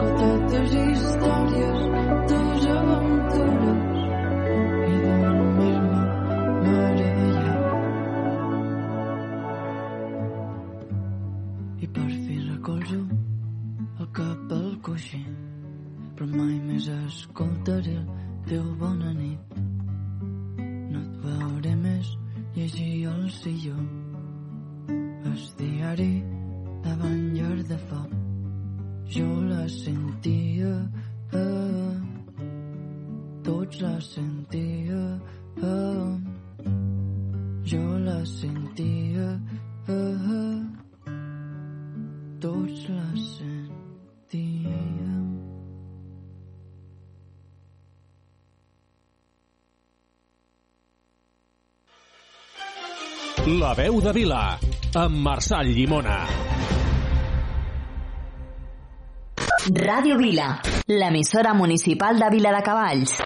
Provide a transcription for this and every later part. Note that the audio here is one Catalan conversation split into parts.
escoltat històries, veu de Vila, amb Marçal Llimona. Ràdio Vila, l'emissora municipal de Vila de Cavalls.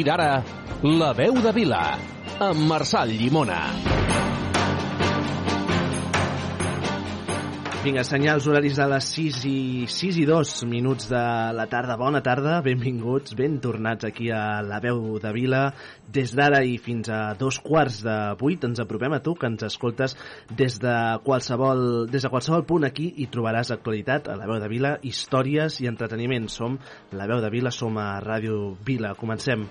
Partir d'ara, La veu de Vila, amb Marçal Llimona. Vinga, senyals horaris de les 6 i, 6 i 2 minuts de la tarda. Bona tarda, benvinguts, ben tornats aquí a la veu de Vila. Des d'ara i fins a dos quarts de vuit ens apropem a tu, que ens escoltes des de qualsevol, des de qualsevol punt aquí i trobaràs actualitat a la veu de Vila, històries i entreteniment. Som la veu de Vila, som a Ràdio Vila. Comencem.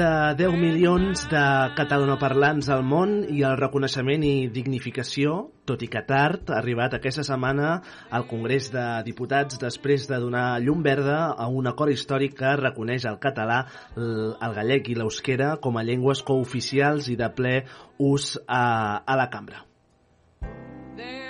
De 10 milions de catalanoparlants al món i el reconeixement i dignificació, tot i que tard, ha arribat aquesta setmana al Congrés de Diputats després de donar llum verda a un acord històric que reconeix el català, el gallec i l'eusquera com a llengües cooficials i de ple ús a, a la cambra. There's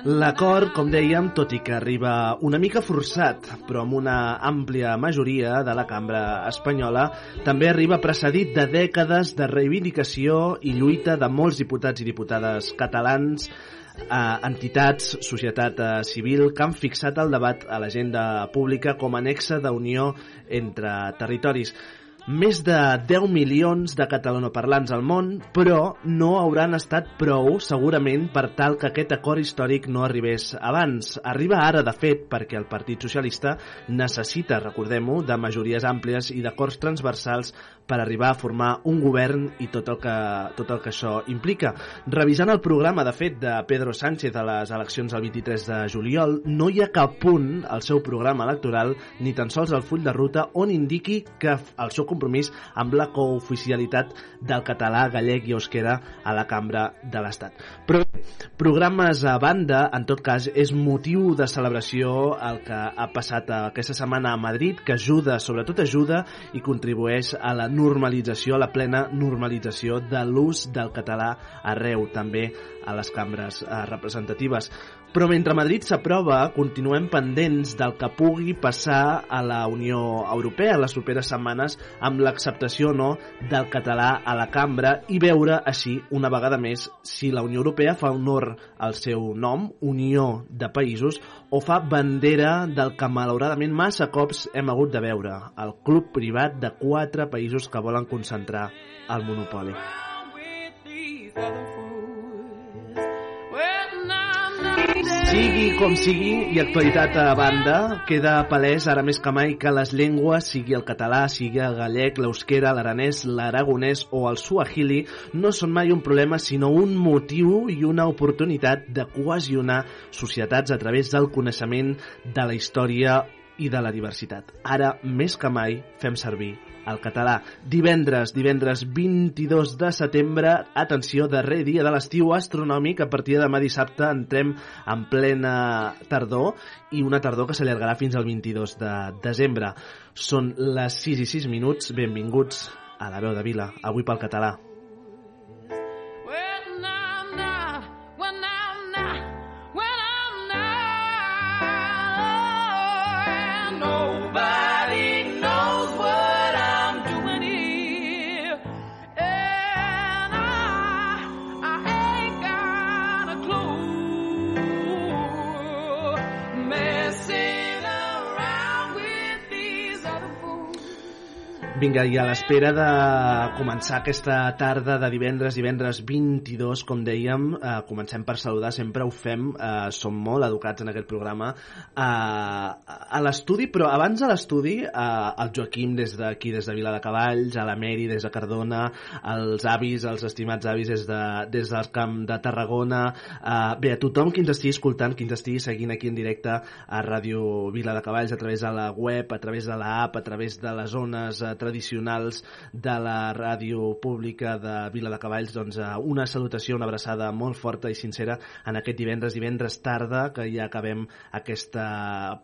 L'acord, com dèiem, tot i que arriba una mica forçat, però amb una àmplia majoria de la cambra espanyola, també arriba precedit de dècades de reivindicació i lluita de molts diputats i diputades catalans, eh, entitats, societat eh, civil, que han fixat el debat a l'agenda pública com a nexe d'unió entre territoris. Més de 10 milions de catalanoparlants al món, però no hauran estat prou, segurament, per tal que aquest acord històric no arribés abans. Arriba ara, de fet, perquè el Partit Socialista necessita, recordem-ho, de majories àmplies i d'acords transversals per arribar a formar un govern i tot el que, tot el que això implica. Revisant el programa, de fet, de Pedro Sánchez a les eleccions del 23 de juliol, no hi ha cap punt al seu programa electoral, ni tan sols al full de ruta, on indiqui que el seu compromís amb la cooficialitat del català, gallec i euskera a la cambra de l'Estat. Però programes a banda, en tot cas, és motiu de celebració el que ha passat aquesta setmana a Madrid, que ajuda, sobretot ajuda, i contribueix a la normalització, la plena normalització de l'ús del català arreu, també a les cambres eh, representatives. Però mentre Madrid s'aprova, continuem pendents del que pugui passar a la Unió Europea les properes setmanes amb l'acceptació o no del català a la cambra i veure així, una vegada més, si la Unió Europea fa honor al seu nom, Unió de Països, o fa bandera del que malauradament massa cops hem hagut de veure, el club privat de quatre països que volen concentrar el monopoli. with Sigui com sigui, i actualitat a banda, queda palès ara més que mai que les llengües, sigui el català, sigui el gallec, l'eusquera, l'aranès, l'aragonès o el suahili, no són mai un problema, sinó un motiu i una oportunitat de cohesionar societats a través del coneixement de la història i de la diversitat. Ara, més que mai, fem servir el català. Divendres, divendres 22 de setembre, atenció, darrer dia de l'estiu astronòmic, a partir de demà dissabte entrem en plena tardor i una tardor que s'allargarà fins al 22 de desembre. Són les 6 i 6 minuts, benvinguts a la veu de Vila, avui pel català. Vinga, i a l'espera de començar aquesta tarda de divendres, divendres 22, com dèiem, eh, comencem per saludar, sempre ho fem, eh, som molt educats en aquest programa, eh, a l'estudi, però abans de l'estudi, eh, el Joaquim des d'aquí, des de Vila de Cavalls, a la Meri des de Cardona, els avis, els estimats avis des, de, des del camp de Tarragona, eh, bé, a tothom qui ens estigui escoltant, qui ens estigui seguint aquí en directe a Ràdio Vila de Cavalls, a través de la web, a través de l'app, a través de les zones eh, tradicionals de la ràdio pública de Vila de Cavalls, doncs eh, una salutació, una abraçada molt forta i sincera en aquest divendres, divendres tarda, que ja acabem aquesta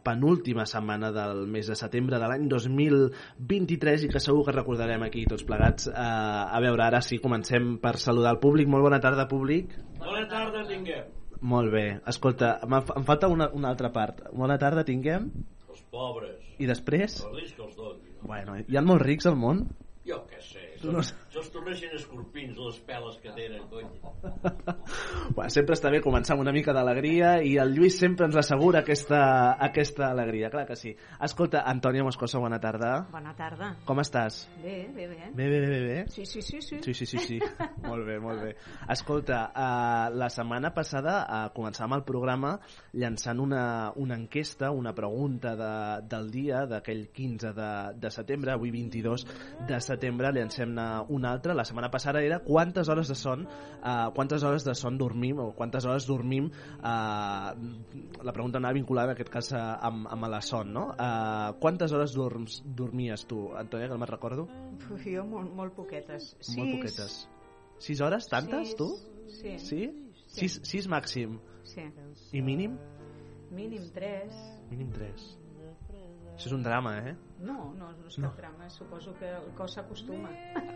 penúltima setmana del mes de setembre de l'any 2023 i que segur que recordarem aquí tots plegats. Eh, a veure, ara sí, comencem per saludar el públic. Molt bona tarda, públic. Bona tarda tinguem. Molt bé. Escolta, em, falta una, una altra part. Bona tarda, tinguem. Els pobres. I després? Els rics que els doni. No? Bueno, hi ha molts rics al món? Jo què sé. Tu no- no... es tornessin escorpins les peles que tenen, cony. bueno, sempre està bé començar amb una mica d'alegria i el Lluís sempre ens assegura aquesta, aquesta alegria, clar que sí. Escolta, Antònia Moscoso, bona tarda. Bona tarda. Com estàs? Bé, bé, bé. Bé, bé, bé, bé. Sí, sí, sí, sí. Sí, sí, sí, sí. molt bé, molt bé. Escolta, uh, la setmana passada uh, començàvem el programa llançant una, una enquesta, una pregunta de, del dia, d'aquell 15 de, de setembre, avui 22 de setembre, llancem-ne una altra. La setmana passada era quantes hores de son, uh, quantes hores de son dormim, o quantes hores dormim, uh, la pregunta anava vinculada en aquest cas uh, amb, amb la son, no? Uh, quantes hores dorms, dormies tu, Antònia, que no me'n recordo? Jo molt, molt poquetes. Sis, Molt poquetes. Sis hores? Tantes, sis, tu? Sí. Sí? Sis, sis màxim. sí. I mínim? Mínim tres. Mínim tres. Això és un drama, eh? No, no, no és No. cap drama. Suposo que el cos s'acostuma.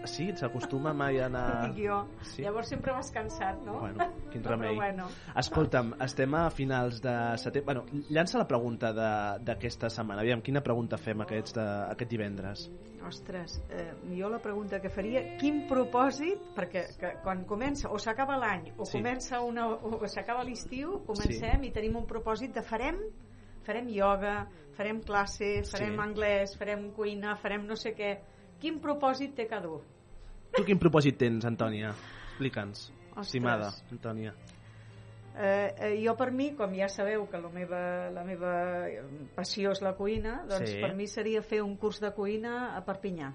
Sí, s'acostuma mai a anar... Dic jo. Sí? Llavors sempre vas cansat, no? Bueno, quin remei. Però bueno. Escolta'm, estem a finals de setembre... Bueno, llança la pregunta de- d'aquesta setmana. Aviam, quina pregunta fem aquests de, aquest divendres? Ostres, eh, jo la pregunta que faria, quin propòsit, perquè que, quan comença, o s'acaba l'any, o Sí. comença una, o s'acaba l'estiu, comencem i tenim un propòsit de farem farem ioga, farem classe, farem Sí. anglès, farem cuina, farem no sé què. Quin propòsit té cada un? Tu quin propòsit tens, Antònia? Explica'ns, estimada Antònia. Eh, eh, jo per mi, com ja sabeu que la meva, la meva passió és la cuina, doncs Sí. per mi seria fer un curs de cuina a Perpinyà.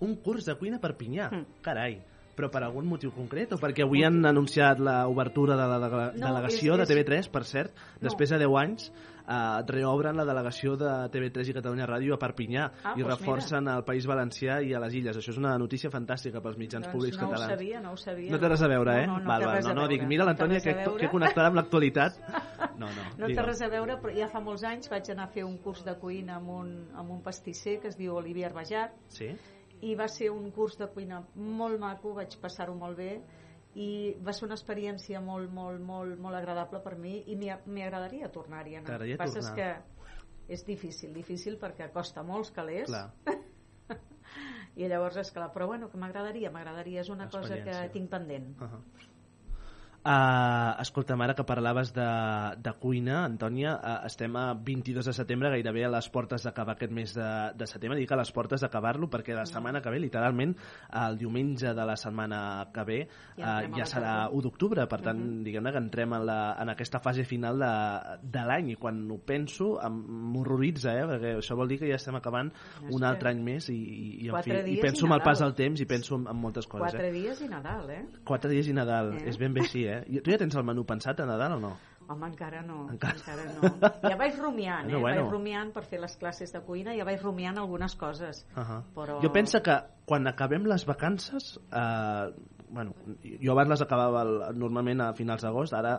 Un curs de cuina a Perpinyà. Mm. Carai. Però per algun motiu concret? O perquè avui han anunciat l'obertura de la dele- No, delegació és- de és- TV3, per cert, després de 10 anys eh, reobren la delegació de TV3 i Catalunya Ràdio a Perpinyà Ah, i doncs reforcen al País Valencià i a les Illes. Això és una notícia fantàstica pels mitjans Doncs públics no catalans. ho sabia, no ho sabia. No té res a veure, eh? No, no, no val, val, no, no, dic, mira No l'Antònia que, que connectarà amb l'actualitat. No, no, No té res a veure, però ja fa molts anys vaig anar a fer un curs de cuina amb un, amb un pastisser que es diu Olivier Arbejar Sí? i va ser un curs de cuina molt maco, vaig passar-ho molt bé i va ser una experiència molt, molt, molt, molt agradable per mi i m'hi agradaria tornar-hi a anar. T'agradaria El que passa és que és difícil, difícil perquè costa molts calés Clar. i llavors és clar, però bueno, que m'agradaria, m'agradaria, és una cosa que tinc pendent. Uh -huh. Uh, escolta'm, ara que parlaves de, de cuina, Antònia, uh, estem a 22 de setembre, gairebé a les portes d'acabar aquest mes de, de setembre. Dic a les portes d'acabar-lo perquè la setmana que ve, literalment, el diumenge de la setmana que ve, Ja uh, ja la serà tardor. 1 d'octubre, per tant, diguem-ne que entrem en, la, en aquesta fase final de, de l'any i quan ho penso m'horroritza, eh? perquè això vol dir que ja estem acabant És un altre any més i, i, i, en fi, i penso en el pas del temps i penso en, en moltes coses. Quatre Eh? dies i Nadal, eh? Quatre dies i Nadal, Eh? és ben bé així, eh? Tu ja tens el menú pensat a Nadal o no? Home, encara no, Encara. encara, no. Ja vaig rumiant, eh? bueno. Vaig rumiant per fer les classes de cuina, ja vaig rumiant algunes coses. Uh -huh. Però- Jo penso que quan acabem les vacances, eh, bueno, jo abans les acabava el, normalment a finals d'agost, ara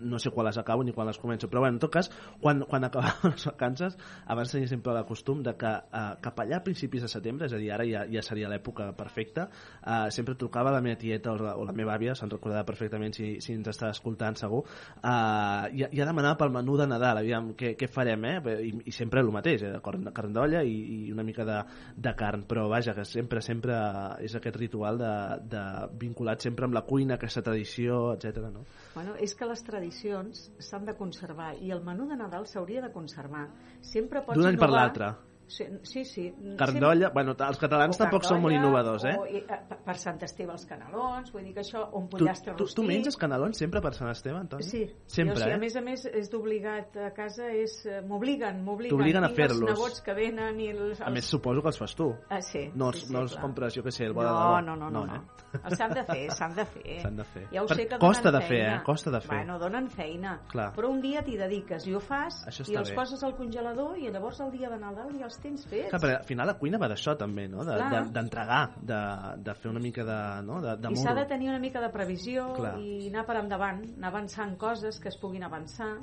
no sé quan les acabo ni quan les començo, però bueno, en tot cas, quan, quan acabàvem les vacances, abans tenia sempre el costum de que eh, cap allà a principis de setembre, és a dir, ara ja, ja seria l'època perfecta, eh, sempre trucava la meva tieta o la, o la meva àvia, se'n recordarà perfectament si, si ens està escoltant segur, eh, ja, ja demanava pel menú de Nadal, aviam, què, què farem, eh? I, i sempre el mateix, eh? carn, carn d'olla i, i una mica de, de carn, però vaja, que sempre, sempre és aquest ritual de, de vinculat sempre amb la cuina, aquesta tradició, etc. no? Bueno, és que les tradicions s'han de conservar i el menú de Nadal s'hauria de conservar. Sempre pots D'un any per l'altre. Sí, sí. sí. Carn Sempre- d'olla, bueno, els catalans o tampoc són molt innovadors, eh? O, i, eh, per- Sant Esteve els canelons, vull dir que això, un Tu, pollastre tu, rostit... tu menges canelons sempre per Sant Esteve, Antoni? Sí, Sempre, jo, sí, eh? a més a més és d'obligat a casa, és eh, m'obliguen, m'obliguen. T'obliguen a fer-los. els nebots que venen i els... A més, suposo que els fas tu. Ah, sí, No els, sí, sí, no els clar. compres, jo què sé, el bo de no, no, no, no, no. eh? Els s'han de fer, s'han de fer. S'han de fer. Ja ho Per- sé que costa donen de fer, eh? Costa de fer. Bueno, donen feina. Clar. Però un dia t'hi dediques i ho fas i els poses al congelador i llavors el dia de Nadal ja els tens fets. Clar, perquè al final la cuina va d'això també, no? De- Clar. de- D'entregar, de, de, fer una mica de, no? de, de I s'ha de tenir una mica de previsió Clar. i anar per endavant, anar avançant coses que es puguin avançar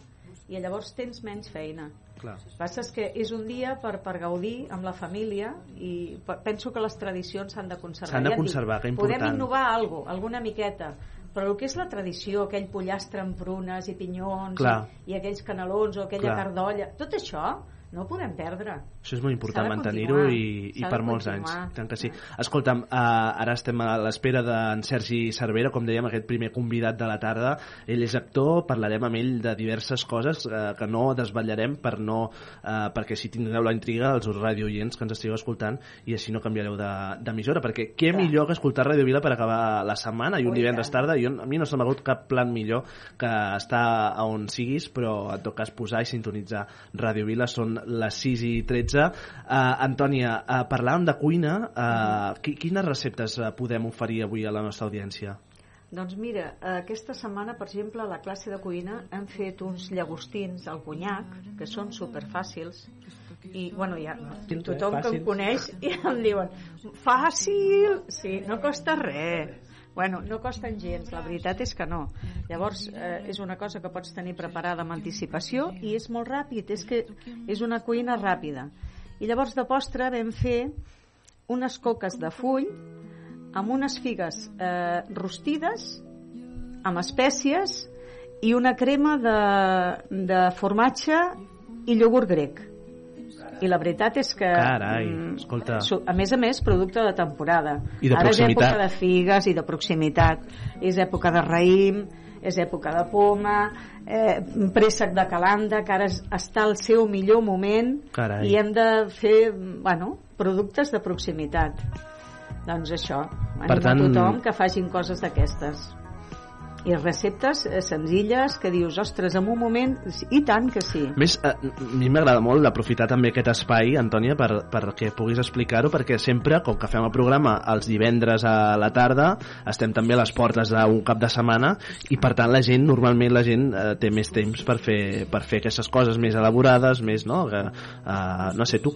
i llavors tens menys feina. Clar. El que passa és que és un dia per, per gaudir amb la família i pe- penso que les tradicions s'han de conservar. S'han de Ja conservar, que important. Podem innovar alguna alguna miqueta, però el que és la tradició, aquell pollastre amb prunes i pinyons Clar. i, i aquells canelons o aquella Clar. carn d'olla, tot això no ho podem perdre. Això és molt important S'ha de mantenir-ho i, i S'ha per de molts anys. Tant que sí. Escolta'm, uh, ara estem a l'espera d'en Sergi Cervera, com dèiem, aquest primer convidat de la tarda. Ell és actor, parlarem amb ell de diverses coses uh, que no desvetllarem per no, uh, perquè si tindreu la intriga els radioients que ens estigueu escoltant i així no canviareu de- d'emissora, perquè què Clar. millor que escoltar Radio Vila per acabar la setmana i un Oh, i divendres tant. tarda. Jo, a mi no se m'ha hagut cap plan millor que estar on siguis, però en tot cas posar i sintonitzar Radio Vila. Són les 6 i 13. Uh, Antònia, uh, parlàvem de cuina. Uh, qui, quines receptes podem oferir avui a la nostra audiència? Doncs mira, aquesta setmana, per exemple, a la classe de cuina hem fet uns llagostins al conyac, que són superfàcils, i, bueno, ja, tothom eh? que em coneix ja em diuen fàcil, sí, no costa res bueno, no costen gens, la veritat és que no. Llavors eh, és una cosa que pots tenir preparada amb anticipació i és molt ràpid, és que és una cuina ràpida. I llavors de postre vam fer unes coques de full amb unes figues eh, rostides amb espècies i una crema de, de formatge i iogurt grec i la veritat és que Carai, mm, escolta. a més a més producte de temporada. I de ara és època de figues i de proximitat. És època de raïm és època de poma eh, préssec de calanda que ara es- està al seu millor moment. Carai. i hem de fer bueno, productes de proximitat. Doncs això, Per animo tant- a tothom que facin coses d'aquestes i receptes eh, senzilles que dius, ostres, en un moment, i tant que sí. Més, eh, a mi m'agrada molt d'aprofitar també aquest espai, Antònia, per, perquè puguis explicar-ho, perquè sempre, com que fem el programa els divendres a la tarda, estem també a les portes d'un cap de setmana i per tant la gent, normalment la gent eh, té més temps per fer, per fer aquestes coses més elaborades, més, no? Que, eh, no sé, tu,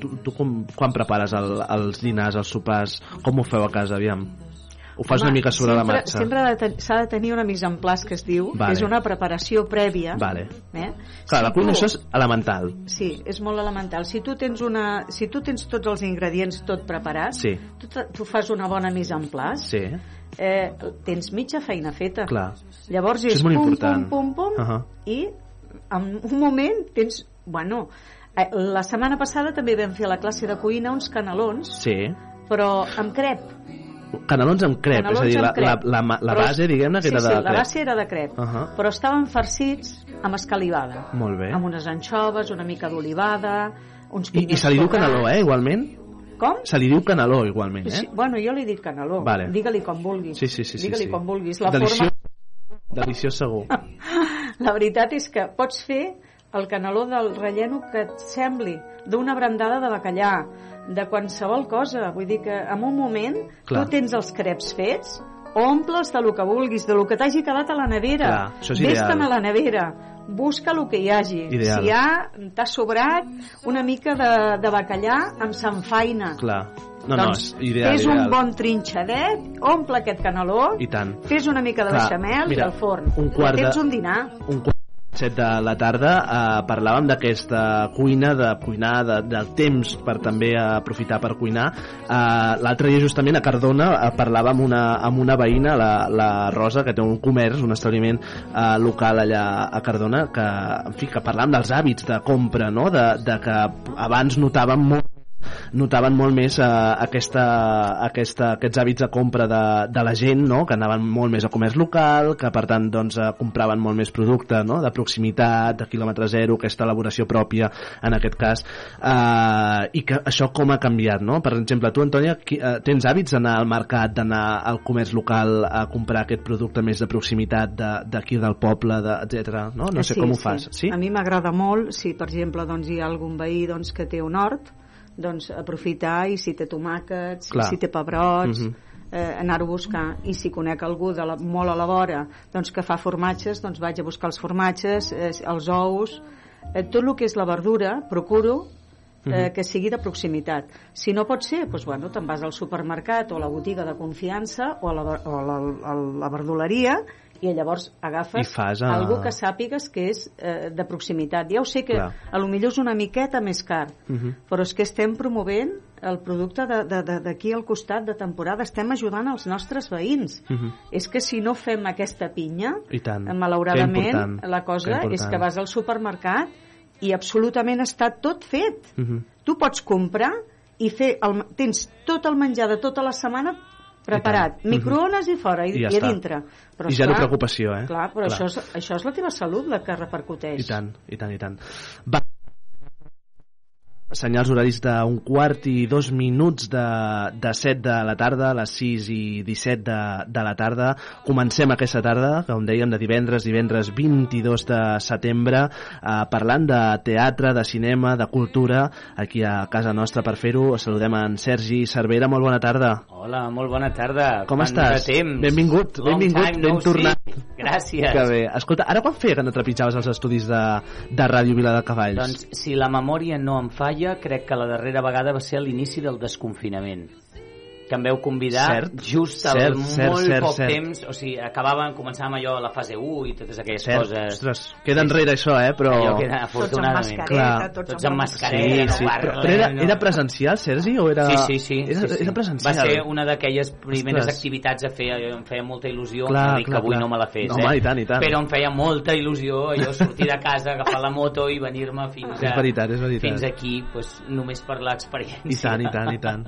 tu, tu com, quan prepares el, els dinars, els sopars, com ho feu a casa, aviam? Ho fas una Home, mica sobre sempre, la marxa? Sempre ha de ten- s'ha de tenir una mise en place que es diu, Vale. que és una preparació prèvia. Vale. Eh? Clar, la Si cuina tu- això és elemental. Sí, és molt elemental. Si tu tens, una, si tu tens tots els ingredients tot preparats, Sí. tu, tu fas una bona mise en place, Sí, eh, tens mitja feina feta. clar. Llavors és, és molt pum, important. pum, pum, pum, Ahà. i en un moment tens... Bueno, eh, la setmana passada també vam fer a la classe de cuina uns canelons, Sí. però amb crep. Canelons amb crep, Canelons és a dir, la, crep. la, la, la base, diguem-ne, que sí, era de sí, crep. la base era de crep, Ahà. però estaven farcits amb escalivada, Molt bé. amb unes anxoves, una mica d'olivada, uns I, I se li diu caneló, eh, igualment? Com? Se li diu caneló, igualment, Sí, eh? bueno, jo li dic caneló. Vale. Digue-li com vulguis. Sí, sí, sí. sí, Digue-li sí. com vulguis. La Deliciós, forma... deliciós segur. La veritat és que pots fer el caneló del relleno que et sembli, d'una brandada de bacallà, de qualsevol cosa. Vull dir que en un moment Clar. tu tens els creps fets, omple'ls de lo que vulguis, de lo que t'hagi quedat a la nevera. Clar, ideal. a la nevera, busca el que hi hagi. Ideal. Si hi ha, t'ha sobrat una mica de, de bacallà amb sanfaina. Clar. No, no, doncs és ideal, fes ideal. un bon trinxadet, omple aquest caneló, I tant. fes una mica de Clar, beixamel mira, i al forn. un quart de- tens un dinar. un quart set de la tarda eh, parlàvem d'aquesta cuina, de cuinar, de, del temps per també aprofitar per cuinar. Eh, L'altre dia justament a Cardona eh, parlava amb una, amb una veïna, la, la Rosa, que té un comerç, un establiment eh, local allà a Cardona, que, en fi, que parlàvem dels hàbits de compra, no? de, de que abans notàvem molt notaven molt més eh, aquesta, aquesta, aquests hàbits de compra de, de la gent, no? que anaven molt més a comerç local, que per tant doncs, eh, compraven molt més producte no? de proximitat, de quilòmetre zero, aquesta elaboració pròpia en aquest cas, eh, i que això com ha canviat, no? Per exemple, tu, Antònia, qui, eh, tens hàbits d'anar al mercat, d'anar al comerç local a comprar aquest producte més de proximitat de- d'aquí del poble, de, etc. No, no sé Sí, com ho sí. fas. Sí? A mi m'agrada molt, si per exemple doncs, hi ha algun veí doncs, que té un hort, doncs aprofitar i si té tomàquets, Clar. si té pebrots, Mhm. eh, anar-ho a buscar i si conec algú de la, molt a la vora doncs, que fa formatges, doncs vaig a buscar els formatges, eh, els ous eh, tot el que és la verdura procuro eh, Mhm. que sigui de proximitat. Si no pot ser, doncs, bueno, te'n vas al supermercat o a la botiga de confiança o a la, o a la, a la verduleria i llavors agafes I fas, eh, algú que sàpigues que és eh, de proximitat. Ja ho sé que Clar. a lo millor és una miqueta més car, Mhm. però és que estem promovent el producte de- de- de- d'aquí al costat de temporada. Estem ajudant els nostres veïns. Mhm. És que si no fem aquesta pinya, I tant. Que malauradament, la que cosa important. és que vas al supermercat i absolutament està tot fet. Mhm. Tu pots comprar i fer el, tens tot el menjar de tota la setmana preparat, I tant. microones i fora i, I ja i a dintre però I zero esclar, preocupació, eh? clar, però Clar. Això, és, això és la teva salut la que repercuteix I tant, i tant, i tant. Va. Senyals horaris d'un quart i dos minuts de, de 7 de la tarda, a les 6 i 17 de, de la tarda. Comencem aquesta tarda, com dèiem, de divendres, divendres 22 de setembre, eh, parlant de teatre, de cinema, de cultura, aquí a casa nostra per fer-ho. Saludem en Sergi Cervera, molt bona tarda. Hola, molt bona tarda. Com Quant estàs? Temps. Benvingut, Long benvingut, time ben no tornat. see. Gràcies. Que bé. Escolta, ara quan feia que no trepitjaves els estudis de, de Ràdio Vila de Cavalls? Doncs, si la memòria no em falla, crec que la darrera vegada va ser a l'inici del desconfinament que em veu convidar Cert, just al cert, cert, molt cert, poc cert. temps, o sigui, acabàvem, començàvem allò a la fase 1 i totes aquelles Cert, coses. ostres, queda enrere això, eh, però... Allò queda, tots amb mascareta Clar. tots, Tots amb mascareta, Sí, no sí, però, parlen, però era, no. era presencial, Sergi, o era... Sí, sí, sí. Era, sí, sí. era presencial. Va ser una d'aquelles primeres Ostres. activitats a fer, em feia molta il·lusió, Clar, no dic clar, que avui clar. no me la fes, No, eh? home, i tant, i tant. però em feia molta il·lusió allò sortir de casa, agafar la moto i venir-me fins, És veritat, és veritat. fins aquí, pues, només per l'experiència. I tant, i tant, i tant.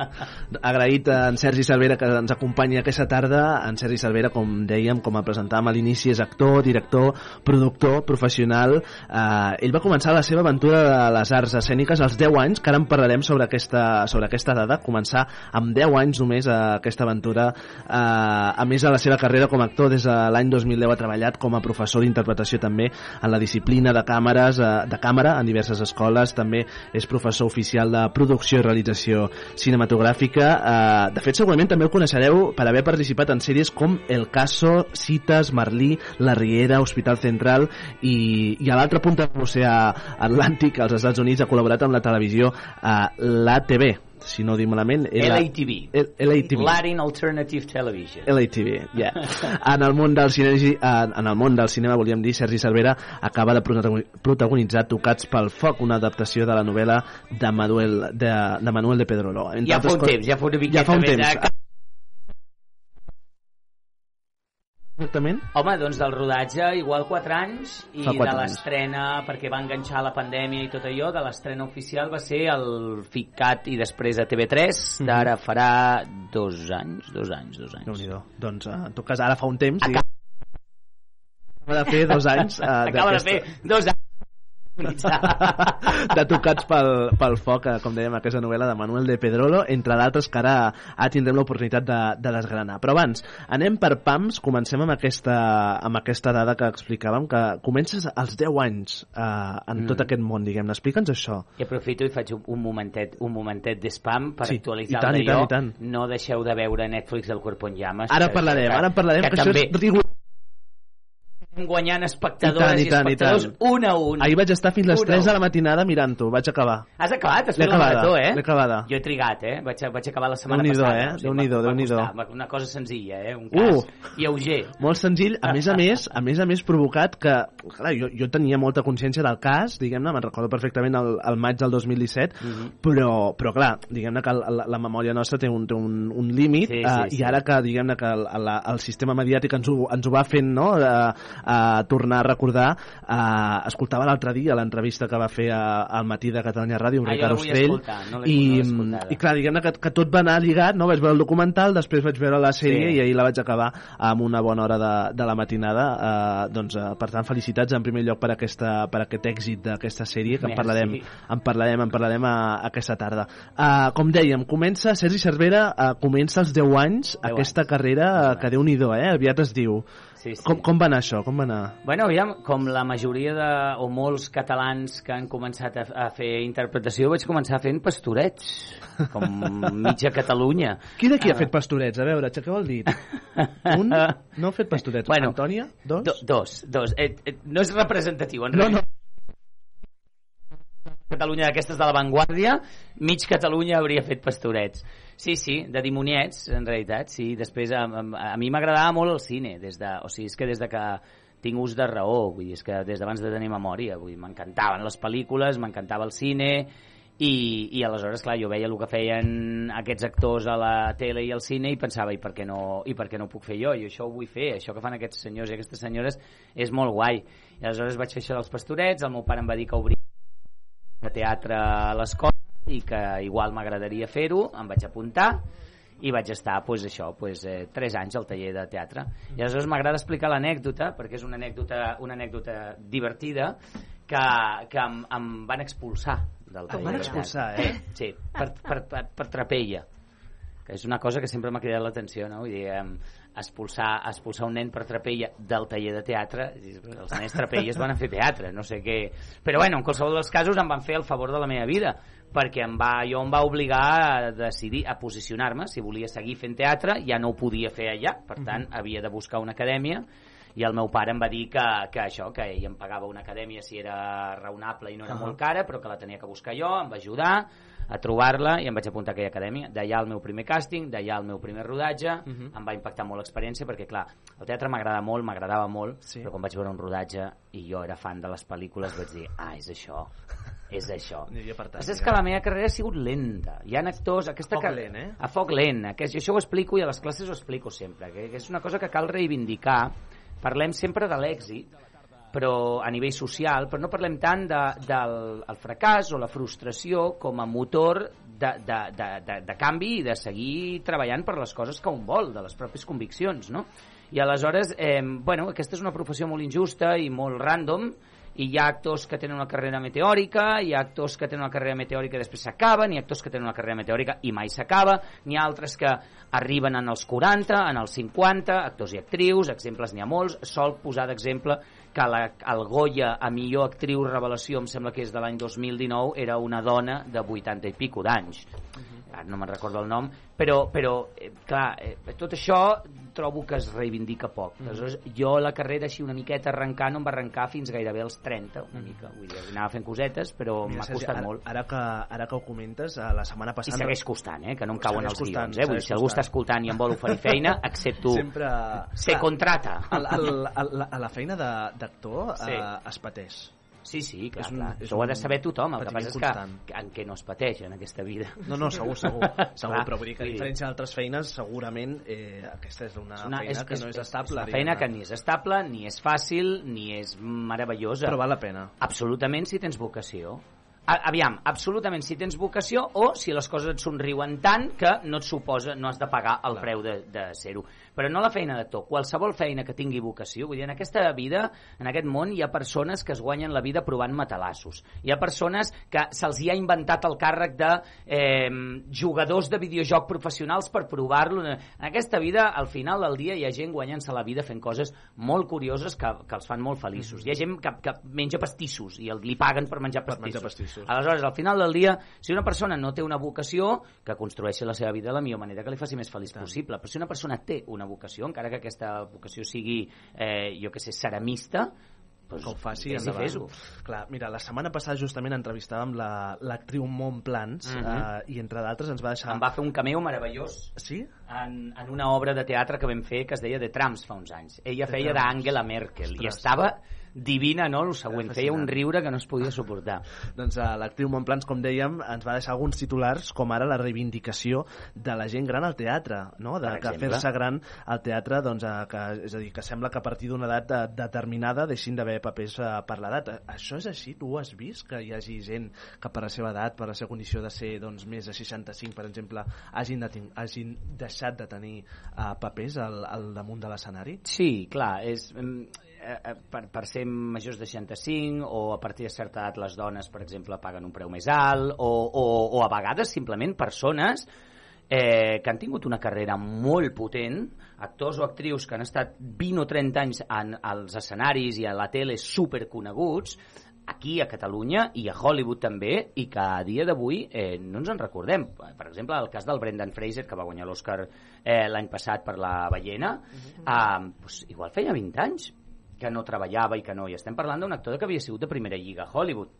Agraït, en Sergi Cervera, que ens acompanya aquesta tarda. En Sergi Cervera, com dèiem, com a presentàvem a l'inici, és actor, director, productor, professional. Eh, ell va començar la seva aventura de les arts escèniques als 10 anys, que ara en parlarem sobre aquesta, sobre aquesta dada, començar amb 10 anys només eh, aquesta aventura. Eh, a més de la seva carrera com a actor, des de l'any 2010 ha treballat com a professor d'interpretació també en la disciplina de càmeres, eh, de càmera en diverses escoles, també és professor oficial de producció i realització cinematogràfica. Eh, de fet, segurament també el coneixereu per haver participat en sèries com El Caso, Cites, Merlí, La Riera, Hospital Central i, i a l'altra punta de l'oceà Atlàntic, als Estats Units, ha col·laborat amb la televisió eh, l'ATV, si no ho dic malament. era- LATV. LATV. Latin Alternative Television. LATV. Yeah. En el món del cinema, en el món del cinema volíem dir, Sergi Cervera acaba de protagoni- protagonitzar Tocats pel foc, una adaptació de la novel·la de Manuel de, de Manuel de Pedrolo. Entre Ja fa un temps, ja fa una miqueta Ja fa un temps. eh? Exactament? Home, doncs del rodatge igual 4 anys i de l'estrena, perquè va enganxar la pandèmia i tot allò, de l'estrena oficial va ser el FICAT i després a TV3, Mhm. d'ara farà dos anys, dos anys, dos anys. déu nhi Doncs, eh, en tot cas, ara fa un temps... Acaba, acaba de fer dos anys... Eh, Acaba de fer dos anys. De tocats pel, pel foc, eh, com dèiem, aquesta novel·la de Manuel de Pedrolo, entre d'altres que ara, ara tindrem l'oportunitat de, de desgranar. Però abans, anem per pams, comencem amb aquesta, amb aquesta dada que explicàvem, que comences als 10 anys eh, en Mm. tot aquest món, diguem-ne. Explica'ns això. I aprofito i faig un, momentet, un momentet de spam per Sí, actualitzar i tant, i tant, i tant. No deixeu de veure Netflix del Cuerpo en Llames. Ara parlarem, això- ara parlarem, que, que, això també és rigor... estem guanyant I espectadores tant, i, i tant, i tant. espectadors un a un. Ahir vaig estar fins les Un a 3 de la matinada mirant-ho, vaig acabar. Has acabat? Has L'he fet la acabada, marató, eh? l'he acabada. Jo he trigat, eh? Vaig, vaig acabar la setmana passada. eh? Déu-n'hi-do, costar, va- Una cosa senzilla, eh? Un cas Uh. lleuger. Molt senzill, a més a més, a més a més provocat que, clar, jo, jo tenia molta consciència del cas, diguem-ne, me'n recordo perfectament el, el maig del 2017, Mhm. però, però clar, diguem-ne que el, la, la memòria nostra té un, té un, un límit, Sí, sí, eh, sí. i ara que, diguem-ne, que el, el, el sistema mediàtic ens ho, ens ho va fent, no?, a, a tornar a recordar, eh, escoltava l'altre dia l'entrevista que va fer a, al matí de Catalunya Ràdio amb Ah, Ricard Ostrell, escoltar, no i, no escoltada. i clar, diguem-ne que, que tot va anar lligat, no? vaig veure el documental, després vaig veure la sèrie Sí. i ahir la vaig acabar amb una bona hora de, de la matinada eh, doncs, eh, per tant, felicitats en primer lloc per, aquesta, per aquest èxit d'aquesta sèrie que en parlarem, en parlarem, en parlarem a, aquesta tarda uh, com dèiem, comença Sergi Cervera uh, comença als 10 anys 10 aquesta anys. carrera uh, que déu nhi eh? aviat es diu Sí, sí. com, com va anar això? Com va anar? Bueno, aviam, com la majoria de, o molts catalans que han començat a, a fer interpretació, vaig començar fent pastorets, com mitja Catalunya. Qui d'aquí ha Ah. fet pastorets? A veure, aixequeu el dit. Un no ha fet pastorets. Bueno, Antònia? Dos? Do, dos, dos. Eh, eh, no és representatiu, en No, no. Catalunya d'aquestes de l'avantguàrdia, mig Catalunya hauria fet pastorets. Sí, sí, de dimoniets, en realitat, sí. Després, a, a, a mi m'agradava molt el cine, des de, o sigui, és que des de que tinc ús de raó, vull dir, és que des d'abans de tenir memòria, vull dir, m'encantaven les pel·lícules, m'encantava el cine, i, i aleshores, clar, jo veia el que feien aquests actors a la tele i al cine i pensava, i per què no, i per què no ho puc fer jo? I això ho vull fer, això que fan aquests senyors i aquestes senyores és molt guai. I aleshores vaig fer això dels pastorets, el meu pare em va dir que obria de teatre a l'escola i que igual m'agradaria fer-ho, em vaig apuntar i vaig estar, pues, això, pues, eh, 3 anys al taller de teatre. I aleshores m'agrada explicar l'anècdota, perquè és una anècdota, una anècdota divertida, que, que em, em van expulsar del taller van de expulsar, eh? Sí, per, per, per, per trapella que és una cosa que sempre m'ha cridat l'atenció, no? Vull dir, em, expulsar, expulsar un nen per trapella del taller de teatre, els nens trapelles van a fer teatre, no sé què... Però bueno, en qualsevol dels casos em van fer el favor de la meva vida, perquè em va, jo em va obligar a decidir, a posicionar-me, si volia seguir fent teatre, ja no ho podia fer allà, per tant, havia de buscar una acadèmia, i el meu pare em va dir que, que això, que ell em pagava una acadèmia si era raonable i no era Ahà. molt cara, però que la tenia que buscar jo, em va ajudar a trobar-la i em vaig apuntar a aquella acadèmia. D'allà el meu primer càsting, d'allà el meu primer rodatge, Mhm. em va impactar molt l'experiència perquè, clar, el teatre m'agrada molt, m'agradava molt, Sí. però quan vaig veure un rodatge i jo era fan de les pel·lícules vaig dir, ah, és això, és això. Tant, És, que la meva carrera ha sigut lenta. Hi ha actors... Aquesta A foc lent, eh? A foc lent. Aquest, això ho explico i a les classes ho explico sempre, que, que és una cosa que cal reivindicar. Parlem sempre de l'èxit, però a nivell social, però no parlem tant de, del el fracàs o la frustració com a motor de, de, de, de, de canvi i de seguir treballant per les coses que un vol, de les pròpies conviccions, no? I aleshores, eh, bueno, aquesta és una professió molt injusta i molt random, i hi ha actors que tenen una carrera meteòrica, hi ha actors que tenen una carrera meteòrica i després s'acaben, hi ha actors que tenen una carrera meteòrica i mai s'acaba, n'hi ha altres que arriben en els 40, en els 50, actors i actrius, exemples n'hi ha molts, sol posar d'exemple que la, el Goya a millor actriu revelació, em sembla que és de l'any 2019, era una dona de 80 i pico d'anys. Ara no me'n recordo el nom, però, però eh, clar, eh, tot això trobo que es reivindica poc. Aleshores, jo la carrera així una miqueta arrencant em va arrencar fins gairebé als 30, una mica. Vull dir, anava fent cosetes, però m'ha costat ara, molt. Ara que, ara que ho comentes, eh, la setmana I passada... segueix costant, eh? que no em cauen els costant, guions. Eh? Vull dir, si algú està escoltant i em vol oferir feina, accepto Sempre... Clar, contrata. el, el, el, a la feina de- d'actor Sí. eh, es pateix. Sí, sí, clar, És un- clar. és Això ho ha de saber tothom. El que passa és constant. que, que en què no es pateix en aquesta vida. No, no, segur, segur, segur Clar, però vull dir que a diferència d'altres feines, segurament eh, aquesta és una, És una, feina que no és estable. És una feina que ni és estable, ni és fàcil, ni és meravellosa. Però val la pena. Absolutament si tens vocació. A, aviam, absolutament si tens vocació o si les coses et somriuen tant que no et suposa, no has de pagar el Clar. preu de, de ser-ho. Però no la feina d'actor, qualsevol feina que tingui vocació, vull dir, en aquesta vida, en aquest món, hi ha persones que es guanyen la vida provant matalassos. Hi ha persones que se'ls hi ha inventat el càrrec de eh, jugadors de videojoc professionals per provar-lo. En aquesta vida, al final del dia, hi ha gent guanyant-se la vida fent coses molt curioses que, que els fan molt feliços. Hi ha gent que, que menja pastissos i el, li paguen per menjar Per pastissos. menjar pastissos. Aleshores, al final del dia, si una persona no té una vocació, que construeixi la seva vida de la millor manera que li faci més feliç possible. Però si una persona té una vocació, encara que aquesta vocació sigui, eh, jo que sé, ceramista, doncs que ho faci i endavant. fes-ho. Clar, mira, la setmana passada justament entrevistàvem la- l'actriu Montplans Mhm. eh, i entre d'altres ens va deixar... Em va fer un cameo meravellós Sí? en, en una obra de teatre que vam fer que es deia The Trams fa uns anys. Ella The feia d'Angela Merkel i Ostres. estava divina, no? El següent, feia un riure que no es podia suportar. Doncs uh, l'actriu Montplans, com dèiem, ens va deixar alguns titulars, com ara la reivindicació de la gent gran al teatre, no? de que fer-se gran al teatre, doncs, uh, que, és a dir, que sembla que a partir d'una edat uh, determinada deixin d'haver papers uh, per l'edat. Això és així? Tu ho has vist? Que hi hagi gent que per la seva edat, per la seva condició de ser doncs, més de 65, per exemple, hagin, de ten- hagin deixat de tenir uh, papers al, al damunt de l'escenari? Sí, clar, és, mm, eh, eh, per, per ser majors de 65 o a partir de certa edat les dones, per exemple, paguen un preu més alt o, o, o a vegades simplement persones eh, que han tingut una carrera molt potent, actors o actrius que han estat 20 o 30 anys en, als escenaris i a la tele superconeguts, aquí a Catalunya i a Hollywood també, i que a dia d'avui eh, no ens en recordem. Per exemple, el cas del Brendan Fraser, que va guanyar l'Oscar eh, l'any passat per la ballena, eh, doncs, igual feia 20 anys que no treballava i que no. I estem parlant d'un actor que havia sigut de primera lliga a Hollywood.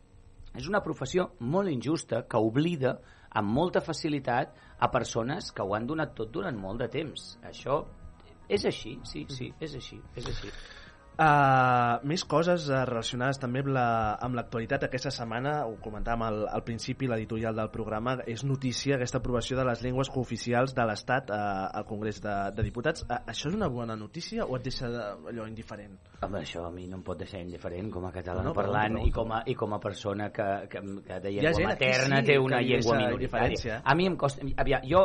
És una professió molt injusta que oblida amb molta facilitat a persones que ho han donat tot durant molt de temps. Això és així, sí, sí, és així, és així. Uh, més coses uh, relacionades també amb la- amb l'actualitat la, aquesta setmana, ho comentàvem al, al principi l'editorial del programa, és notícia aquesta aprovació de les llengües cooficials de l'Estat uh, al Congrés de, de Diputats uh, això és una bona notícia o et deixa de, allò indiferent? Home, això a mi no em pot deixar indiferent com a català No, no, no, parlant perdó, i, com a, i com a persona que, que, que de llengua aquí materna sí té una llengua minoritària. A mi em costa... Aviam, jo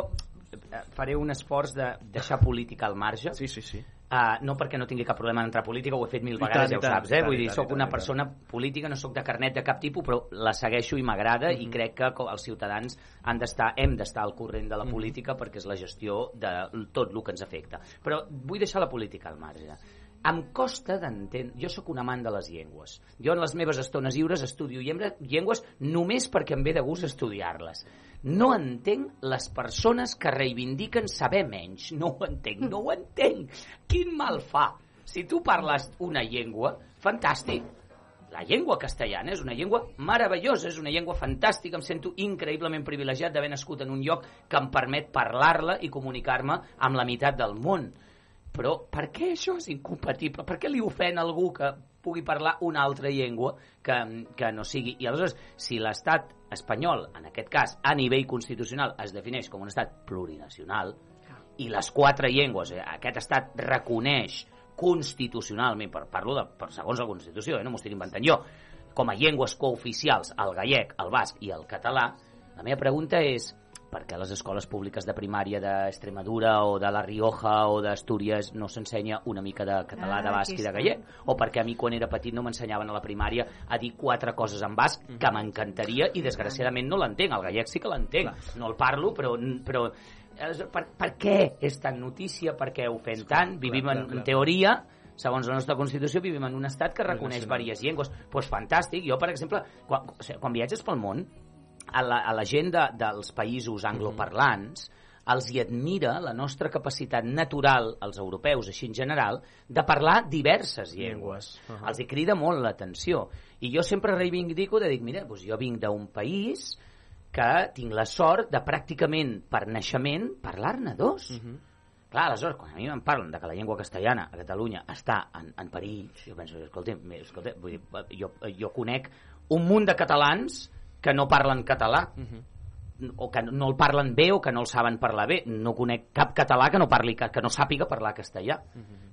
faré un esforç de deixar política al marge, Sí, sí, sí. Uh, no perquè no tingui cap problema en entrar política, ho he fet mil vegades, tant, ja ho saps, eh? tant, Vull dir, sóc una persona política, no sóc de carnet de cap tipus, però la segueixo i m'agrada Mhm. i crec que els ciutadans han d'estar, hem d'estar al corrent de la Mhm. política perquè és la gestió de tot el que ens afecta. Però vull deixar la política al marge. Em costa d'entendre... Jo sóc un amant de les llengües. Jo en les meves estones lliures estudio llengües només perquè em ve de gust estudiar-les. No entenc les persones que reivindiquen saber menys. No ho entenc, no ho entenc. Quin mal fa? Si tu parles una llengua, fantàstic. La llengua castellana és una llengua meravellosa, és una llengua fantàstica, em sento increïblement privilegiat d'haver nascut en un lloc que em permet parlar-la i comunicar-me amb la meitat del món. Però per què això és incompatible? Per què li ofèn algú que pugui parlar una altra llengua que, que no sigui... I aleshores, si l'estat espanyol, en aquest cas, a nivell constitucional, es defineix com un estat plurinacional, i les quatre llengües, eh, aquest estat reconeix constitucionalment, per, parlo de, per segons la Constitució, eh, no m'ho estic inventant jo, com a llengües cooficials el gallec, el basc i el català, la meva pregunta és perquè a les escoles públiques de primària d'Extremadura o de La Rioja o d'Astúries no s'ensenya una mica de català, Ah, de basc i de gallec, o perquè a mi quan era petit no m'ensenyaven a la primària a dir quatre coses en basc que m'encantaria i desgraciadament no l'entenc, el gallec sí que l'entenc, no el parlo però, però per, per què és tan notícia, per què ho fem tant, vivim clar, en, clar. en teoria segons la nostra Constitució, vivim en un estat que reconeix diverses llengües. Doncs pues fantàstic. Jo, per exemple, quan, quan viatges pel món, a la, a la gent de, dels països angloparlants els hi admira la nostra capacitat natural, els europeus, així en general, de parlar diverses llengües. Llengües. Els hi crida molt l'atenció. I jo sempre reivindico de dir, mira, doncs jo vinc d'un país que tinc la sort de pràcticament per naixement parlar-ne dos. Clar, aleshores, quan a mi em parlen de que la llengua castellana a Catalunya està en, en perill, jo penso, escolta, escolta vull dir, jo, jo conec un munt de catalans que no parlen català, o que no el parlen bé o que no el saben parlar bé. No conec cap català que no parli que, que no sàpiga parlar castellà.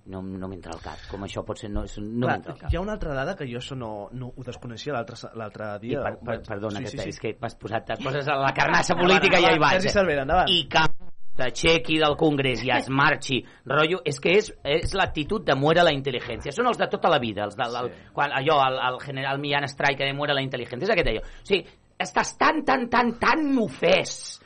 No, no m'entra al cap. Com això pot ser, no, no m'entra al cap. hi ha una altra dada que jo això no, no ho desconeixia l'altre I dia. per, per, perdona, sí, que, sí, sí, és que m'has posat, t'has posat a la carnassa política i ja hi vaig. Eh? Cervera, endavant. I que s'aixequi del Congrés i es marxi, rotllo, és que és, és l'actitud de muere la intel·ligència. Són els de tota la vida, els del, el, quan, allò, el, el general Millán Strike de muere la intel·ligència, és aquest allò. O sigui, estàs tan, tan, tan, tan ofès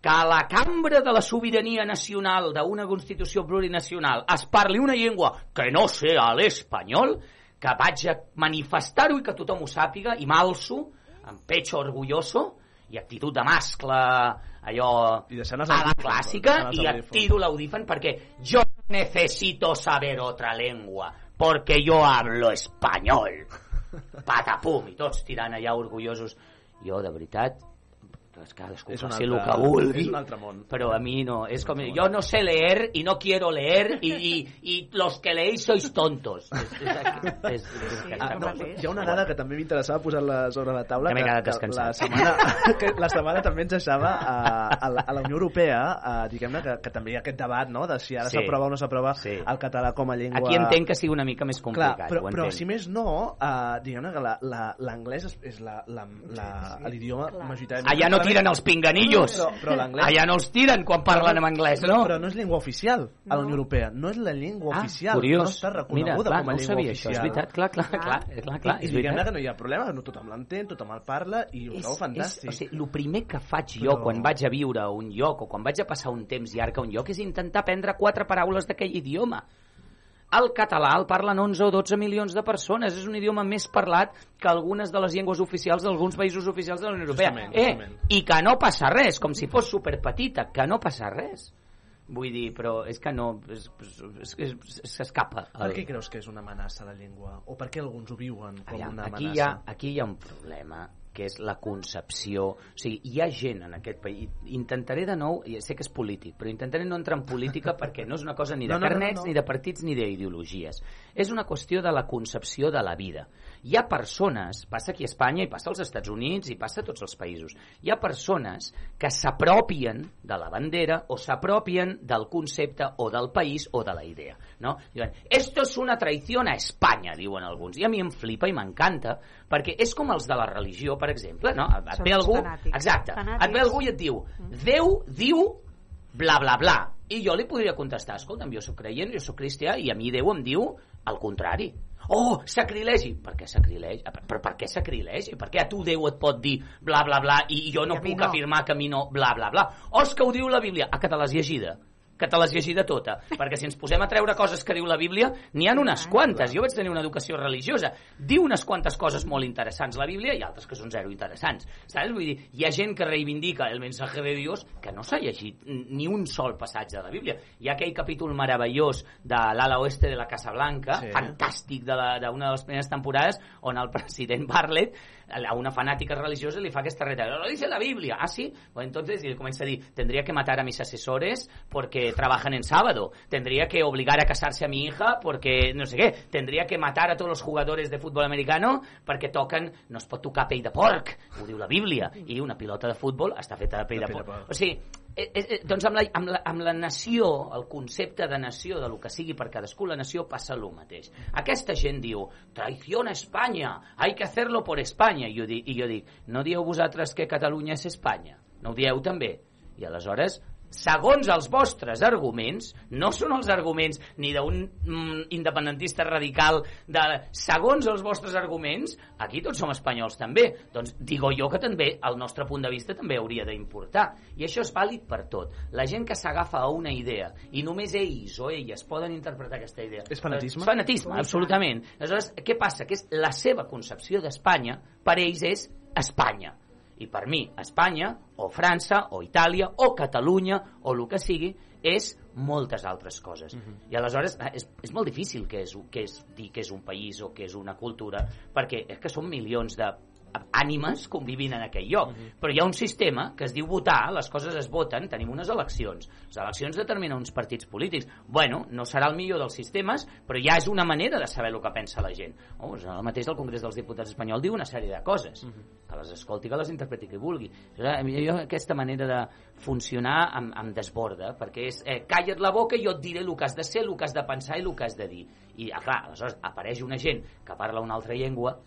que a la cambra de la sobirania nacional d'una constitució plurinacional es parli una llengua que no sea l'espanyol, que vaig a manifestar-ho i que tothom ho sàpiga, i m'alço, amb pecho orgulloso, i actitud de mascle, allò I a la clàssica, i et tiro l'audífon perquè jo necesito saber otra lengua, porque yo hablo español. Patapum, i tots tirant allà orgullosos. Jo, de veritat, és que cadascú És un faci el que vulgui, és un altre món. però a mi no, és com, jo no sé leer y no quiero leer y, y, y los que leéis sois tontos. És, és, és, és, és, Ah, no, hi ha una dada que també m'interessava posar-la sobre la taula Que m'he quedat la setmana, que la setmana també ens deixava a, a, la, a la Unió Europea a, diguem-ne que, que també hi ha aquest debat no? de si ara Sí. s'aprova o no s'aprova Sí. el català com a llengua Aquí entenc que sigui una mica més complicat, Clar, però, però si més no, uh, diguem-ne que la- la- l'anglès és, és la- la- la- l'idioma majoritàriament... Allà no tiren els pinganillos. Però, però. Allà no els tiren quan parlen en anglès, no? Però no és llengua oficial a la Unió Europea. No és la llengua Ah, oficial. curiós. No està reconeguda Mira, clar, com a no llengua sabia, oficial. això, és veritat, clar, clar, clar, clar, clar, clar I, és i diguem-ne veritat. que no hi ha problema, no tothom l'entén, tothom el parla i ho trobo fantàstic. És, o sigui, el primer que faig jo Però- quan vaig a viure a un lloc o quan vaig a passar un temps llarg a un lloc és intentar aprendre quatre paraules d'aquell idioma. El català el parlen 11 o 12 milions de persones. És un idioma més parlat que algunes de les llengües oficials d'alguns països oficials de la Unió Europea. Justament, eh, justament. I que no passa res, com si fos superpetita, que no passa res. Vull dir, però és que no... S'escapa. Per què creus que és una amenaça la llengua? O per què alguns ho viuen com Aviam, una aquí, amenaça? hi ha, aquí hi ha un problema que és la concepció. O sigui, hi ha gent en aquest país. Intentaré de nou, ja sé que és polític però intentaré no entrar en política perquè no és una cosa ni de No, no, no, carnets, no. ni de partits, ni d'ideologies. És una qüestió de la concepció de la vida hi ha persones, passa aquí a Espanya i passa als Estats Units i passa a tots els països hi ha persones que s'apropien de la bandera o s'apropien del concepte o del país o de la idea no? diuen, esto es una traición a Espanya diuen alguns, i a mi em flipa i m'encanta perquè és com els de la religió per exemple, no? et Són ve algú fanàtics. exacte, Fanàtics. et ve algú i et diu Déu diu bla bla bla i jo li podria contestar, escolta'm, jo sóc creient, jo sóc cristià i a mi Déu em diu el contrari Oh, sacrilegi! Per què sacrilegi? Però per què sacrilegi? Per què a tu Déu et pot dir bla bla bla i jo no puc no. afirmar que a mi no bla bla bla? O és que ho diu la Bíblia? A que te l'has llegida que te l'has llegida tota, perquè si ens posem a treure coses que diu la Bíblia, n'hi ha unes quantes. Jo vaig tenir una educació religiosa. Diu unes quantes coses molt interessants la Bíblia i altres que són zero interessants. Saps? Vull dir, hi ha gent que reivindica el mensatge de Dios que no s'ha llegit ni un sol passatge de la Bíblia. Hi ha aquell capítol meravellós de l'ala oeste de la Casa Blanca, Sí. fantàstic d'una de, la- d'una de les primeres temporades, on el president Bartlett a una fanàtica religiosa li fa aquesta reta. Lo dice la Biblia. Ah, sí? Pues entonces y le comienza a decir, tendría que matar a mis asesores porque trabajan en sábado. Tendría que obligar a casarse a mi hija porque no sé què. Tendría que matar a tots els jugadors de futbol americano perquè toquen, no es pot tocar pell de porc, ho diu la Bíblia. I una pilota de futbol està feta de pell De de porc. O sigui, eh, eh, eh, doncs amb la, amb, la, amb la nació, el concepte de nació, de lo que sigui per cadascú, la nació passa el mateix. Aquesta gent diu, traición a Espanya, hay que hacerlo por Espanya. I jo dic, i jo dic no dieu vosaltres que Catalunya és Espanya? No ho dieu també? I aleshores, segons els vostres arguments, no són els arguments ni d'un mm, independentista radical, de, segons els vostres arguments, aquí tots som espanyols també. Doncs digo jo que també el nostre punt de vista també hauria d'importar. I això és vàlid per tot. La gent que s'agafa a una idea i només ells o elles poden interpretar aquesta idea. És fanatisme? És fanatisme, absolutament. Aleshores, què passa? Que és la seva concepció d'Espanya, per ells és Espanya. I per mi, Espanya, o França, o Itàlia, o Catalunya, o el que sigui, és moltes altres coses. I aleshores eh, és, és molt difícil que és, que és dir que és un país o que és una cultura, perquè és que són milions de ànimes convivint en aquell lloc. Però hi ha un sistema que es diu votar, les coses es voten, tenim unes eleccions. Les eleccions determinen uns partits polítics. Bueno, no serà el millor dels sistemes, però ja és una manera de saber el que pensa la gent. Oh, doncs el mateix del Congrés dels Diputats espanyol diu una sèrie de coses. Que les escolti, que les interpreti qui vulgui. Jo, jo aquesta manera de funcionar em, em desborda, perquè és eh, calla't la boca i jo et diré el que has de ser, el que has de pensar i el que has de dir. I, ah, clar, aleshores apareix una gent que parla una altra llengua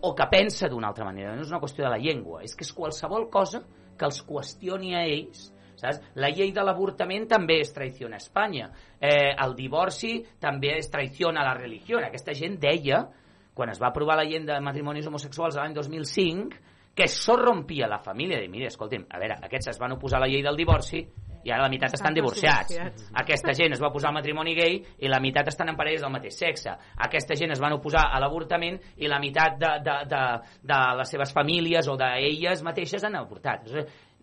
o que pensa d'una altra manera. No és una qüestió de la llengua, és que és qualsevol cosa que els qüestioni a ells. Saps? La llei de l'avortament també és traïció a Espanya. Eh, el divorci també és traïció a la religió. Aquesta gent deia, quan es va aprovar la llei de matrimonis homosexuals l'any 2005, que això rompia la família. I mira, escolti'm, a veure, aquests es van oposar a la llei del divorci i ara la meitat estan, divorciats. Aquesta gent es va posar al matrimoni gay i la meitat estan en parelles del mateix sexe. Aquesta gent es van oposar a l'avortament i la meitat de, de, de, de les seves famílies o d'elles mateixes han avortat.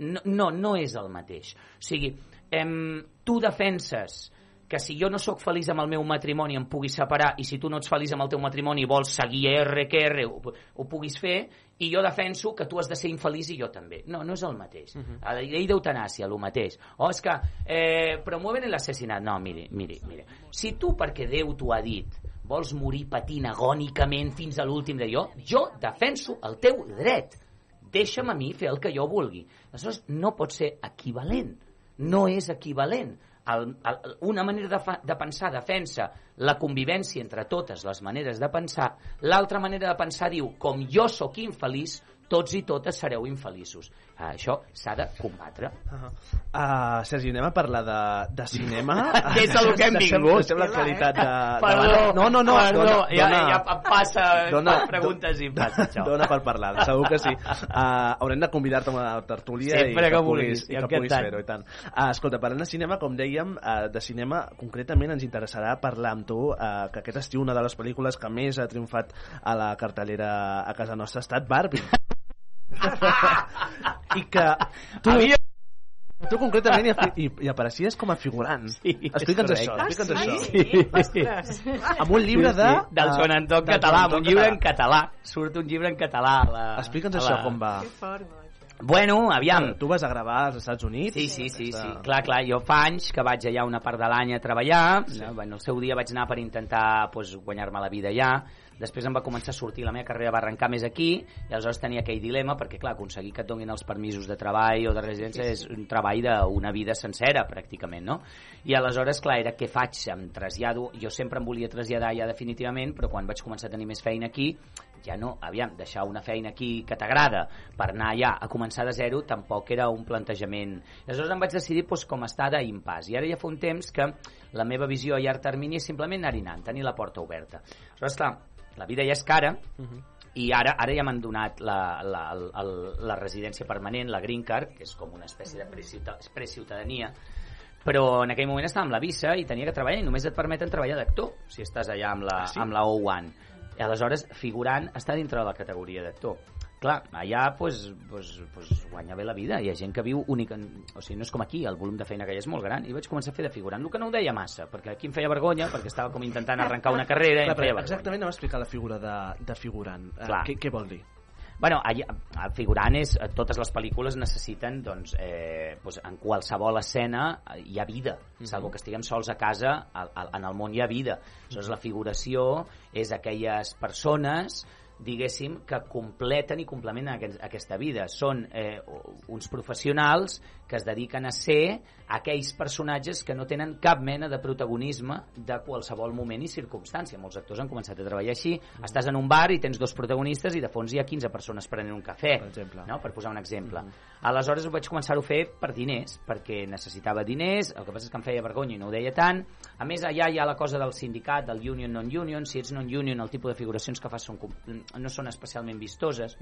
No, no, no és el mateix. O sigui, em, tu defenses que si jo no sóc feliç amb el meu matrimoni em pugui separar i si tu no ets feliç amb el teu matrimoni i vols seguir R que R ho, ho puguis fer i jo defenso que tu has de ser infeliç i jo també. No, no és el mateix. Uh -huh. A la llei d'eutanàsia, el mateix. O és que eh, promueven l'assassinat. No, miri, miri, miri. Si tu, perquè Déu t'ho ha dit, vols morir patint agònicament fins a l'últim de jo, jo defenso el teu dret. Deixa'm a mi fer el que jo vulgui. Aleshores, no pot ser equivalent. No és equivalent. El, el, una manera de, fa, de pensar defensa la convivència entre totes les maneres de pensar, l'altra manera de pensar diu, com jo sóc infeliç, tots i totes sereu infeliços. Ah, això s'ha de combatre. Uh, uh, Sergi, anem a parlar de, de cinema. Que és el que hem vingut. Deixem l'actualitat de, de... Perdó, no, no, no, perdó, dona, ja, dona, ja passa dona- preguntes i passa això. Dona per parlar, segur que sí. Uh, haurem de convidar-te a una tertúlia Sempre i que que, vulguis, i que puguis fer-ho, i tant. Uh, escolta, parlant de cinema, com dèiem, uh, de cinema, concretament ens interessarà parlar amb tu uh, que aquest estiu una de les pel·lícules que més ha triomfat a la cartellera a casa nostra ha estat Barbie. I que tu... Havia- Tu concretament hi, hi apareixies com a figurant. Sí, Explica'ns això, explica'ns Ah, això. sí? Ostres. Amb un llibre de... del Joan Anton del català, Joan un llibre en català. Surt un llibre en català. La, Explica'ns a això, la- com va. Que fort, noi. Bueno, aviam. Tu vas a gravar als Estats Units? Sí, sí, sí, Aquesta- sí. Clar, clar, jo fa anys que vaig allà una part de l'any a treballar, sí. bueno, el seu dia vaig anar per intentar pues, guanyar-me la vida allà, després em va començar a sortir, la meva carrera va arrencar més aquí, i aleshores tenia aquell dilema, perquè clar, aconseguir que et donin els permisos de treball o de residència és un treball d'una vida sencera, pràcticament, no? I aleshores, clar, era què faig? Em trasllado, jo sempre em volia traslladar ja definitivament, però quan vaig començar a tenir més feina aquí, ja no, aviam, deixar una feina aquí que t'agrada per anar allà a començar de zero tampoc era un plantejament. Aleshores em vaig decidir doncs, com estar d'impàs. I ara ja fa un temps que la meva visió a llarg termini és simplement anar-hi anant, tenir la porta oberta. Aleshores, clar, la vida ja és cara, i ara ara ja m'han donat la, la, la, la residència permanent, la Green Card, que és com una espècie de preciuta- preciutadania, però en aquell moment estava amb la visa i tenia que treballar i només et permeten treballar d'actor si estàs allà amb la, Ah, sí? amb la O1 i aleshores figurant està dintre de la categoria d'actor clar, allà pues, pues, pues, guanya bé la vida hi ha gent que viu única o sigui, no és com aquí, el volum de feina que hi és molt gran i vaig començar a fer de figurant, el que no ho deia massa perquè aquí em feia vergonya, perquè estava com intentant arrencar una carrera i em feia vergonya exactament anem a explicar la figura de, de figurant. Eh, Clar. què, què vol dir? Bueno, allà, el figurant és, eh, totes les pel·lícules necessiten, doncs, eh, doncs, en qualsevol escena eh, hi ha vida, salvo que estiguem sols a casa, al, al, en el món hi ha vida. Aleshores, la figuració és aquelles persones diguéssim, que completen i complementen aquest, aquesta vida. Són eh, uns professionals que es dediquen a ser aquells personatges que no tenen cap mena de protagonisme de qualsevol moment i circumstància. Molts actors han començat a treballar així. Estàs en un bar i tens dos protagonistes i de fons hi ha 15 persones prenent un cafè, Per exemple. no? per posar un exemple. Aleshores ho vaig començar a fer per diners, perquè necessitava diners, el que passa és que em feia vergonya i no ho deia tant. A més, allà hi ha la cosa del sindicat, del union, non-union. Si ets non-union, el tipus de figuracions que fas són, no són especialment vistoses.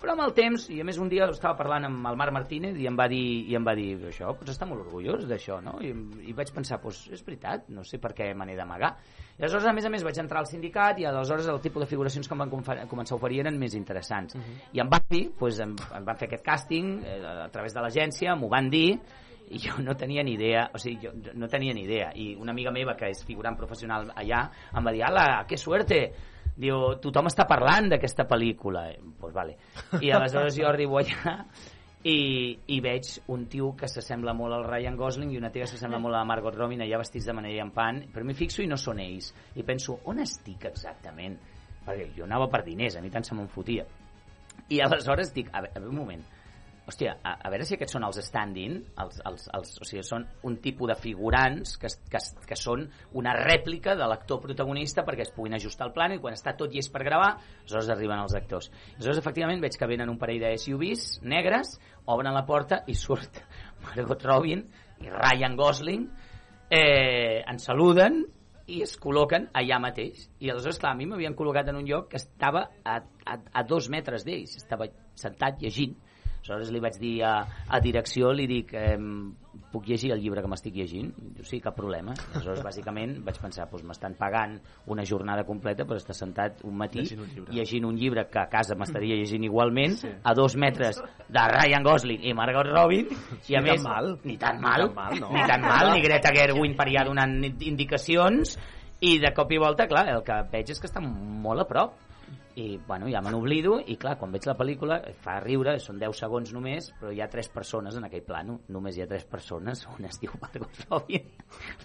Però amb el temps, i a més un dia estava parlant amb el Marc Martínez i em va dir, i em va dir això, pots estar molt orgullós d'això, no? I, I vaig pensar, doncs és veritat, no sé per què me n'he d'amagar. I aleshores, a més a més, vaig entrar al sindicat i aleshores el tipus de figuracions que em van començar a oferir eren més interessants. I em van dir, doncs, em, em van fer aquest càsting eh, a través de l'agència, m'ho van dir, i jo no tenia ni idea, o sigui, jo no tenia ni idea. I una amiga meva, que és figurant professional allà, em va dir, ala, que suerte! Diu, tothom està parlant d'aquesta pel·lícula. Doncs pues vale. I aleshores jo arribo allà i, i veig un tio que s'assembla molt al Ryan Gosling i una tia que s'assembla molt a la Margot Robin allà vestits de manera llampant, però m'hi fixo i no són ells. I penso, on estic exactament? Perquè jo anava per diners, a mi tant se me'n fotia. I aleshores dic, a veure, a veure un moment, hòstia, a, a veure si aquests són els stand-in, els, els, els, o sigui, són un tipus de figurants que, que, que són una rèplica de l'actor protagonista perquè es puguin ajustar el plano i quan està tot llest per gravar, aleshores arriben els actors. Aleshores, efectivament, veig que venen un parell de SUVs negres, obren la porta i surt Margot Robin i Ryan Gosling, eh, ens saluden i es col·loquen allà mateix. I aleshores, clar, a mi m'havien col·locat en un lloc que estava a, a, a dos metres d'ells. Estava sentat llegint. Aleshores li vaig dir a, a direcció, li dic, eh, puc llegir el llibre que m'estic llegint? Diu, sí, cap problema. Aleshores, bàsicament, vaig pensar, doncs m'estan pagant una jornada completa per estar sentat un matí Llegint un llibre. llegint un llibre que a casa m'estaria llegint igualment, sí. a dos metres de Ryan Gosling i Margot Robin, i a Ni tan més... mal. Ni tan mal. Ni tan mal, no. Ni tan mal, ni Greta Gerwin per allà donant indicacions, i de cop i volta, clar, el que veig és que està molt a prop i bueno, ja me n'oblido i clar, quan veig la pel·lícula fa riure, són 10 segons només però hi ha tres persones en aquell plano. Només hi ha tres persones, una es diu Margot Robin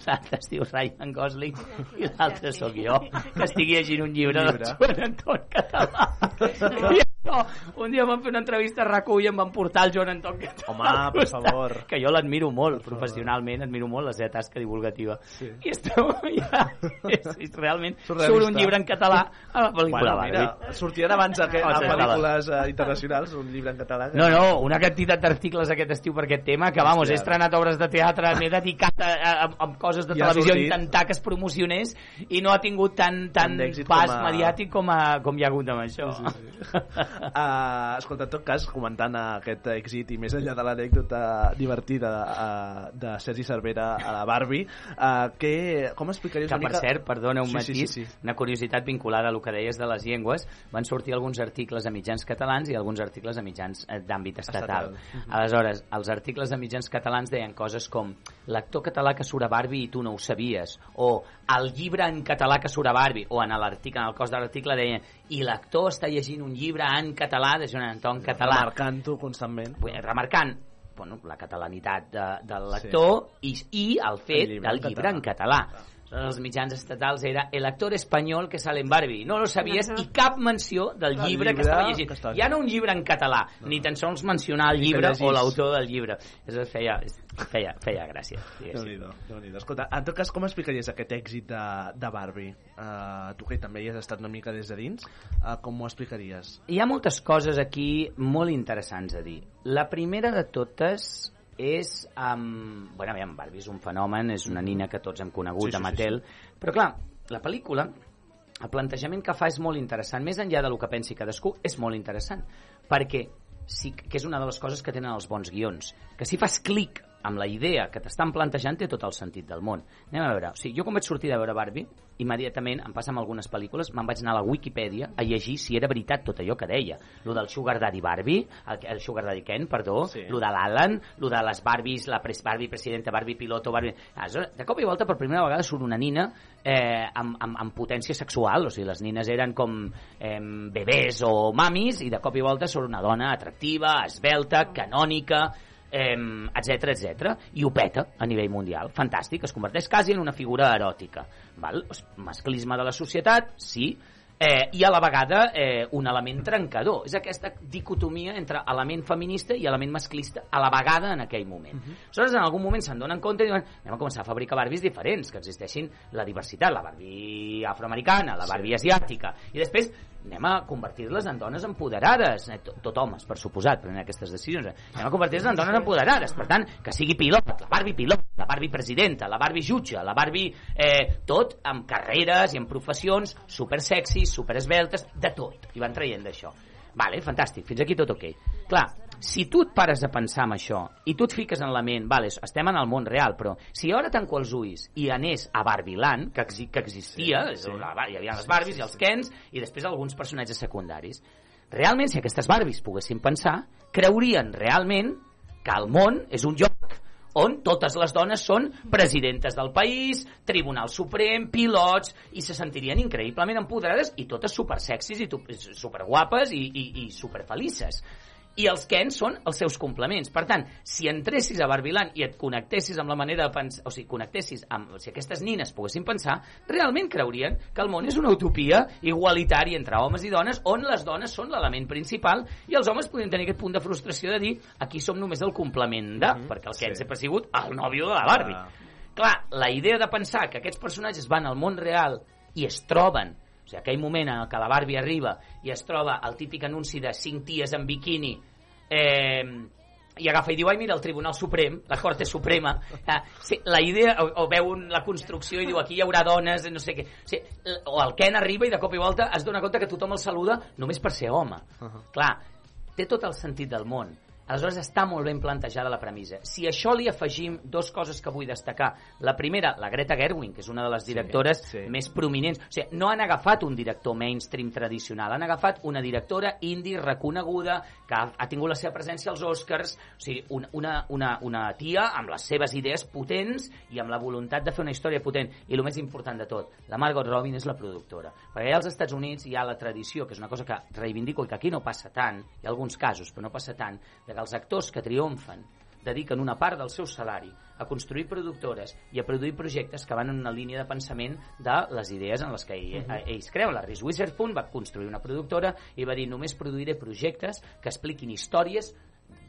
l'altra es diu Ryan Gosling i l'altra sóc jo. Que estic llegint un llibre, Un de llibre. Joan Anton Català això, un dia vam fer una entrevista a RAC1 i em van portar el Joan Anton Català Home, per favor. que jo l'admiro molt professionalment, admiro molt la seva tasca divulgativa Sí. i esteu ja, és, és realment Surrealista. surt un llibre en català a la pel·lícula Bueno, mira, sortien abans a, a sí, pel·lícules eh, internacionals un llibre en català. Que... No, no, una quantitat d'articles aquest estiu per aquest tema, que vamos, he estrenat obres de teatre, m'he dedicat a, a, a, a coses de I televisió a intentar que es promocionés i no ha tingut tant, tant pas com a- mediàtic com, a, com hi ha hagut amb això. Sí, sí. Uh, escolta, en tot cas, comentant aquest èxit i més enllà de l'anècdota divertida uh, de Sergi Cervera a la Barbie, uh, que, com explicaries Que, una per mica... cert, perdona un Sí, sí, matís, sí, sí. una curiositat vinculada a lo que deies de les llengües, van sortir alguns articles a mitjans catalans i alguns articles a mitjans eh, d'àmbit estatal. Estatal. Aleshores, els articles de mitjans catalans deien coses com l'actor català que surt a Barbie i tu no ho sabies, o el llibre en català que surt a Barbie, o en l'article, en el cos de l'article deien i l'actor està llegint un llibre en català de Joan Anton català Remarcant-ho constantment. Vull remarcant bueno, la catalanitat de, de l'actor i, i el fet El llibre del en llibre en català. Els mitjans estatals era el actor espanyol que sale en Barbie. No lo sabies i cap menció del Del llibre, que llibre estava llegint. que estava Ja no un llibre en català, ni tan sols mencionar el llibre o l'autor del llibre. Això feia, feia, feia gràcia. Déu-n'hi-do, déu nhi déu Escolta, en tot cas, com explicaries aquest èxit de, de Barbie? Uh, tu que també hi has estat una mica des de dins, uh, com ho explicaries? Hi ha moltes coses aquí molt interessants a dir. La primera de totes és... Um, bueno, aviam, Barbie és un fenomen, és una nina que tots hem conegut, Sí, sí, a sí, Mattel, però clar, la pel·lícula, el plantejament que fa és molt interessant, més enllà de lo que pensi cadascú, és molt interessant, perquè sí que és una de les coses que tenen els bons guions, que si fas clic amb la idea que t'estan plantejant té tot el sentit del món. Anem a veure, o sigui, jo quan vaig sortir de veure Barbie, immediatament, em passa amb algunes pel·lícules, me'n vaig anar a la Wikipedia a llegir si era veritat tot allò que deia. Lo del Sugar Daddy Barbie, el, el Sugar Daddy Ken, perdó, Sí. lo de l'Alan, lo de les Barbies, la pres Barbie presidenta, Barbie piloto, Barbie... Aleshores, de cop i volta, per primera vegada, surt una nina eh, amb, amb, amb potència sexual, o sigui, les nines eren com eh, bebès o mamis, i de cop i volta surt una dona atractiva, esbelta, canònica, etc etc i ho peta a nivell mundial. Fantàstic, es converteix quasi en una figura eròtica. Val? Masclisme de la societat, sí, eh, i a la vegada eh, un element trencador. És aquesta dicotomia entre element feminista i element masclista a la vegada en aquell moment. Uh -huh. Aleshores, en algun moment se'n donen compte i diuen anem a començar a fabricar Barbies diferents, que existeixin la diversitat, la Barbie afroamericana, la Barbie asiàtica, i després anem a convertir-les en dones empoderades, eh, tot, tot homes, per suposat, prenent aquestes decisions, anem a convertir-les en dones empoderades, per tant, que sigui pilot, la Barbie pilot, la Barbie presidenta, la Barbie jutge, la Barbie... Eh, tot amb carreres i amb professions super sexis, super esbeltes, de tot, i van traient d'això. Vale, fantàstic, fins aquí tot ok. Clar, si tu et pares a pensar en això i tu et fiques en la ment, vale, estem en el món real, però si ara tanco els ulls i anés a Barbieland, que, exi que existia, sí, sí. hi havia les Barbies i els Kens, i després alguns personatges secundaris, realment, si aquestes Barbies poguessin pensar, creurien realment que el món és un lloc on totes les dones són presidentes del país, Tribunal Suprem, pilots, i se sentirien increïblement empoderades i totes supersexis i superguapes i, i, i superfelices. I els Kens són els seus complements. Per tant, si entressis a Barbiland i et connectessis amb la manera de pensar, o sigui, connectessis amb, si aquestes nines poguessin pensar, realment creurien que el món és una utopia igualitària entre homes i dones, on les dones són l'element principal i els homes podrien tenir aquest punt de frustració de dir aquí som només el complement de, perquè el Ken sempre ha sigut el nòvio de la Barbie. Clar, la idea de pensar que aquests personatges van al món real i es troben o sigui, aquell moment en què la Barbie arriba i es troba el típic anunci de cinc ties en biquini eh, i agafa i diu, ai, mira, el Tribunal Suprem, la Corte Suprema, eh, sí, la idea, o, o veu un, la construcció i diu, aquí hi haurà dones, no sé què, o, sigui, o el Ken arriba i de cop i volta es dona compte que tothom el saluda només per ser home. Uh -huh. Clar, té tot el sentit del món. Aleshores està molt ben plantejada la premissa. Si a això li afegim dues coses que vull destacar. La primera, la Greta Gerwig, que és una de les directores sí. més prominents. O sigui, no han agafat un director mainstream tradicional, han agafat una directora indie reconeguda que ha, ha tingut la seva presència als Oscars, o sigui, una, una, una, una tia amb les seves idees potents i amb la voluntat de fer una història potent. I el més important de tot, la Margot Robin és la productora. Perquè allà als Estats Units hi ha la tradició, que és una cosa que reivindico i que aquí no passa tant, hi ha alguns casos, però no passa tant, de que els actors que triomfen dediquen una part del seu salari a construir productores i a produir projectes que van en una línia de pensament de les idees en les que ell, uh ells creuen. La Reese Witherspoon va construir una productora i va dir només produiré projectes que expliquin històries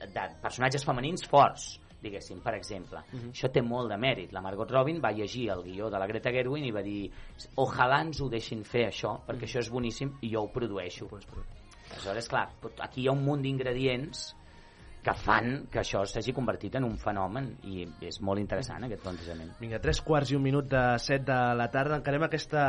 de personatges femenins forts diguéssim, per exemple. Uh -huh. Això té molt de mèrit. La Margot Robin va llegir el guió de la Greta Gerwig i va dir ojalà ens ho deixin fer això, perquè això és boníssim i jo ho produeixo. Aleshores, clar, aquí hi ha un munt d'ingredients que fan que això s'hagi convertit en un fenomen i és molt interessant aquest plantejament. Vinga, tres quarts i un minut de set de la tarda. Encarem aquesta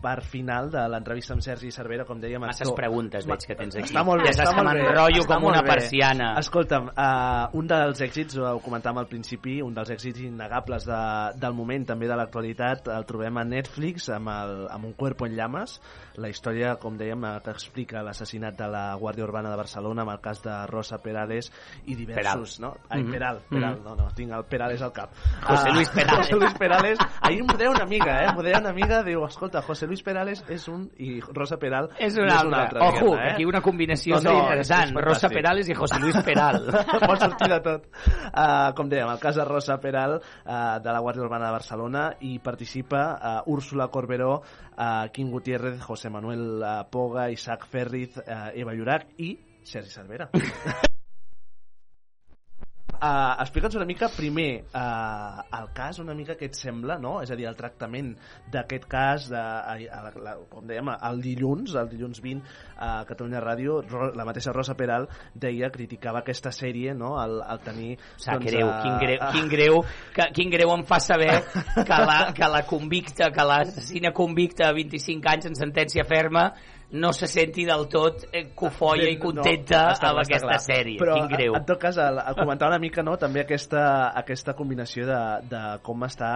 part final de l'entrevista amb Sergi Cervera, com dèiem... Masses actor- preguntes veig que tens aquí. Està molt bé, Ja està molt bé. Està com una bé. persiana. Escolta'm, uh, un dels èxits, ho comentàvem al principi, un dels èxits innegables de, del moment, també de l'actualitat, el trobem a Netflix amb, el, amb Un cuerpo en llamas, la història, com dèiem, eh, que explica l'assassinat de la Guàrdia Urbana de Barcelona amb el cas de Rosa Perales i diversos... No? Ai, Mhm. Peral, Peral, Mhm. no, no, tinc el Perales al cap. José Ah, Luis Perales. José Luis Perales. Ahir m'ho deia una amiga, eh? M'ho deia una amiga, diu, escolta, José Luis Perales és un... i Rosa Peral És un no altre. Ojo, diguem-ne, que aquí una combinació No, no, interessant. Rosa. Perales i José Luis Peral. pot sortir de tot. Uh, com dèiem, el cas de Rosa Peral, uh, de la Guàrdia Urbana de Barcelona, i participa uh, Úrsula Corberó, uh, Quim Gutiérrez, José Manuel uh, Poga, Isaac Ferriz, uh, Eva Llorac i Sergi Cervera. Uh, Explica'ns una mica primer uh, el cas, una mica què et sembla, no? És a dir, el tractament d'aquest cas, de, a, a, la, com dèiem, el dilluns, el dilluns 20, a Catalunya Ràdio, Ro, la mateixa Rosa Peral deia, criticava aquesta sèrie, no?, el, el tenir... Sap doncs, greu, eh, quin greu, eh, quin greu, que, quin greu em fa saber que la, que la convicta, que l'assassina convicta a 25 anys en sentència ferma no se senti del tot eh, cofoia i contenta no, està- amb està aquesta clar. sèrie. Però, quin greu. en tot cas, el, el comentar una mica no, també aquesta, aquesta combinació de, de com està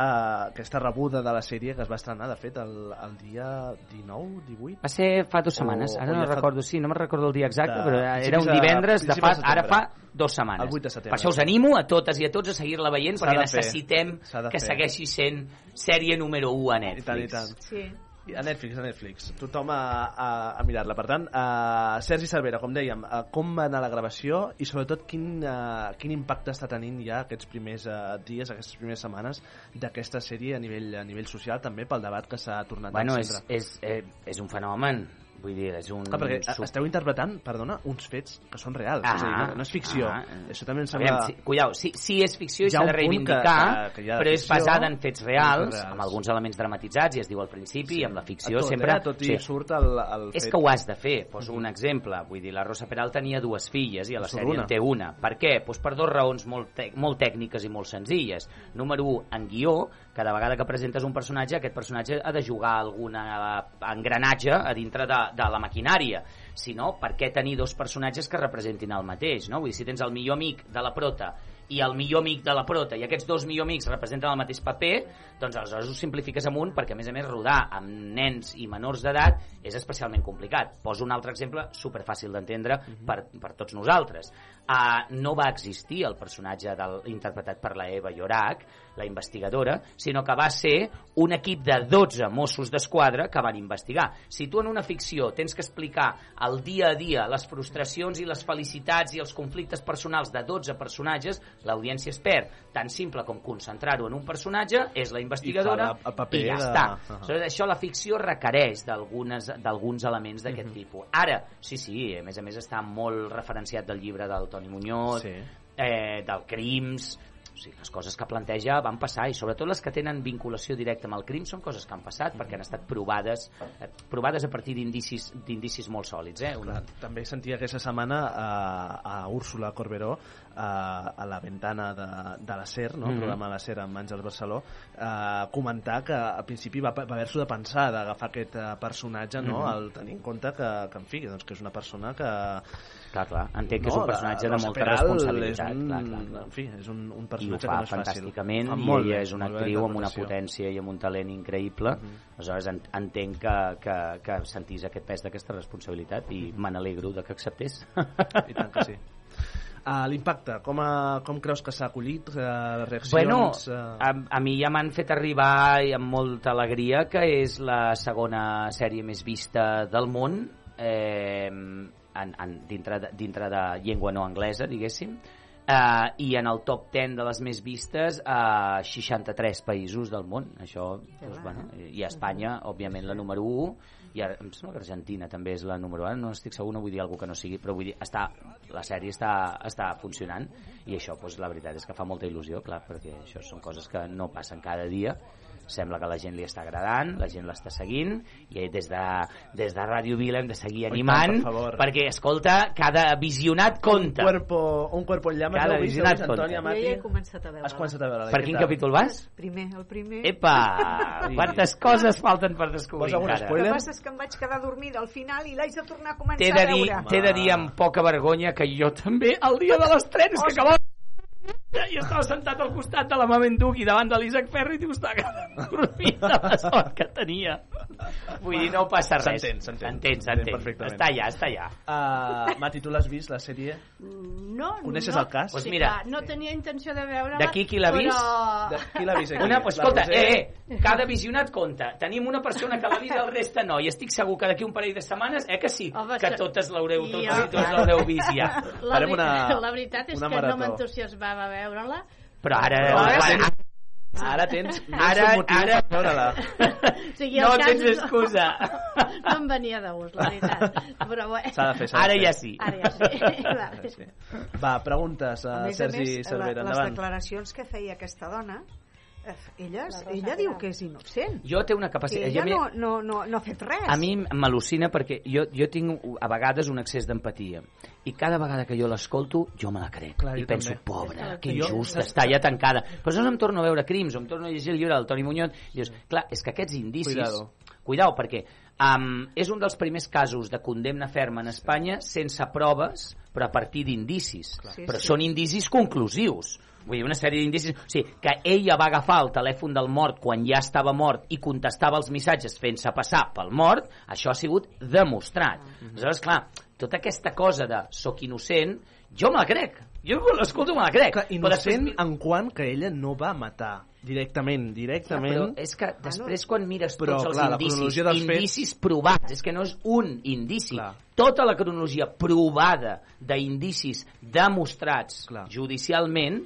aquesta rebuda de la sèrie que es va estrenar, de fet, el, el dia 19, 18? Va ser fa dues setmanes, O- ara o no ja fa- recordo, sí, no me'n recordo el dia exacte, De però era un divendres, de fa, de ara fa dues setmanes. El 8 de setembre. Per això us animo a totes i a tots a seguir-la veient, perquè necessitem que fer. segueixi sent sèrie número 1 a I tant, i Netflix. tant. Sí. A Netflix, a Netflix. Tothom a, a, a mirar-la. Per tant, uh, Sergi Cervera, com dèiem, uh, com va anar la gravació i sobretot quin, uh, quin impacte està tenint ja aquests primers uh, dies, aquestes primeres setmanes d'aquesta sèrie a nivell, a nivell social també pel debat que s'ha tornat Bueno, a és, encendre. és, eh, és un fenomen. Vull dir, és un... Clar, perquè sub- esteu interpretant, perdona, uns fets que són reals. Ah, és a dir, no, no és ficció. ah. Això també em Aviam, sembla... sí, cuidao, sí, sí és ficció i s'ha un de que- reivindicar, que- que ha però és basada en fets reals, reals. amb alguns elements dramatitzats, i es diu al principi, i amb la ficció tot, sempre... Eh? Tot i surt el, el És fet... que ho has de fer. Poso un exemple. Vull dir, la Rosa Peral tenia dues filles i a la sèrie una. en té una. Per què? Pues per dues raons molt, tec molt tècniques i molt senzilles. Número 1, en guió, cada vegada que presentes un personatge, aquest personatge ha de jugar alguna engranatge a dintre de, de la maquinària. Si no, per què tenir dos personatges que representin el mateix? No? Vull dir, si tens el millor amic de la prota i el millor amic de la prota i aquests dos millor amics representen el mateix paper, doncs aleshores ho simplifiques amunt perquè a més a més rodar amb nens i menors d'edat és especialment complicat. Poso un altre exemple superfàcil d'entendre per, per tots nosaltres. Uh, no va existir el personatge del, interpretat per la Eva Llorac, la investigadora, sinó que va ser un equip de 12 Mossos d'Esquadra que van investigar. Si tu en una ficció tens que explicar el dia a dia, les frustracions i les felicitats i els conflictes personals de 12 personatges, l'audiència es perd. Tan simple com concentrar-ho en un personatge, és la investigadora I la- i ja de- està. Ah. Aleshores, això la ficció requereix d'alguns elements d'aquest tipus. Ara, sí, sí, a més a més està molt referenciat del llibre del Toni Muñoz, Sí. eh, del Crims, o sigui, les coses que planteja van passar i sobretot les que tenen vinculació directa amb el crim són coses que han passat perquè han estat provades eh, provades a partir d'indicis d'indicis molt sòlids eh? Una, també sentia aquesta setmana a, a Úrsula Corberó a, a la ventana de, de la SER, no? el Mhm. programa de la SER amb Àngels Barceló, eh, comentar que al principi va, va haver-s'ho de pensar d'agafar aquest eh, personatge, no? Mhm. al tenir en compte que, que, en fi, doncs, que és una persona que... clar, clar, entenc que és no, un personatge la de molta Peral responsabilitat És un, clar, clar, clar. En fi, és un, un i ho personatge fa que no és fàcil. fantàsticament Fa i molt ella és una molt actriu amb una potència i amb un talent increïble aleshores en, entenc que, que, que sentís aquest pes d'aquesta responsabilitat i me n'alegro de que acceptés I tant que sí. Uh, L'impacte, com, a, com creus que s'ha acollit? Uh, reaccions? Bueno, uh... a, a mi ja m'han fet arribar i amb molta alegria que és la segona sèrie més vista del món eh, en, en, dintre, de, dintre de llengua no anglesa, diguéssim, eh, i en el top 10 de les més vistes a 63 països del món. Això, doncs, bueno, i a Espanya, òbviament, la número 1, i ara, em sembla que Argentina també és la número 1, no estic segur, no vull dir alguna que no sigui, però vull dir, està, la sèrie està, està funcionant. I això, doncs, la veritat és que fa molta il·lusió, clar, perquè això són coses que no passen cada dia, sembla que la gent li està agradant, la gent l'està seguint i des de, des de Ràdio Vila hem de seguir tant, animant per favor. perquè, escolta, cada visionat compta. Cuerpo, un cuerpo en llamas. Cada visionat Antònia, compta. Mati? Jo ja he començat a veure. Has començat a veure Per quin capítol vas? Primer, el primer. Epa! Quantes coses falten per descobrir encara? El que passa és que em vaig quedar dormida al final i l'haig de tornar a començar a veure. t'he de dir amb poca vergonya que jo també, el dia de l'estrena, és que acabava i estava sentat al costat de la Mamen Duc i davant de l'Isaac Ferri i estava dormint de la sort que tenia. Vull dir, no passa res. S'entén, s'entén. S'entén. Està allà, està allà. Uh, Mati, tu l'has vist, la sèrie? No, Coneixes no, el cas? Pues sí, mira. clar, no tenia intenció de veure-la. D'aquí qui l'ha vist? Però... De, qui l'ha vist aquí? Una, pues, escolta, Roser? eh, eh, cada visionat compta. Tenim una persona que l'ha vist, el resta no. I estic segur que d'aquí un parell de setmanes, eh que sí, Home, que totes l'haureu, totes Jo- i tots l'haureu vist ja. La, Farem una- veritat, la veritat és una que marató. no m'entusiasmava veure-la. Però ara... Però ara ara, tens ara, ara, per veure-la. O sigui, no tens excusa. No em venia de gust, la veritat. Però bé. S'ha de fer, s'ha de Ara ja sí. Ara ja sí. Va, preguntes a, A més a Sergi més, Cervera, la, les endavant. declaracions que feia aquesta dona, eh, ella, ella diu que és innocent. Jo té una capacitat... ella a no, no, no, no ha fet res. A mi m'al·lucina perquè jo, jo tinc a vegades un excés d'empatia i cada vegada que jo l'escolto jo me la crec. Clar, i jo penso, també. pobra, que Jo- injusta, està allà tancada. Però no em torno a veure crims o em torno a llegir el llibre del Toni Muñoz. I dius, clar, és que aquests indicis Cuidado. cuidao perquè um, és un dels primers casos de condemna ferma en Espanya sense proves però a partir d'indicis. Sí, però sí. són indicis conclusius. Vull dir, una sèrie d'indicis... O sigui, que ella va agafar el telèfon del mort quan ja estava mort i contestava els missatges fent-se passar pel mort, això ha sigut demostrat. Aleshores, clar, tota aquesta cosa de soc innocent, jo me la crec. Jo l'escolto me la crec. Després innocent mi- en quant que ella no va matar directament, directament. però és que després quan mires Però, tots els clar, la indicis, dels fets- indicis provats, és que no és un indici, Clar. tota la cronologia provada d'indicis demostrats Clar. judicialment,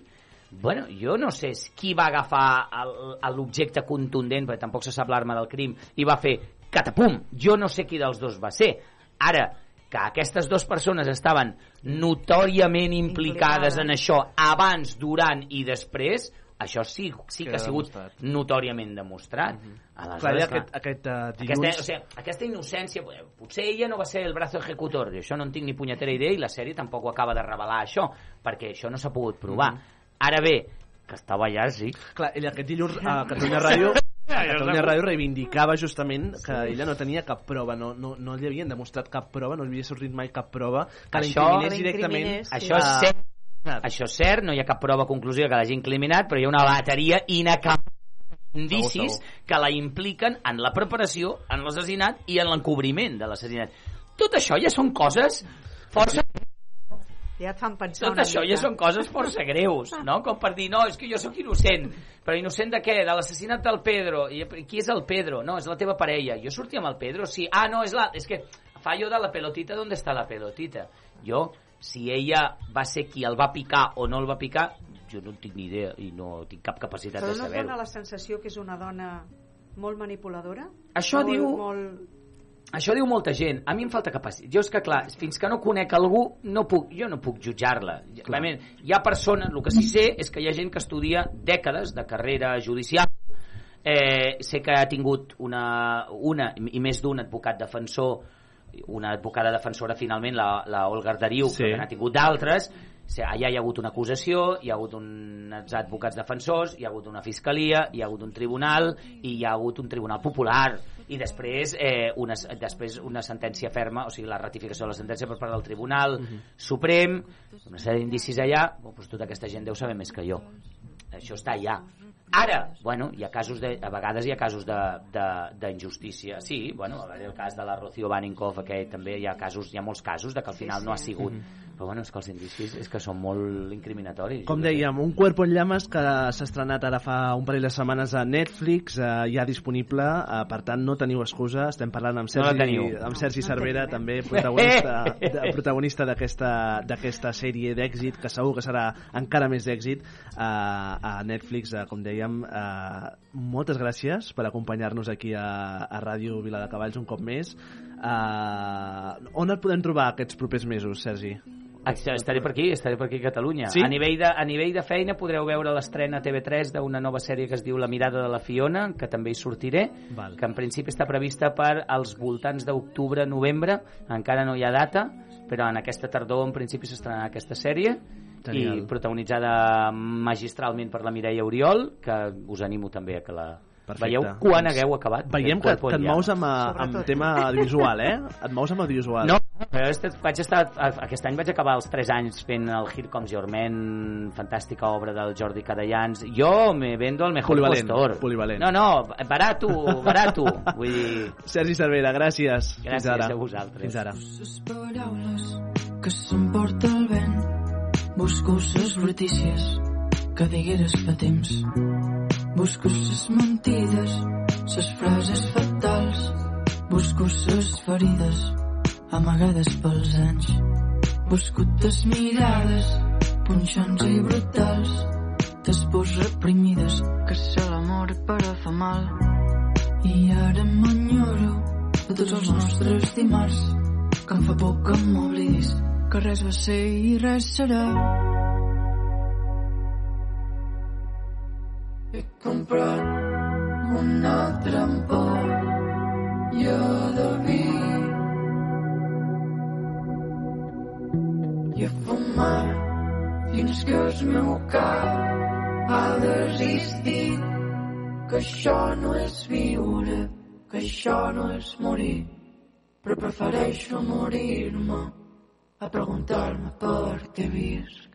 bueno, jo no sé qui va agafar el- l'objecte contundent, perquè tampoc se sap l'arma del crim, i va fer catapum, jo no sé qui dels dos va ser. Ara, que aquestes dues persones estaven notoriament implicades en això abans, durant i després, això sí, sí que ha sigut demostrat. notòriament demostrat. Aleshores, Clar, i clar, aquest, aquest uh, aquesta, dilluns... o sigui, aquesta innocència, potser ella no va ser el brazo ejecutor, això no en tinc ni punyetera idea i la sèrie tampoc ho acaba de revelar això, perquè això no s'ha pogut provar. Ara bé, que estava allà, sí. Clar, ella aquest dilluns a Catalunya Ràdio a Catalunya Ràdio reivindicava justament que ella no tenia cap prova, no, no, no li havien demostrat cap prova, no li havia sortit mai cap prova que Això- directament... L'incriminés, Això és cert, això és cert, no hi ha cap prova conclusiva que l'hagi incriminat, però hi ha una bateria inacabable d'indicis Segur, que la impliquen en la preparació, en l'assassinat i en l'encobriment de l'assassinat. Tot això ja són coses força... Ja et fan pensar Tot una això mica. ja són coses força greus, no? Com per dir, no, és que jo sóc innocent. Però innocent de què? De l'assassinat del Pedro. I qui és el Pedro? No, és la teva parella. Jo sortia amb el Pedro? Sí. Ah, no, és la... És que fa allò de la pelotita, ¿dónde està la pelotita? Jo, si ella va ser qui el va picar o no el va picar, jo no en tinc ni idea i no tinc cap capacitat Però de no et saber-ho. dona la sensació que és una dona molt manipuladora? Això molt, diu- Molt... Això diu molta gent. A mi em falta capacitat. Jo és que, clar, fins que no conec algú, no puc, jo no puc jutjar-la. Hi ha persones, el que sí sé és que hi ha gent que estudia dècades de carrera judicial, eh, sé que ha tingut una, una i més d'un advocat defensor una advocada defensora finalment, la, la Olga Arderiu, Sí. que n'ha tingut d'altres, allà hi ha hagut una acusació, hi ha hagut uns advocats defensors, hi ha hagut una fiscalia, hi ha hagut un tribunal i hi ha hagut un tribunal popular i després, eh, una, després una sentència ferma, o sigui, la ratificació de la sentència per part del Tribunal Suprem, una sèrie d'indicis allà, oh, doncs tota aquesta gent deu saber més que jo. Això està allà. Ara, bueno, hi ha casos de, a vegades hi ha casos de- de- d'injustícia. Sí, bueno, el cas de la Rocío Baninkoff, que també hi ha casos, hi ha molts casos de que al final no ha sigut. Però bueno, és que els indicis és que són molt incriminatoris. Com dèiem, un Cuerpo en llames que s'ha estrenat ara fa un parell de setmanes a Netflix, eh, ja disponible, eh, per tant no teniu excusa, estem parlant amb No Sergi, teniu. amb Sergi No Cervera, tenim, també protagonista, de, protagonista d'aquesta d'aquesta sèrie d'èxit, que segur que serà encara més d'èxit eh, a Netflix, eh, com dèiem. Eh, moltes gràcies per acompanyar-nos aquí a, a Ràdio Vila de Cavalls un cop més. Eh, on et podem trobar aquests propers mesos, Sergi? Est- Estaré per aquí, estaré per aquí a Catalunya. Sí? A, nivell de, a nivell de feina podreu veure l'estrena a TV3 d'una nova sèrie que es diu La mirada de la Fiona, que també hi sortiré, Val. que en principi està prevista per als voltants d'octubre-novembre, encara no hi ha data, però en aquesta tardor en principi s'estrenarà aquesta sèrie Genial. i protagonitzada magistralment per la Mireia Oriol, que us animo també a que la Perfecte. veieu quan hagueu acabat. Veiem El que, et mous amb, eh, amb Sobretot. tema audiovisual, eh? Et mous amb audiovisual. No, vaig estar, aquest any vaig acabar els 3 anys fent el Here Comes Your Man, fantàstica obra del Jordi Cadellans. Jo me vendo el mejor Polivalent, postor. polivalent. No, no, barato, barato. Vull dir, Sergi Cervera, gràcies. Fins Gràcies ara. a vosaltres. Fins ara. les paraules que s'emporta el vent. Busco les brutícies que digueres fa temps. Busco les mentides, les frases fatals. Busco les ferides amagades pels anys. Busco tes mirades, punxants i brutals. Tes pors reprimides, que sé l'amor però fa mal. I ara m'enyoro de tots els nostres dimarts que em fa por que m'oblidis que res va ser i res serà. He comprat una altra ampolla de vi i a fumar. Fins que el meu cap ha desistit que això no és viure, que això no és morir, però prefereixo morir-me a preguntar-me per què visc.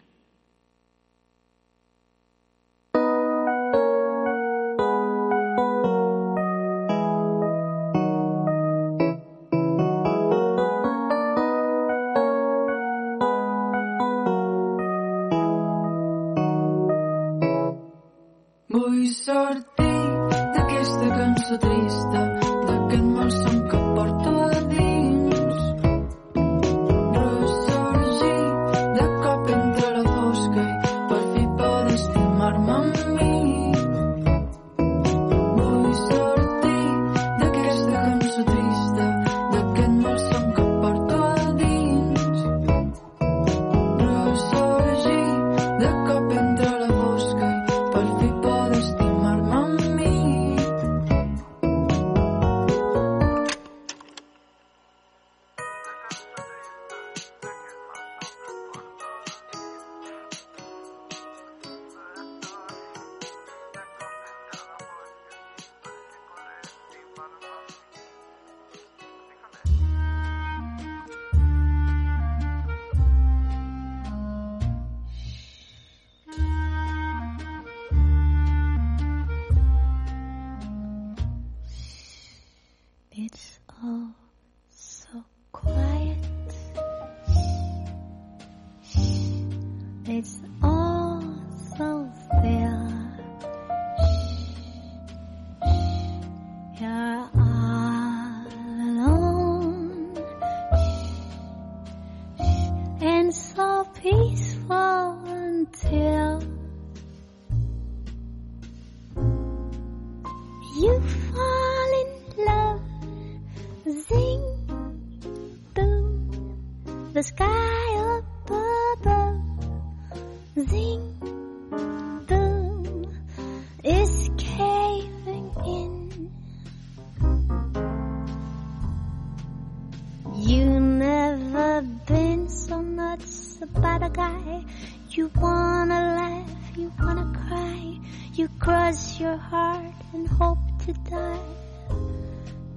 Wanna laugh, you wanna cry. You cross your heart and hope to die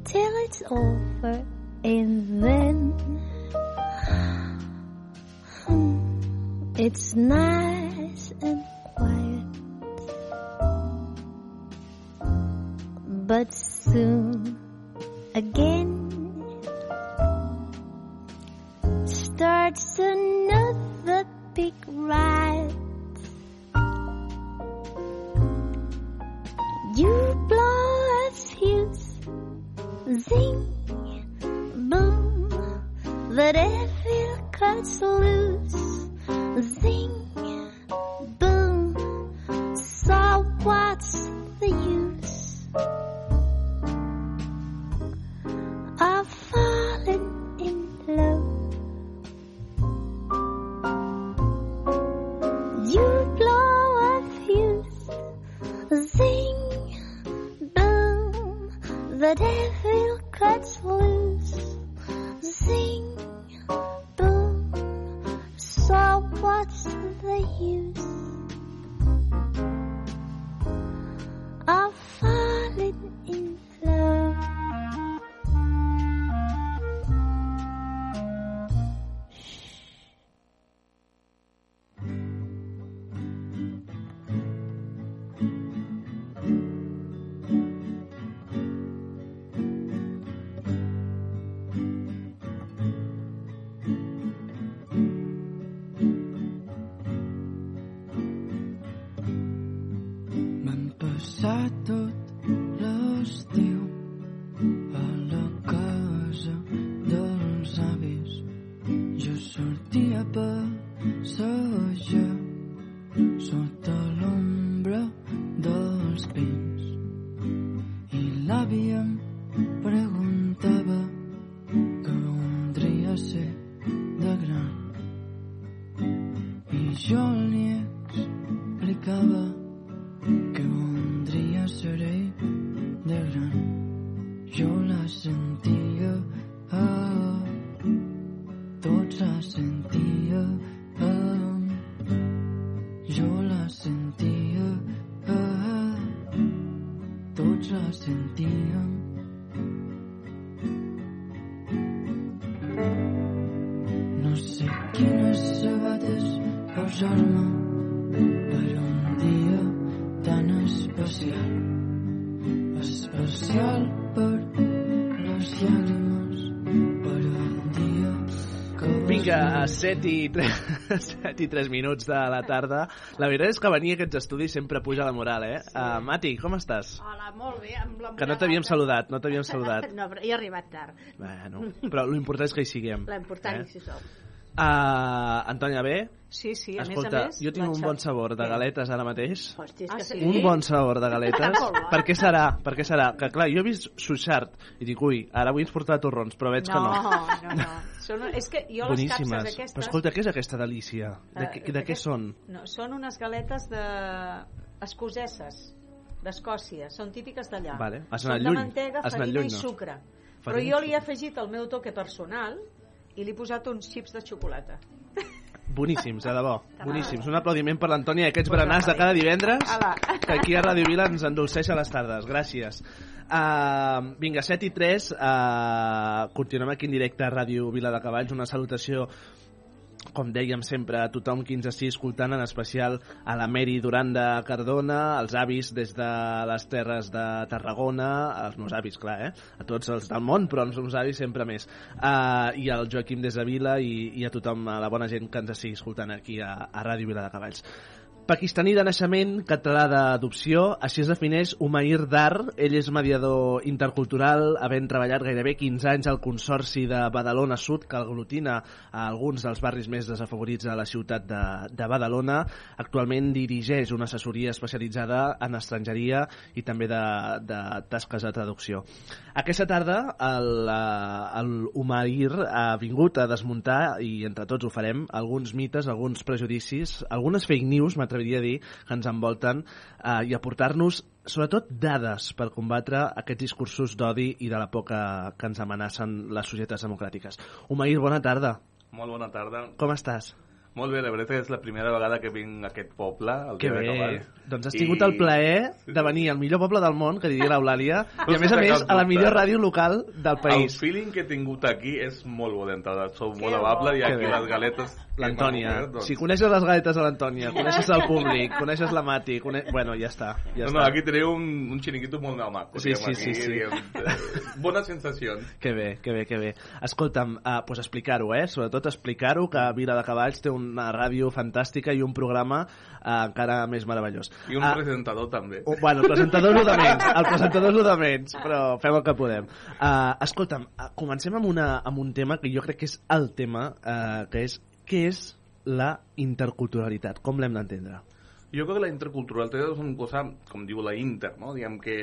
till it's over and then it's nice and quiet. But soon again 7 i, 3, 7 i 3 minuts de la tarda. La veritat és que venir a aquests estudis sempre puja la moral, eh? Sí. Uh, Mati, com estàs? Hola, molt bé. Amb la Que no t'havíem saludat, no t'havíem saludat. No, però he arribat tard. Bueno, però l'important és que hi siguem. L'important és si som. Uh, Antònia, bé? Sí, sí, a Escolta, més a més... jo tinc un bon sabor de galetes ara mateix. Hosti, és Ah, que sí? sí. Un bon sabor de galetes. Per què serà? Per què serà? Que clar, jo he vist Suixart i dic, ui, ara avui ens portarà torrons, però veig que no. No, no, no. Són, és que jo les Boníssimes. capses aquestes... Però escolta, què és aquesta delícia? De, eh, què- de què són? No, són unes galetes de... escoceses, d'Escòcia. Són típiques d'allà. Vale. Has Són de lluny. mantega, Has anat farina lluny, i no? sucre. Però Farina i jo li he sucre. afegit el meu toque personal i li he posat uns xips de xocolata. Boníssims, de debò. Boníssims. Un aplaudiment per l'Antònia i aquests berenars de cada divendres que aquí a Ràdio Vila ens endolceix a les tardes. Gràcies. Uh, vinga, 7 i 3. Uh, continuem aquí en directe a Ràdio Vila de Cavalls. Una salutació com dèiem sempre, a tothom qui ens estigui escoltant, en especial a la Meri Duran de Cardona, als avis des de les terres de Tarragona, als meus avis, clar, eh? A tots els del món, però als meus avis sempre més. Uh, I al Joaquim des de Vila i, i a tothom, a la bona gent que ens estigui escoltant aquí a, a Ràdio Vila de Cavalls. Pakistaní de naixement, català d'adopció, així es defineix Umair Dar. Ell és mediador intercultural, havent treballat gairebé 15 anys al Consorci de Badalona Sud, que aglutina a alguns dels barris més desafavorits de la ciutat de, de Badalona. Actualment dirigeix una assessoria especialitzada en estrangeria i també de, de tasques de traducció. Aquesta tarda el, eh, el Umair ha vingut a desmuntar, i entre tots ho farem, alguns mites, alguns prejudicis, algunes fake news, m'atreviria a dir, que ens envolten eh, i aportar-nos sobretot dades per combatre aquests discursos d'odi i de la por que, que ens amenacen les societats democràtiques. Umair, bona tarda. Molt bona tarda. Com estàs? Molt bé, la veritat és la primera vegada que vinc a aquest poble, al Que bé. Doncs has tingut el plaer de venir al millor poble del món, que diria l'Eulàlia, i a més a més a la millor ràdio local del país. El feeling que he tingut aquí és molt bo d'entrada. Sou molt amable i Que aquí bé. les galetes... L'Antònia. doncs- Si coneixes les galetes de l'Antònia, coneixes el públic, coneixes la Mati, cone... bueno, ja està. Ja no, està. no, aquí teniu un, un xiringuito molt maco. Sí, sí, sí, aquí, sí. Diguem, eh, bones sensacions. Que bé, que bé, que bé. Escolta'm, uh, pues explicar-ho, eh? Sobretot explicar-ho, que Vila de Cavalls té una ràdio fantàstica i un programa uh, encara més meravellós. I un Ah, presentador també. Oh, bueno, el presentador és el de menys, el presentador és el de menys, però fem el que podem. Uh, escolta'm, uh, comencem amb, una, amb un tema que jo crec que és el tema, uh, que és què és la interculturalitat, com l'hem d'entendre? Jo crec que la interculturalitat és una cosa, com diu la inter, no? Diguem que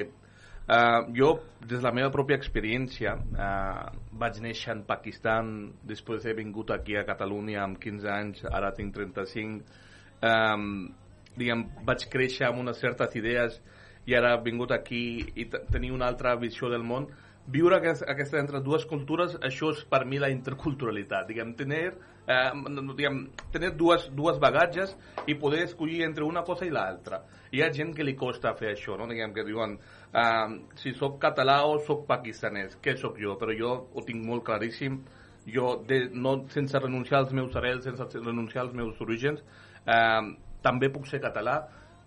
eh, jo, des de la meva pròpia experiència, eh, vaig néixer en Pakistan, després he vingut aquí a Catalunya amb 15 anys, ara tinc 35, eh, diguem, vaig créixer amb unes certes idees i ara he vingut aquí i te- tenir una altra visió del món, viure aquest, aquesta entre dues cultures, això és per mi la interculturalitat, diguem, tenir, eh, no, diguem, tenir dues, dues bagatges i poder escollir entre una cosa i l'altra. Hi ha gent que li costa fer això, no? diguem, que diuen eh, si sóc català o sóc pakistanès, què sóc jo? Però jo ho tinc molt claríssim, jo, de, no, sense renunciar als meus arrels, sense renunciar als meus orígens, eh, també puc ser català,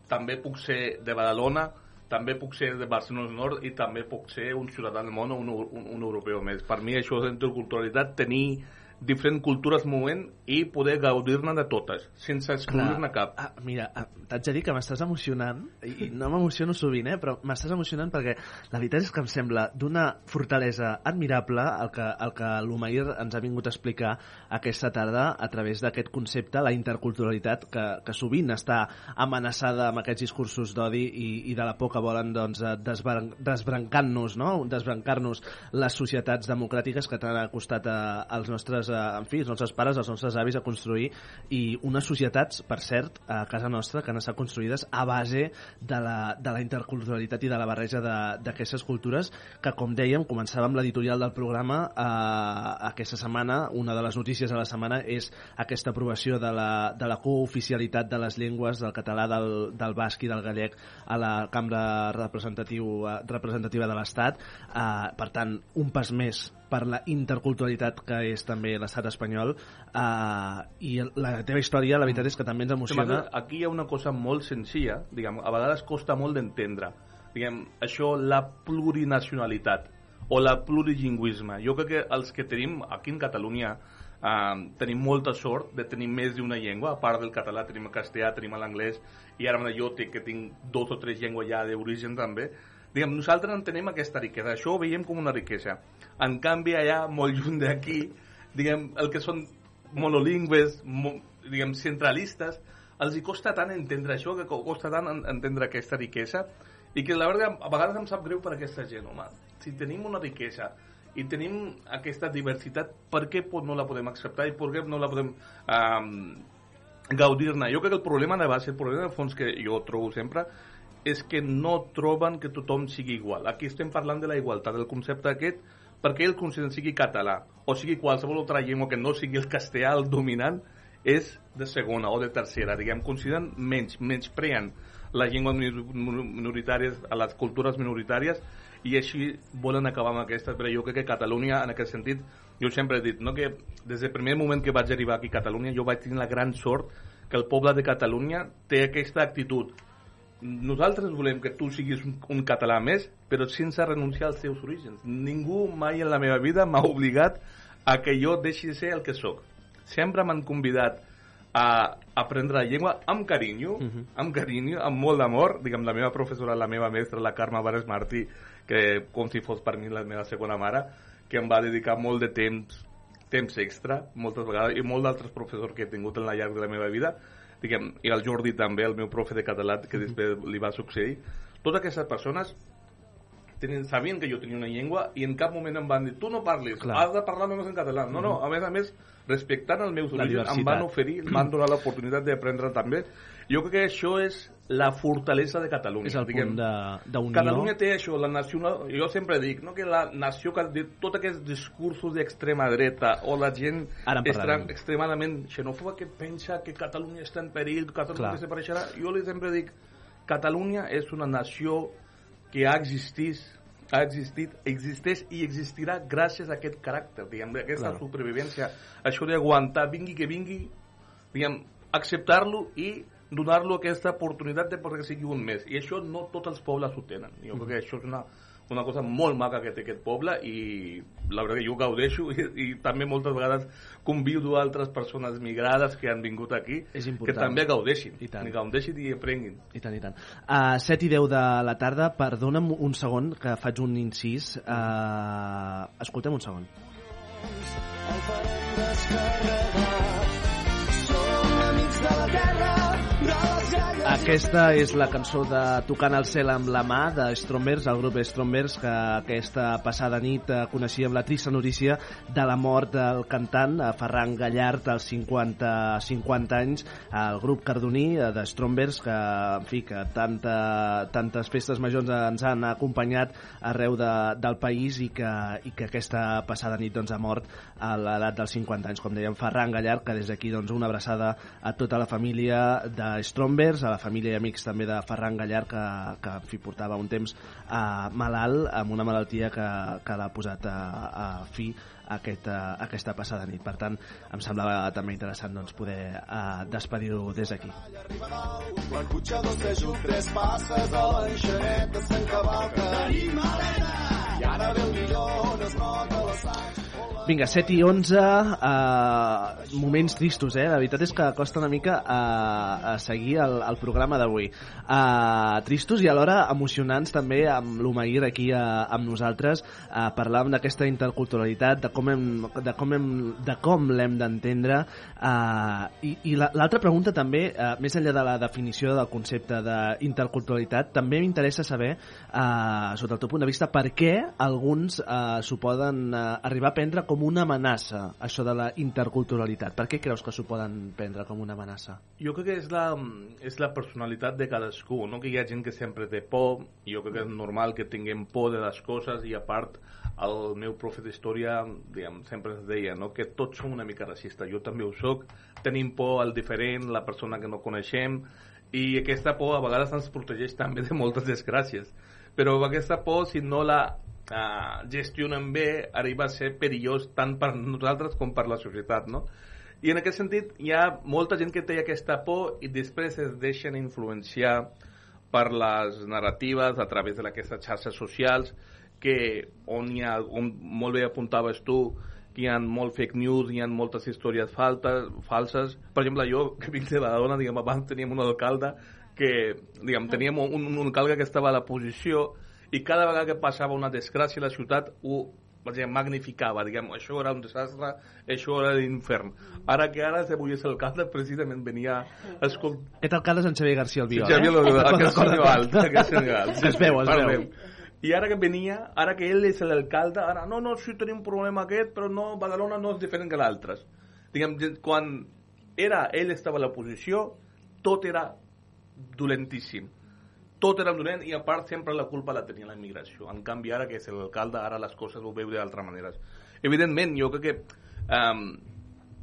també puc ser de Badalona, també puc ser de Barcelona Nord i també puc ser un ciutadà del món o un, un, un europeu més. Per mi això és interculturalitat, tenir diferents cultures movent i poder gaudir-ne de totes, sense excluir-ne cap. Ah, mira, ah, t'haig de dir que m'estàs emocionant, i, no m'emociono sovint, eh, però m'estàs emocionant perquè la veritat és que em sembla d'una fortalesa admirable el que, el que l'Umair ens ha vingut a explicar aquesta tarda a través d'aquest concepte, la interculturalitat, que, que sovint està amenaçada amb aquests discursos d'odi i, i de la por que volen doncs, eh, desbran- desbrancar-nos, no? desbrancar-nos les societats democràtiques que t'han acostat a, als nostres, eh, en fi, als nostres pares, als nostres avis a construir i unes societats, per cert, a casa nostra que han estat construïdes a base de la, de la interculturalitat i de la barreja d'aquestes cultures que, com dèiem, començàvem l'editorial del programa eh, aquesta setmana, una de les notícies de la setmana és aquesta aprovació de la, de la cooficialitat de les llengües del català, del, del basc i del gallec a la cambra representatiu, eh, representativa de l'Estat. Eh, per tant, un pas més per la interculturalitat que és també l'estat espanyol eh, i la teva història la veritat és que també ens emociona. Aquí hi ha una cosa molt senzilla, diguem, a vegades costa molt d'entendre. Diguem, això, la plurinacionalitat o la plurilingüisme. Jo crec que els que tenim aquí en Catalunya eh, tenim molta sort de tenir més d'una llengua, a part del català tenim el castellà, tenim l'anglès, i ara jo que tinc dos o tres llengües ja d'origen també, diguem, nosaltres en tenim aquesta riquesa, això ho veiem com una riquesa. En canvi, allà, molt lluny d'aquí, diguem, el que són monolingües, mo, diguem, centralistes, els hi costa tant entendre això, que co- costa tant en- entendre aquesta riquesa, i que la veritat a vegades em sap greu per aquesta gent, home. Si tenim una riquesa i tenim aquesta diversitat, per què no la podem acceptar i per què no la podem um, gaudir-ne? Jo crec que el problema de base, el problema de fons que jo trobo sempre, és que no troben que tothom sigui igual. Aquí estem parlant de la igualtat, del concepte aquest, perquè el concepte sigui català o sigui qualsevol altra llengua que no sigui el castellà el dominant, és de segona o de tercera, diguem, consideren menys, menyspreen les llengües minor- minoritàries, a les cultures minoritàries, i així volen acabar amb aquestes, però jo crec que Catalunya, en aquest sentit, jo sempre he dit, no, que des del primer moment que vaig arribar aquí a Catalunya, jo vaig tenir la gran sort que el poble de Catalunya té aquesta actitud. Nosaltres volem que tu siguis un, un català més, però sense renunciar als teus orígens. Ningú mai en la meva vida m'ha obligat a que jo deixi de ser el que sóc. Sempre m'han convidat a aprendre la llengua amb carinyo, amb carinyo, amb molt d'amor. Diguem, la meva professora, la meva mestra, la Carme Vares Martí, que com si fos per mi la meva segona mare, que em va dedicar molt de temps temps extra, moltes vegades, i molt d'altres professors que he tingut en la llarg de la meva vida, diguem, i el Jordi també, el meu profe de català, que després li va succeir, totes aquestes persones tenen, sabien que jo tenia una llengua i en cap moment em van dir, tu no parlis, Clar. has de parlar només en català. No, no, a més a més, respectant els meus orígens, em van oferir, em van donar l'oportunitat d'aprendre també. Jo crec que això és la fortalesa de Catalunya. És el diguem. punt d'unió. Catalunya té això, la nacional... Jo sempre dic, no, que la nació, que de tots aquests discursos d'extrema dreta o la gent extra, extremadament xenòfoba que pensa que Catalunya està en perill, que Catalunya Clar. desapareixerà, jo li sempre dic Catalunya és una nació que ha existit ha existit, existeix i existirà gràcies a aquest caràcter, diguem, aquesta Clar. supervivència, això d'aguantar, vingui que vingui, diguem, acceptar-lo i donar-lo aquesta oportunitat de que sigui un mes. I això no tots els pobles ho tenen. Jo crec que això és una, una cosa molt maca que té aquest poble i la veritat que jo gaudeixo i, i també moltes vegades convido altres persones migrades que han vingut aquí És que també gaudeixin, I tant. i gaudeixin i aprenguin. I tant, i tant. A 7 i 10 de la tarda, perdona'm un segon que faig un incís. Uh, escoltem un segon. Aquesta és la cançó de Tocant el cel amb la mà de Strombers, el grup Strombers, que aquesta passada nit eh, coneixíem la trista notícia de la mort del cantant eh, Ferran Gallart als 50, 50 anys, el grup cardoní eh, de Strombers, que, en fi, que tanta, tantes festes majors ens han acompanyat arreu de, del país i que, i que aquesta passada nit doncs, ha mort a l'edat dels 50 anys, com dèiem, Ferran Gallart, que des d'aquí doncs, una abraçada a tota la família de Strombers, a la família i amics també de Ferran Gallart, que, que en fi, portava un temps eh, malalt, amb una malaltia que, que l'ha posat a, a fi aquesta, aquesta passada nit. Per tant, em semblava també interessant doncs, poder eh, despedir-ho des d'aquí. S'ajunt tres passes a l'enxaneta se'n cavalca. Tenim arena! I ara ve el millor on es nota la sang. Vinga, 7 i 11, uh, moments tristos, eh? La veritat és que costa una mica uh, a seguir el, el programa d'avui. Uh, tristos i alhora emocionants també amb l'Umair aquí uh, amb nosaltres. Uh, parlàvem d'aquesta interculturalitat, de com hem, de com de com l'hem d'entendre. Uh, I i la- l'altra pregunta també, uh, més enllà de la definició del concepte d'interculturalitat, també m'interessa saber, uh, sota el teu punt de vista, per què alguns uh, s'ho poden uh, arribar a prendre com una amenaça, això de la interculturalitat. Per què creus que s'ho poden prendre com una amenaça? Jo crec que és la, és la personalitat de cadascú, no? que hi ha gent que sempre té por, jo crec que és normal que tinguem por de les coses, i a part el meu profe d'història sempre ens deia no? que tots som una mica racistes, jo també ho sóc, tenim por al diferent, la persona que no coneixem, i aquesta por a vegades ens protegeix també de moltes desgràcies. Però aquesta por, si no la uh, gestionen bé, arriba a ser perillós tant per nosaltres com per la societat, no? I en aquest sentit hi ha molta gent que té aquesta por i després es deixen influenciar per les narratives a través d'aquestes xarxes socials que on hi ha, on molt bé apuntaves tu, que hi ha molt fake news, hi ha moltes històries faltes, falses. Per exemple, jo, que vinc de Badalona, diguem, abans teníem un alcalde que, diguem, teníem un, un alcalde que estava a la posició i cada vegada que passava una desgràcia a la ciutat ho diguem, magnificava, diguem, això era un desastre, això era l'infern. Ara que ara se volgués alcalde, precisament venia a escoltar... Aquest alcalde és en Xavier García Albiol, Xavier eh? Albiol, D'acord, aquest alt, aquest senyor alt. Es veu, es veu. I ara que venia, ara que ell és l'alcalde, ara no, no, sí tenim un problema aquest, però no, Badalona no és diferent que l'altres. Diguem, quan era, ell estava a l'oposició, tot era dolentíssim. Tot era dolent i a part sempre la culpa la tenia la immigració. En canvi ara que és l'alcalde, ara les coses ho veu d'altra manera. Evidentment, jo crec que um,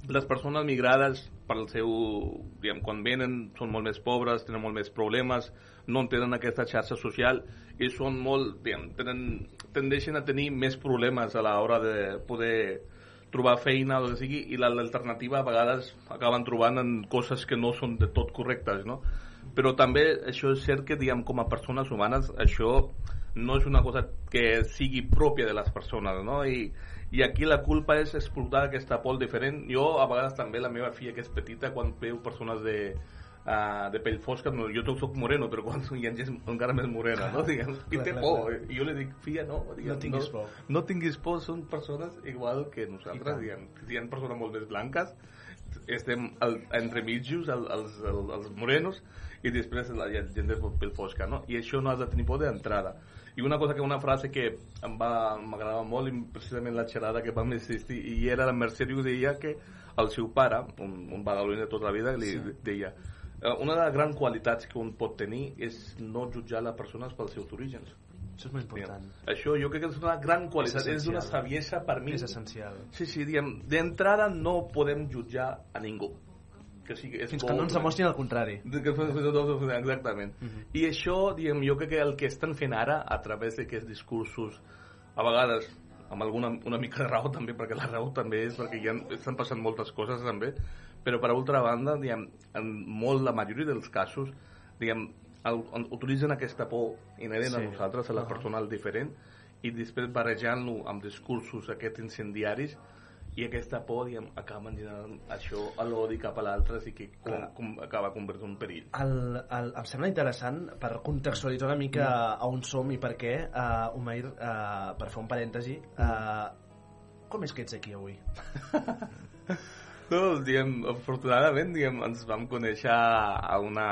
les persones migrades pel seu, diguem, quan venen són molt més pobres, tenen molt més problemes, no tenen aquesta xarxa social i són molt, diguem, tenen, tendeixen a tenir més problemes a l'hora de poder trobar feina o sigui i la- l'alternativa a vegades acaben trobant en coses que no són de tot correctes, no? Però també això és cert que diguem, com a persones humanes això no és una cosa que sigui pròpia de les persones no? I, i aquí la culpa és explotar aquesta por diferent jo a vegades també la meva filla que és petita quan veu persones de, uh, de pell fosca, no, jo tot soc moreno però quan hi ha gent encara més morena no? diguem, i té por i jo li dic, filla no diguem, No tinguis por. no tinguis por, són persones igual que nosaltres diguem, hi ha persones molt més blanques estem al, entre mitjos el, els, el, els morenos i després la gent de pell fosca no? i això no has de tenir por d'entrada i una cosa que una frase que em va m'agradava molt i precisament la xerrada que vam assistir i era la Mercè Rius deia que el seu pare un, un badaloní de tota la vida li Sí. deia "Eh, una de les grans qualitats que un pot tenir és no jutjar les persones pels seus orígens Això és molt important. això jo crec que és una gran qualitat, és, essencial. una saviesa per mi. És essencial. Sí, sí, diguem, d'entrada no podem jutjar a ningú. Que sigui, és Fins que no ens demostrin el contrari. Que- Exactament. I això, diguem, jo crec que el que estan fent ara, a través d'aquests discursos, a vegades amb alguna una mica de raó també, perquè la raó també és perquè ja estan passant moltes coses també, però per altra banda, diguem, en molt la majoria dels casos, diguem, el, utilitzen aquesta por inherent Sí. a nosaltres, a la persona al diferent, i després barrejant-lo amb discursos aquests incendiaris, i aquesta por, diguem, acaba generant això a l'odi cap a l'altre i que com, com, acaba convertint en un perill. El, el, em sembla interessant per contextualitzar una mica a on som i per què, uh, Umair, uh, per fer un parèntesi, uh, com és que ets aquí avui? No, diguem, afortunadament diguem, ens vam conèixer a, una,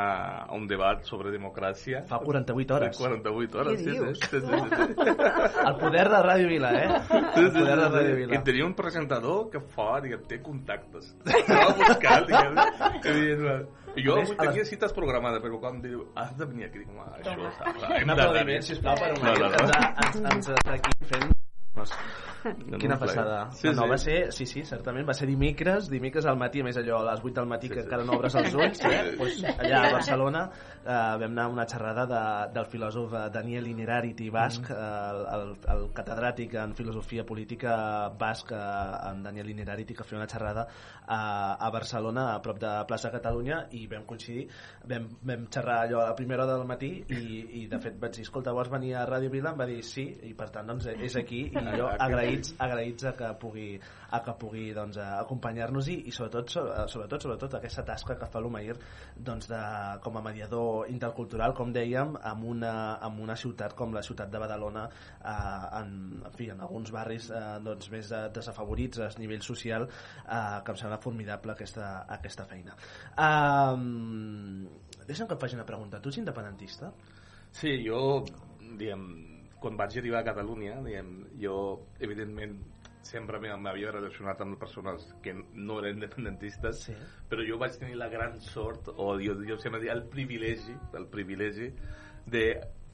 a un debat sobre democràcia. Fa 48 hores. 48 hores, sí, sí, sí, sí, sí. El poder de Ràdio Vila, eh? Sí, El sí, poder de Ràdio. Vila. I tenia un presentador que fa, diguem, té contactes. Estava buscant, diguem, que i jo avui tenia cites programades, però quan diu, has de venir aquí, dic, això hem Un aplaudiment, bé." sisplau, per No, Umair, no, que no. ens, ens, ens està aquí fent... No, Quina passada. Sí, no, sí. va ser, sí, sí, certament, va ser dimecres, dimecres al matí, a més allò, a les 8 del matí, que encara no obres els ulls, eh? pues, allà a Barcelona eh, vam anar a una xerrada de, del filòsof eh, Daniel Inerarity basc, Mm. eh, el, el, el catedràtic en filosofia política basc, eh, en Daniel Inerarity, que feia una xerrada a, a Barcelona, a prop de plaça Catalunya, i vam coincidir, vam, vam xerrar allò a la primera hora del matí, i, i de fet vaig dir, escolta, vols venir a Ràdio Vila? Em va dir sí, i per tant doncs, és aquí, i jo agraïts, agraïts a que pugui, a que pugui doncs, a acompanyar-nos-hi i sobretot, so- eh, sobretot, sobretot aquesta tasca que fa l'Umair doncs, de, com a mediador intercultural, com dèiem, amb una, amb una ciutat com la ciutat de Badalona eh, en, en, fi, en alguns barris eh, doncs, més de, desafavorits a nivell social eh, que em sembla formidable aquesta, aquesta feina. Um, deixa'm que et faci una pregunta. Tu ets independentista? Sí, jo, diguem, quan vaig arribar a Catalunya, diguem, jo, evidentment, sempre m'havia relacionat amb persones que no eren independentistes, sí. però jo vaig tenir la gran sort, o jo, jo sempre dic el privilegi, el privilegi de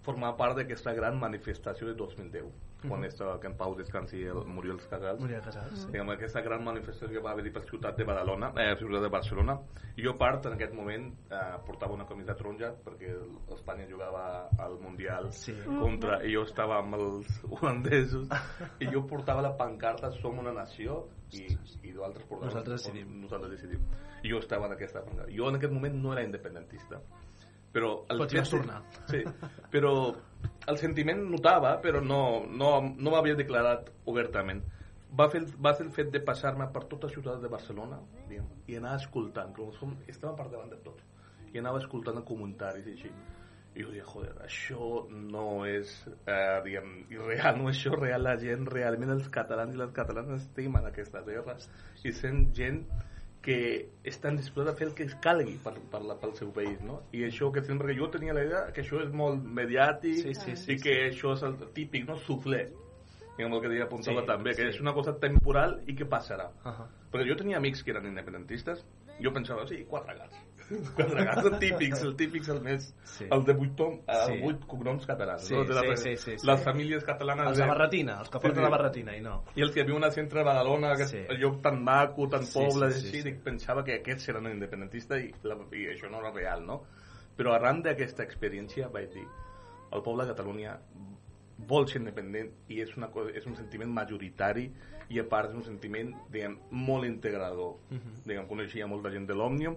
formar part d'aquesta gran manifestació de 2010, quan Mhm. estava que en Pau descansi el Muriel Casals. Muriel Casals, sí. Diguem, aquesta gran manifestació que va haver-hi per ciutat de Badalona, eh, ciutat de Barcelona, i jo part en aquest moment eh, portava una camisa taronja perquè Espanya jugava al Mundial sí. contra, i jo estava amb els holandesos i jo portava la pancarta Som una nació i, i nosaltres portàvem Nosaltres decidim. nosaltres decidim i jo estava en aquesta pancarta jo en aquest moment no era independentista però el vas fet- tornar. sí, però el sentiment notava però no, no, no m'havia declarat obertament. Va, fer, va ser el fet de passar-me per tota la ciutat de Barcelona diguem, i anar escoltant com som, per davant de tot i anava escoltant comentaris i així. I jo deia, joder, això no és eh, diguem, irreal, no és això real la gent, realment els catalans i les catalanes estimen aquesta terra i sent gent que estan disposats a fer el que es calgui per, per la, pel seu país, no? I això que sempre, perquè jo tenia la idea que això és molt mediàtic Sí, sí, sí, i que això és el típic, no? Suflé. Diguem el que deia apuntava Sí, també, que sí. és una cosa temporal i que passarà. Uh -huh. Perquè jo tenia amics que eren independentistes, jo pensava, sí, quatre gats. quatre gats, el típics, el típics, el més... Sí. El de vuit, tom, el Sí. vuit cognoms catalans, Sí, no? De la, sí, sí, sí, sí. Les famílies catalanes... Els de barretina, els que porten la barretina, i no. I els que viuen al centre de Badalona, aquest Sí. sí. lloc tan maco, tan Sí, poble, sí, sí, així, sí. dic, pensava que aquests eren independentistes i, la, i això no era real, no? Però arran d'aquesta experiència vaig dir, el poble de Catalunya vol ser independent i és, una cosa, és un sentiment majoritari i a part és un sentiment diguem, molt integrador Mhm. diguem, coneixia molta gent de l'Òmnium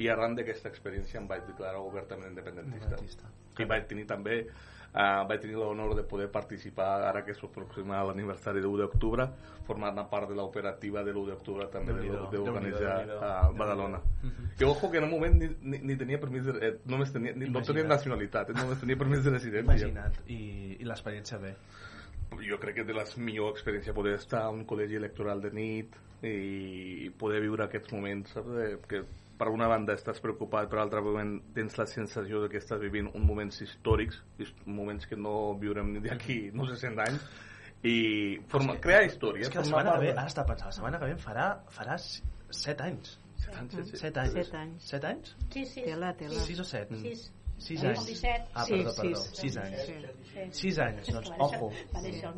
i arran d'aquesta experiència em vaig declarar obertament independentista. Independentista. I vaig tenir també Uh, vaig tenir l'honor de poder participar ara que s'aproxima l'aniversari de l'1 d'octubre formant part de l'operativa de l'1 d'octubre també d'organitzar a. Badalona Mhm. i ojo que en un moment ni, ni, ni tenia permís de, eh, només tenia, ni, no tenia nacionalitat eh, només tenia permís de residència Imagina't, i, i l'experiència bé. jo crec que de la millor experiència poder estar a un col·legi electoral de nit i poder viure aquests moments saps? De, que per una banda estàs preocupat per l'altra moment tens la sensació de que estàs vivint uns moments històrics his- moments que no viurem ni d'aquí no sé 100 anys i forma, crear història És que la setmana que ve, ara està pensant, la setmana que ve farà, farà 7 anys. Set anys, sí, sí. Set anys. Set anys. Set anys? Sí, sí. Tela, tela. Sis o set? Sis. Sis Com anys. 17. Ah, Sí, perdó, perdó. sis. Sis anys. Sí. Sis anys, doncs, ojo.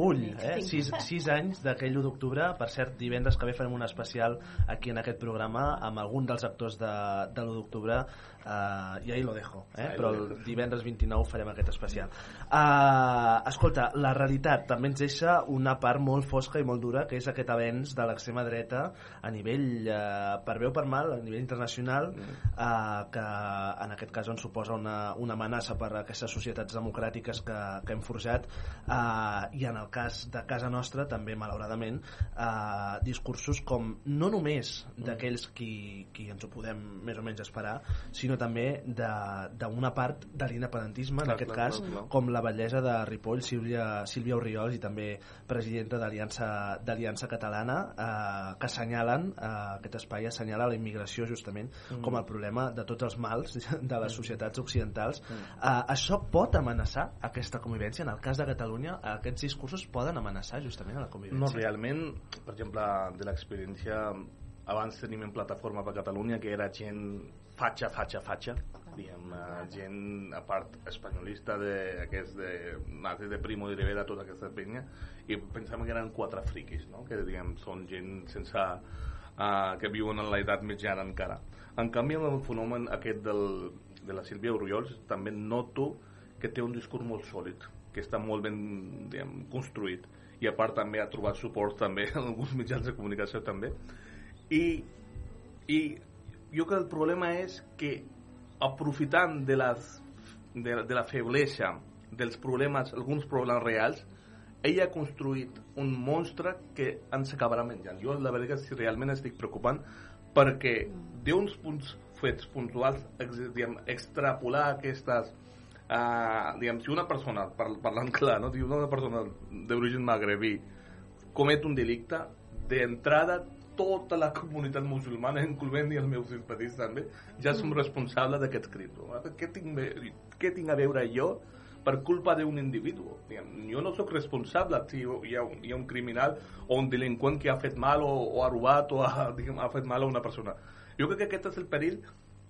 Ull, eh? amic. Sis, sis anys d'aquell 1 d'octubre. Per cert, divendres que ve farem un especial aquí en aquest programa amb algun dels actors de, de l'1 d'octubre uh, i ahí lo dejo, eh? Ahí però el divendres 29 farem aquest especial. Uh, escolta, la realitat també ens deixa una part molt fosca i molt dura, que és aquest avenç de l'extrema dreta a nivell, uh, per bé o per mal, a nivell internacional, uh, que en aquest cas ens suposa una, una amenaça per a aquestes societats democràtiques que, que hem forjat, uh, i en el cas de casa nostra, també, malauradament, uh, discursos com no només d'aquells qui, qui ens ho podem més o menys esperar, sinó també de- d'una part de l'independentisme, en aquest clar, cas, clar, clar. com la bellesa de Ripoll, Sílvia, Sílvia Oriols i també presidenta d'Aliança Catalana eh, que assenyalen, eh, aquest espai assenyala la immigració justament Mm. com el problema de tots els mals de les societats occidentals Mm. eh, això pot amenaçar aquesta convivència? En el cas de Catalunya aquests discursos poden amenaçar justament a la No, convivència? realment, per exemple, de l'experiència, abans tenim en plataforma per Catalunya que era gent fatxa, fatxa, fatxa, diguem, eh, gent, a part, espanyolista, de, aquest de, nazi de Primo de Rivera, tota aquesta penya, i pensàvem que eren quatre friquis, no? que diguem, són gent sense, uh, que viuen en l'edat mitjana encara. En canvi, amb el fenomen aquest del, de la Sílvia Oriols, també noto que té un discurs molt sòlid, que està molt ben diguem, construït i a part també ha trobat suport també en alguns mitjans de comunicació també i, i jo crec que el problema és que aprofitant de, les, de, de la feblesa dels problemes, alguns problemes reals ella ha construït un monstre que ens acabarà menjant jo la veritat que realment estic preocupant perquè d'uns punts fets puntuals ex, diguem, extrapolar aquestes uh, diguem, si una persona, par, parlant clar no? si una persona d'origen magrebí comet un delicte d'entrada tota la comunitat musulmana, incloent i els meus simpatis també, ja som responsables d'aquests crims. no? Què tinc, què tinc a veure jo per culpa d'un individu? Jo no sóc responsable si hi ha, un- hi ha un criminal o un delinqüent que ha fet mal o, o ha robat o ha, diguem, ha fet mal a una persona. Jo crec que aquest és el perill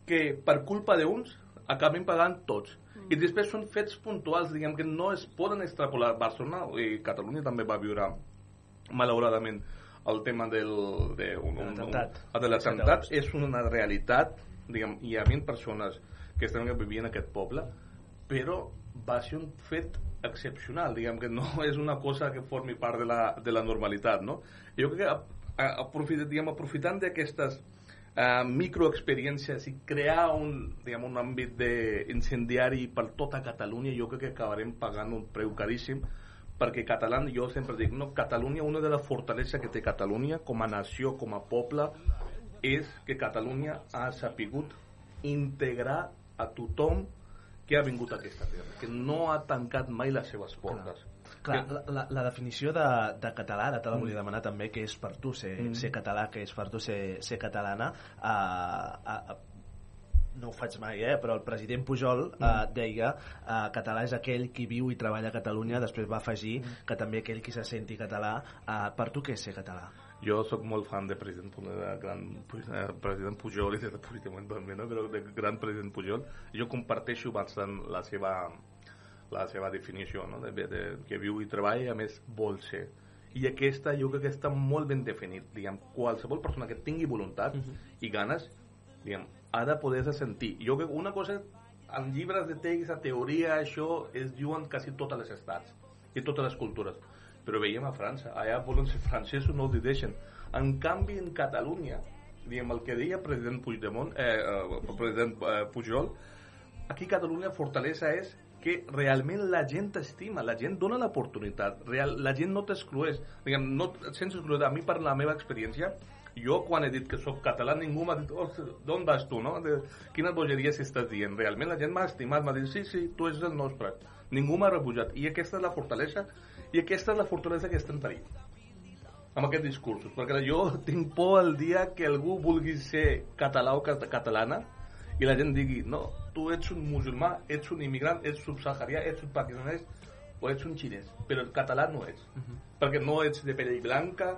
que per culpa d'uns acabem pagant tots. I després són fets puntuals, diguem que no es poden extrapolar. Barcelona i Catalunya també va viure malauradament el tema del, de, un, De un, l'atemptat. de l'atemptat és una realitat diguem, hi ha 20 persones que estan vivint en aquest poble però va ser un fet excepcional diguem que no és una cosa que formi part de la, de la normalitat no? jo crec que aprofit, diguem, aprofitant d'aquestes uh, microexperiències i crear un, diguem, un àmbit de incendiari per tota Catalunya jo crec que acabarem pagant un preu caríssim perquè català, jo sempre dic, no, Catalunya, una de les fortaleses que té Catalunya com a nació, com a poble, és que Catalunya ha sapigut integrar a tothom que ha vingut a aquesta terra, que no ha tancat mai les seves portes. Clar, Que- la, la, la definició de, de català, ara te la volia demanar també, que és per tu ser, Mm. ser català, que és per tu ser, ser catalana, uh, uh, no ho faig mai, eh? però el president Pujol uh, deia uh, català és aquell qui viu i treballa a Catalunya, després va afegir que també aquell qui se senti català. Uh, per tu què és ser català? Jo sóc molt fan de president, de gran eh, president Pujol i de Puigdemont també, no? però de gran president Pujol. Jo comparteixo bastant la seva, la seva definició, no? de, de, que viu i treballa i a més vol ser. I aquesta jo crec que està molt ben definit. Diguem, qualsevol persona que tingui voluntat i ganes diguem, ha de poder-se sentir. Jo que una cosa, en llibres de text, a teoria, això es diuen quasi totes les estats i totes les cultures. Però veiem a França, allà volen ser francesos, no ho deixen. En canvi, en Catalunya, diguem, el que deia president Puigdemont, eh, eh, el president eh, Pujol, aquí Catalunya fortalesa és que realment la gent t'estima, la gent dona l'oportunitat, la gent no t'exclueix, no, et sents excluït. A mi, per la meva experiència, jo quan he dit que sóc català, ningú m'ha dit, oh, d'on vas tu, no? De, quines bogeries estàs dient? Realment la gent m'ha estimat, m'ha dit, sí, sí, tu ets el nostre. Ningú m'ha rebutjat. I aquesta és la fortalesa, i aquesta és la fortalesa que està en perill amb aquests discursos, perquè jo tinc por el dia que algú vulgui ser català o cat- catalana i la gent digui, no, tu ets un musulmà, ets un immigrant, ets subsaharià, ets un pakistanès o ets un xinès, però el català no ets, perquè no ets de pell blanca,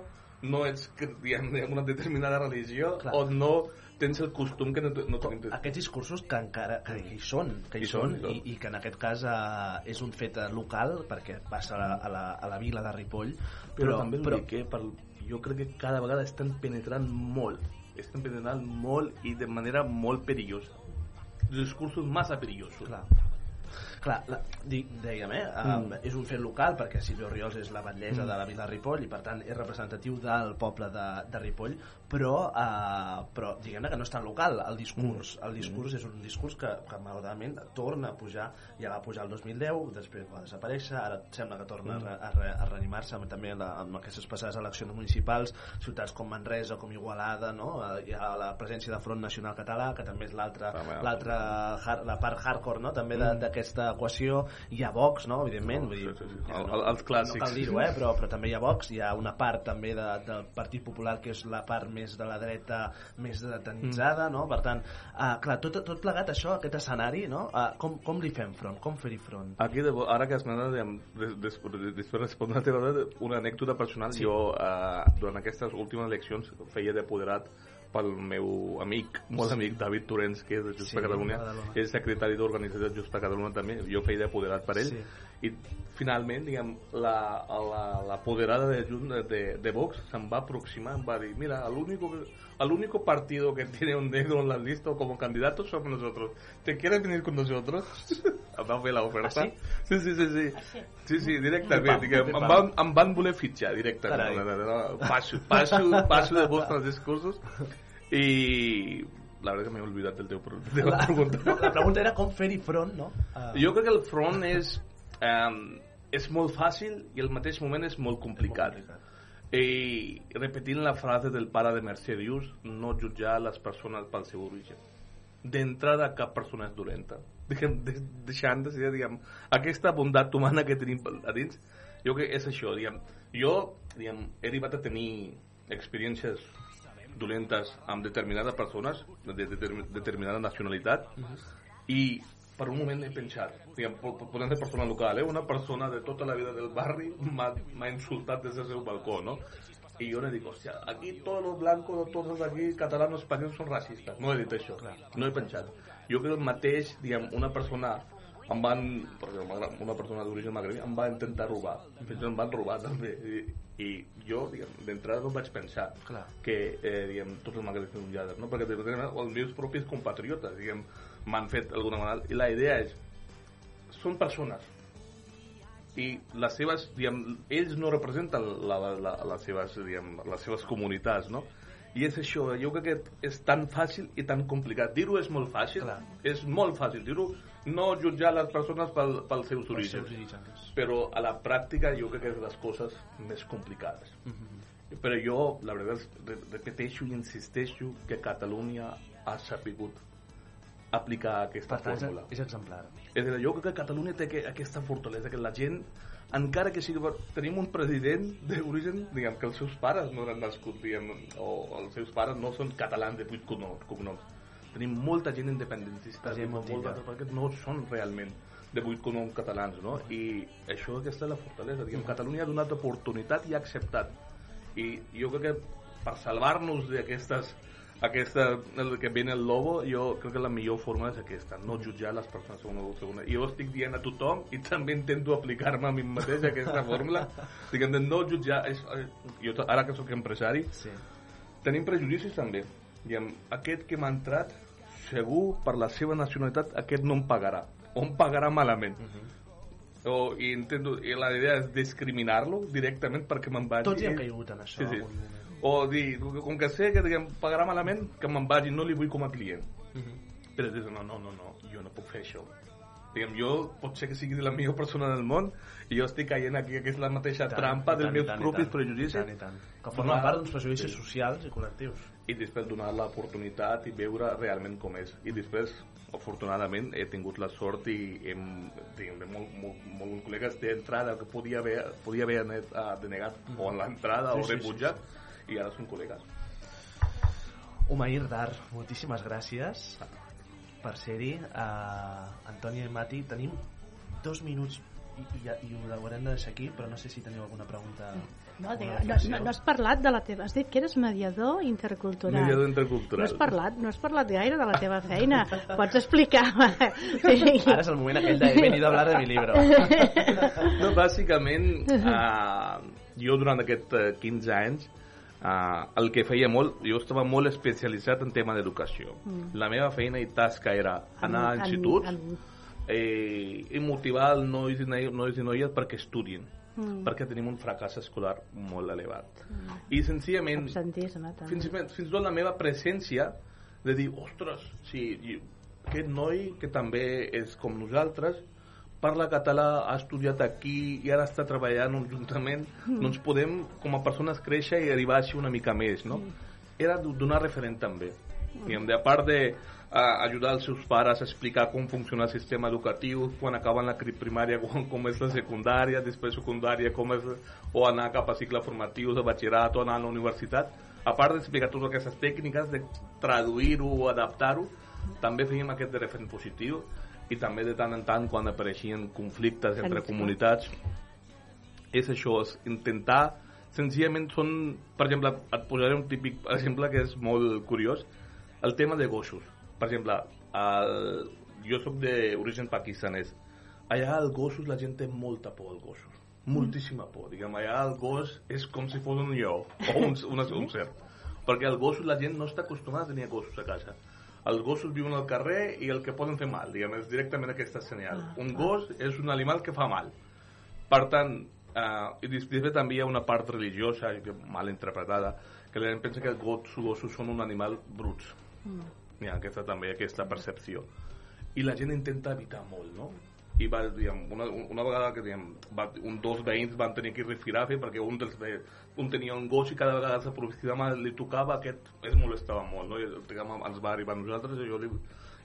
no ets diguem, d'una determinada religió Clar. o no tens el costum que no, no tenim. Aquests discursos que encara que hi són, que hi, Hi són, són, i, i que en aquest cas eh, és un fet eh, local perquè passa a la, a la, a la vila de Ripoll però, però, també però, eh, per, jo crec que cada vegada estan penetrant molt estan penetrant molt i de manera molt perillosa discursos massa perillosos clar, clar la, dèiem, eh, um, és un fet local perquè Silvio Riols és la batllessa Mm. de la vila de Ripoll i per tant és representatiu del poble de, de Ripoll però, uh, però diguem-ne que no és tan local el discurs, Mm. el discurs és un discurs que, que malauradament torna a pujar ja va pujar el 2010, després va desaparèixer ara sembla que torna a, re- a, re- a reanimar-se també la, amb aquestes passades eleccions municipals ciutats com Manresa, com Igualada no? Hi ha la presència de Front Nacional Català que també és l'altra la part hardcore no? també Mm. d'aquesta equació hi ha Vox, no? evidentment vull dir, ja El- no, els clàssics. no cal dir-ho, eh? però, però també hi ha Vox hi ha una part també de, del Partit Popular que és la part més de la dreta més detenitzada, no? per tant uh, clar, tot, tot plegat això, aquest escenari no? uh, com, com li fem front? com fer-hi front? Aquí, de, bo- ara que des, després de respondre a la teva una anècdota personal. Sí. Jo, eh, durant aquestes últimes eleccions, feia d'apoderat pel meu amic, molt amic, David Torrents, que és de Just Sí, per Catalunya, Badalona. és secretari d'organització de Just per Catalunya també, jo feia d'apoderat per ell, Sí. i finalment, diguem, la- la- l'apoderada de, Junts- de, de Vox se'm va aproximar, em va dir, mira, el único, el único partido que tiene un negro en la lista como candidato somos nosotros. ¿Te quieres venir con nosotros? em va fer l'oferta. Ah, sí? Sí, sí, sí. Sí, sí, directament. Pam, Diguem, pam. em, van, em van voler fitxar directament. Passo, passo, passo de vostres discursos i la veritat que m'he oblidat del teu, de la, La, pregunta. no, la pregunta era com fer-hi front no? Uh, Jo crec que el front és, um, és molt fàcil i al mateix moment és molt complicat. I repetint la frase del pare de Mercedius, no jutjar les persones pel seu origen. D'entrada, cap persona és dolenta. Diguem, de, deixant de ser, diguem, aquesta bondat humana que tenim a dins, jo crec que és això, diguem. Jo, diguem, he arribat a tenir experiències dolentes amb determinades persones de, de, de determinada nacionalitat i per un moment he pensat, diguem, po- po- podem ser persona local, eh? una persona de tota la vida del barri m'ha insultat des del seu balcó, no? I jo le dic, hòstia, aquí tots los blancos, tots els aquí catalanos españols són racistes. No he dit això, no he pensat. Jo crec que el mateix, diguem, una persona em van, perquè una persona d'origen magrebí em va intentar robar fins em van robar també i, i jo diguem, d'entrada no vaig pensar Clar. que eh, diguem, tots els magrebins són lladres no? perquè diguem, els meus propis compatriotes diguem, m'han fet alguna manera i la idea és són persones i les seves, diguem, ells no representen la, la, les, seves, diguem, les seves comunitats, no? I és això, jo crec que és tan fàcil i tan complicat. Dir-ho és molt fàcil, Clar. és molt fàcil dir-ho, no jutjar les persones pel, pels seus pels orígens. seus orígens. Però a la pràctica jo crec que és les coses més complicades. Però jo, la veritat, repeteixo i insisteixo que Catalunya ha sapigut aplicar aquesta tant, fórmula. és exemplar. És a dir, jo crec que Catalunya té que, aquesta fortalesa, que la gent, encara que sigui... Tenim un president d'origen, diguem, que els seus pares no eren nascuts, diguem, o els seus pares no són catalans de vuit cognoms. Tenim molta gent independentista, President molt, perquè no són realment de vuit cognoms catalans, no? I això, aquesta és la fortalesa. Diguem, Catalunya ha donat oportunitat i ha acceptat. I jo crec que per salvar-nos d'aquestes aquesta, el que viene el lobo, jo crec que la millor forma és aquesta, no jutjar les persones segona o segona. I jo estic dient a tothom, i també intento aplicar-me a mi mateix aquesta fórmula, diguem de no jutjar, és, eh, jo ara que sóc empresari, sí. tenim prejudicis també. Diguem, aquest que m'ha entrat, segur, per la seva nacionalitat, aquest no em pagarà, o em pagarà malament. o, i, intento, i la idea és discriminar-lo directament perquè me'n vagi Tots hi hem caigut en això, sí, sí. O dir, com que sé que diguem, pagarà malament, que me'n vagi, no li vull com a client. Mhm. Però dius, no, no, no, no, jo no puc fer això. Diguem, jo pot ser que sigui la millor persona del món i jo estic caient aquí, que és la mateixa tant, trampa dels meus propis prejudicis. i tant, i tant. Que forma part d'uns prejudicis socials i col·lectius. I després donar l'oportunitat i veure realment com és. I després, afortunadament, he tingut la sort i hem, tinc molt, molt, molts col·legues d'entrada que podia haver, podia haver anat a denegat o en l'entrada Sí, o sí, sí, rebutjat i ara són col·legues. Umair Dar, moltíssimes gràcies per ser-hi. Uh, Antònia i Mati, tenim dos minuts i, i, i ho haurem de deixar aquí, però no sé si teniu alguna pregunta. No, digue, no, no, no has parlat de la teva... Has dit que eres mediador intercultural. Mediador intercultural. No has parlat, no has parlat gaire de la teva feina. Pots explicar? Sí. Ara és el moment aquell de he venido a hablar de mi libro. No, bàsicament, uh, jo durant aquests uh, 15 anys, uh, el que feia molt, jo estava molt especialitzat en tema d'educació. Mm. La meva feina i tasca era anar a En- en- instituts en- eh, i motivar els nois i, noi- nois i noies perquè estudien, Mm. perquè tenim un fracàs escolar molt elevat. I senzillament, Absentisme, també. fins, fins i tot la meva presència de dir, ostres, sí, i aquest noi que també és com nosaltres, parla català, ha estudiat aquí i ara està treballant juntament, Mm. doncs podem com a persones créixer i arribar així una mica més, no? Era d- donar referent també. Diguem, de a part de uh, ajudar els seus pares a explicar com funciona el sistema educatiu, quan acaben la primària, com, com és la secundària, després secundària, com és, o anar cap a cicle formatiu de batxillerat o anar a la universitat, a part d'explicar totes aquestes tècniques, de traduir-ho o adaptar-ho, també fèiem aquest de referent positiu i també de tant en tant quan apareixien conflictes entre comunitats és això, és intentar senzillament són, per exemple, et posaré un típic exemple que és molt curiós, el tema de gossos. Per exemple, el, jo sóc d'origen pakistanès. Allà als gossos la gent té molta por als gossos. Moltíssima por. Diguem, allà el gos és com si fos un lleó o un, un, un cert. Perquè els gossos la gent no està acostumada a tenir gossos a casa. Els gossos viuen al carrer i el que poden fer mal, diguem, és directament aquesta senyal. Ah, un gos és un animal que fa mal. Per tant, uh, i després també hi ha una part religiosa mal interpretada, que la gent pensa que els gossos, gossos són un animal bruts. Hi ha aquesta, també aquesta percepció. I la gent intenta evitar molt, no? I va, diguem, una, una vegada que diguem, va, un, dos veïns van tenir que ir rifirafe perquè un, dels, un tenia un gos i cada vegada que s'aproximava li tocava, aquest es molestava molt, no? I diguem, ens va arribar a nosaltres i jo li,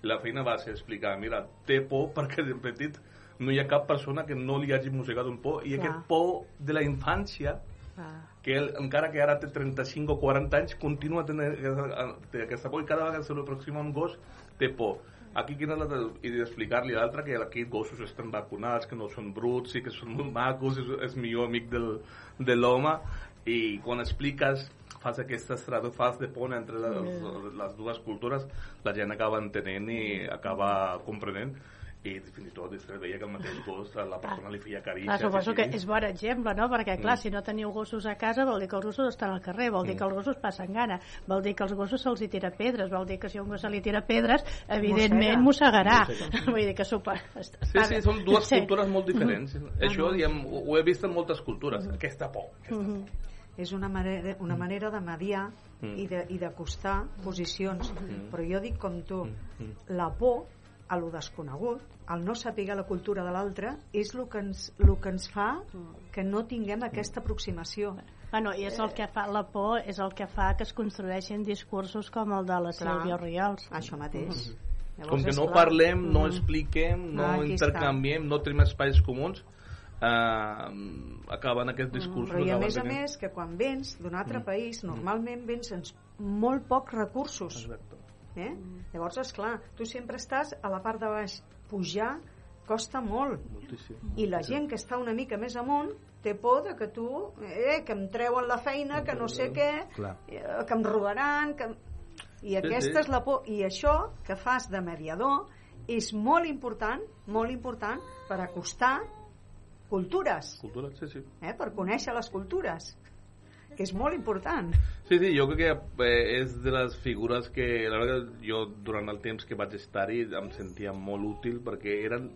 la feina va ser explicar, mira, té por perquè de petit no hi ha cap persona que no li hagi mossegat un por i Clar. aquest por de la infància Ah. que ell, encara que ara té 35 o 40 anys, continua tenint aquesta, aquesta por i cada vegada que se li aproxima un gos té por. Aquí quina és la de, i d'explicar-li a l'altre que aquí gossos estan vacunats, que no són bruts i que són molt macos, és, és millor amic del, de l'home. I quan expliques fas aquestes tradu fas de pont entre les, les dues cultures la gent acaba entenent i acaba comprenent i fins i tot després veia que el mateix gos a la persona li feia carícies Clar, suposo que és bon exemple, no? Perquè, clar, Mm. si no teniu gossos a casa vol dir que els gossos estan al carrer, vol dir Mm. que els gossos passen gana, vol dir que els gossos se'ls hi tira pedres, vol dir que si un gos se li tira pedres, evidentment mossegarà. Mossega. Vull dir que super... Sí, sí, són dues Sí. cultures molt diferents. Mhm. Això, Ah, no. diguem, ho ho he vist en moltes cultures, aquesta por. Mhm. És una manera, una manera de mediar Mm. i de- i d'acostar posicions. Mm. Però jo dic com tu, Mm. la por a lo desconegut, el no saber la cultura de l'altre, és el que, ens, el que ens fa que no tinguem aquesta aproximació. Bueno, i és el que fa la por, és el que fa que es construeixin discursos com el de la Clar. Sílvia Riols. Això mateix. Com que no esclar, parlem, no mm. expliquem, no Ah, aquí està. intercanviem, no tenim espais comuns, eh, acaben aquests discursos. Però i a més a més que quan vens d'un altre Mm. país, normalment vens sense molt pocs recursos. Exacte. Eh? Llavors, és clar, tu sempre estàs a la part de baix. Pujar costa molt. Moltíssim. I la gent que està una mica més amunt té por de que tu, eh, que em treuen la feina, que no sé què, eh, que em robaran, que... I aquesta és la por. I això que fas de mediador és molt important, molt important per acostar cultures, Cultura, sí, sí. eh, per conèixer les cultures, que és molt important. Sí, sí, jo crec que eh, és de les figures que la veritat jo durant el temps que vaig estar-hi em sentia molt útil perquè eren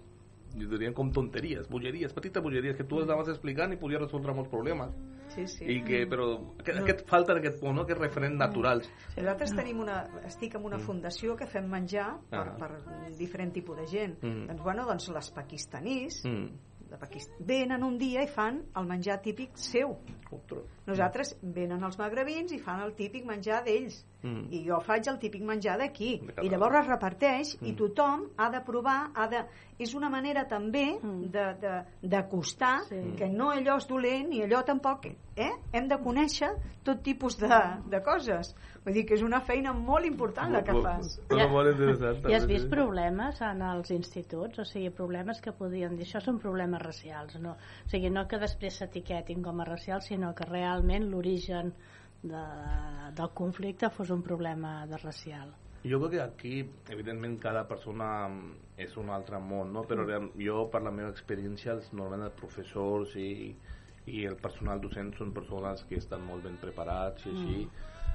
jo diria com tonteries, bogeries, petites bogeries que tu les anaves explicant i podies resoldre molts problemes. Sí, sí. I que, però aquest, No. aquest falta en aquest punt, no? aquests referents naturals. Sí, Nosaltres tenim una, estic en una fundació que fem menjar per, Ah. per diferent tipus de gent. Mm. Doncs, bueno, doncs les pakistanís Mm. De Pakist... venen un dia i fan el menjar típic seu. Nosaltres venen els magrebins i fan el típic menjar d'ells. Mm. I jo faig el típic menjar d'aquí. I llavors es reparteix i Mm. tothom ha de provar, ha de... és una manera també de- de- d'acostar Sí. que no allò és dolent ni allò tampoc. Eh? Hem de conèixer tot tipus de, de coses. Vull dir que és una feina molt important la que fas. Però molt interessant. I has també, vist sí. problemes en els instituts? O sigui, problemes que podien dir això són problemes racials, no? O sigui, no que després s'etiquetin com a racials, sinó que realment l'origen de, del conflicte fos un problema de racial. Jo crec que aquí, evidentment, cada persona mm, és un altre món, no? però real- jo, per la meva experiència, els, normalment els professors i, i el personal docent són persones que estan molt ben preparats i així,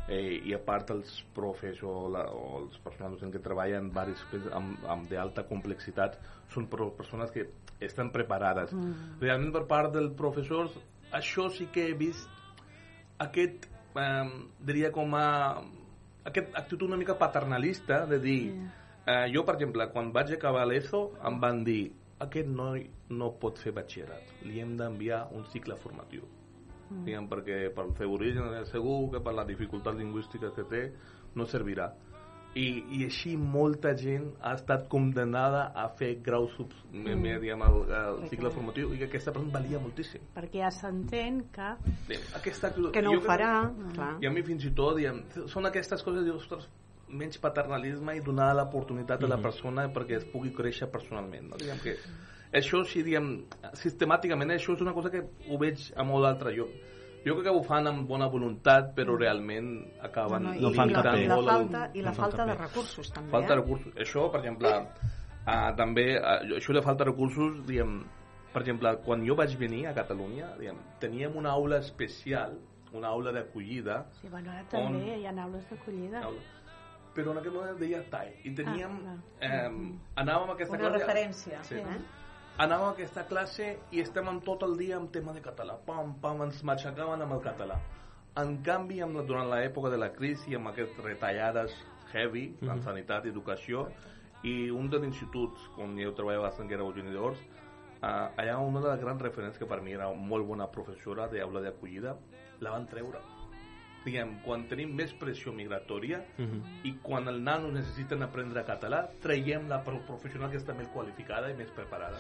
eh, i a part els profes o, la, o els personal docent que treballen coses amb, amb d'alta complexitat són persones que estan preparades. Mm. Realment per part dels professors, això sí que he vist aquest, eh, diria com a aquest actitud una mica paternalista de dir eh, jo per exemple quan vaig acabar l'ESO em van dir aquest noi no pot fer batxillerat li hem d'enviar un cicle formatiu Mm. diguem, perquè pel seu origen és segur que per la dificultat lingüística que té no servirà i, i així molta gent ha estat condemnada a fer graus subs, mm. Mm. diguem, el, el cicle formatiu i que aquesta persona valia moltíssim Perquè ja s'entén que... Diguem, aquesta Que no ho farà, clar. i a mi fins i tot diguem, són aquestes coses dius, ostres, menys paternalisme i donar l'oportunitat a la Mhm. persona perquè es pugui créixer personalment no? diguem que això sí, diguem, sistemàticament això és una cosa que ho veig a molt altre lloc jo crec que ho fan amb bona voluntat però realment acaben No, no, i, i, la, i la el- falta, i la no fan falta de recursos també falta eh? de recursos això per exemple uh, també uh, això de falta de recursos diguem, per exemple quan jo vaig venir a Catalunya diguem, teníem una aula especial una aula d'acollida Sí, bueno, ara també On- hi ha aules d'acollida. Aula. però en aquell moment deia TAI i teníem Ah, eh, anàvem a aquesta Una classe referència, sí. eh? Anàvem a aquesta classe i estem tot el dia amb tema de català. Pam, pam, ens matxacaven amb el català. En canvi amb la, durant l'època de la crisi amb aquestes retallades heavy en Mhm. sanitat i educació i un dels instituts on jo treballava bastant que era Eugeni d'Ors uh, allà una de les grans referents que per mi era molt bona professora d'aula d'acollida la van treure diguem, quan tenim més pressió migratòria Mhm. i quan els nanos necessiten aprendre català traiem la pro- professional que està més qualificada i més preparada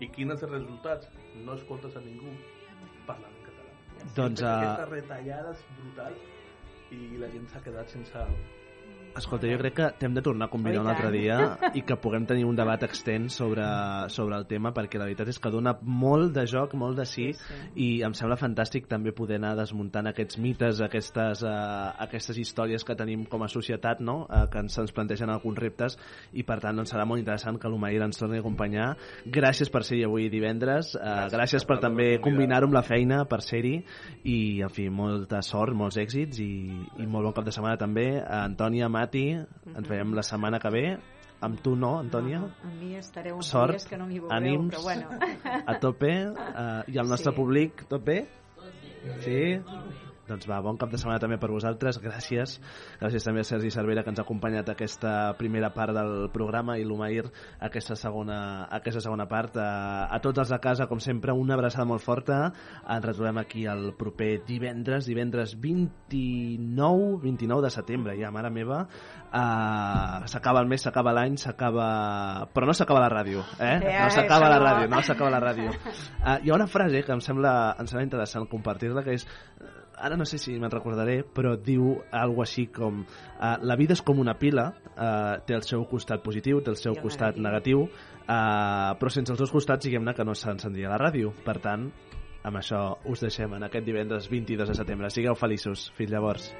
i quins són els resultats? no escoltes a ningú parlant en català Doncs, eh, aquestes retallades brutals i la gent s'ha quedat sense Escolta, jo crec que t'hem de tornar a convidar Oh, un altre dia i que puguem tenir un debat extens sobre, sobre el tema perquè la veritat és que dona molt de joc, molt de sí, sí, sí. i em sembla fantàstic també poder anar desmuntant aquests mites, aquestes, uh, aquestes històries que tenim com a societat, no? uh, que ens, ens plantegen alguns reptes i per tant doncs, serà molt interessant que l'Umair ens torni a acompanyar. Gràcies per ser-hi avui divendres, uh, gràcies, gràcies per també combinar-ho amb la feina, per ser-hi i en fi, molta sort, molts èxits i, i molt bon cap de setmana també. Uh, Antònia, Mati, ens veiem la setmana que ve. Amb tu no, Antònia? amb mi estareu uns Sort, dies que no m'hi veureu ànims, però bueno a tope, uh, i el nostre Sí. públic, tot bé? Doncs va, bon cap de setmana també per vosaltres, gràcies. Gràcies també a Sergi Cervera que ens ha acompanyat aquesta primera part del programa i l'Umair aquesta segona, aquesta segona part. A, a tots els de casa, com sempre, una abraçada molt forta. Ens retrobem aquí el proper divendres, divendres 29, 29 de setembre, ja, mare meva. Uh, s'acaba el mes, s'acaba l'any, s'acaba... Però no s'acaba la ràdio, eh? Eh, No s'acaba la ràdio, no s'acaba la ràdio. Uh, hi ha una frase que em sembla, em sembla interessant compartir-la, que és ara no sé si me'n recordaré, però diu algo així com uh, la vida és com una pila, uh, té el seu costat positiu, té el seu costat negatiu, uh, però sense els dos costats, diguem-ne que no s'encendria la ràdio. Per tant, amb això us deixem en aquest divendres 22 de setembre. Sigueu feliços. Fins llavors.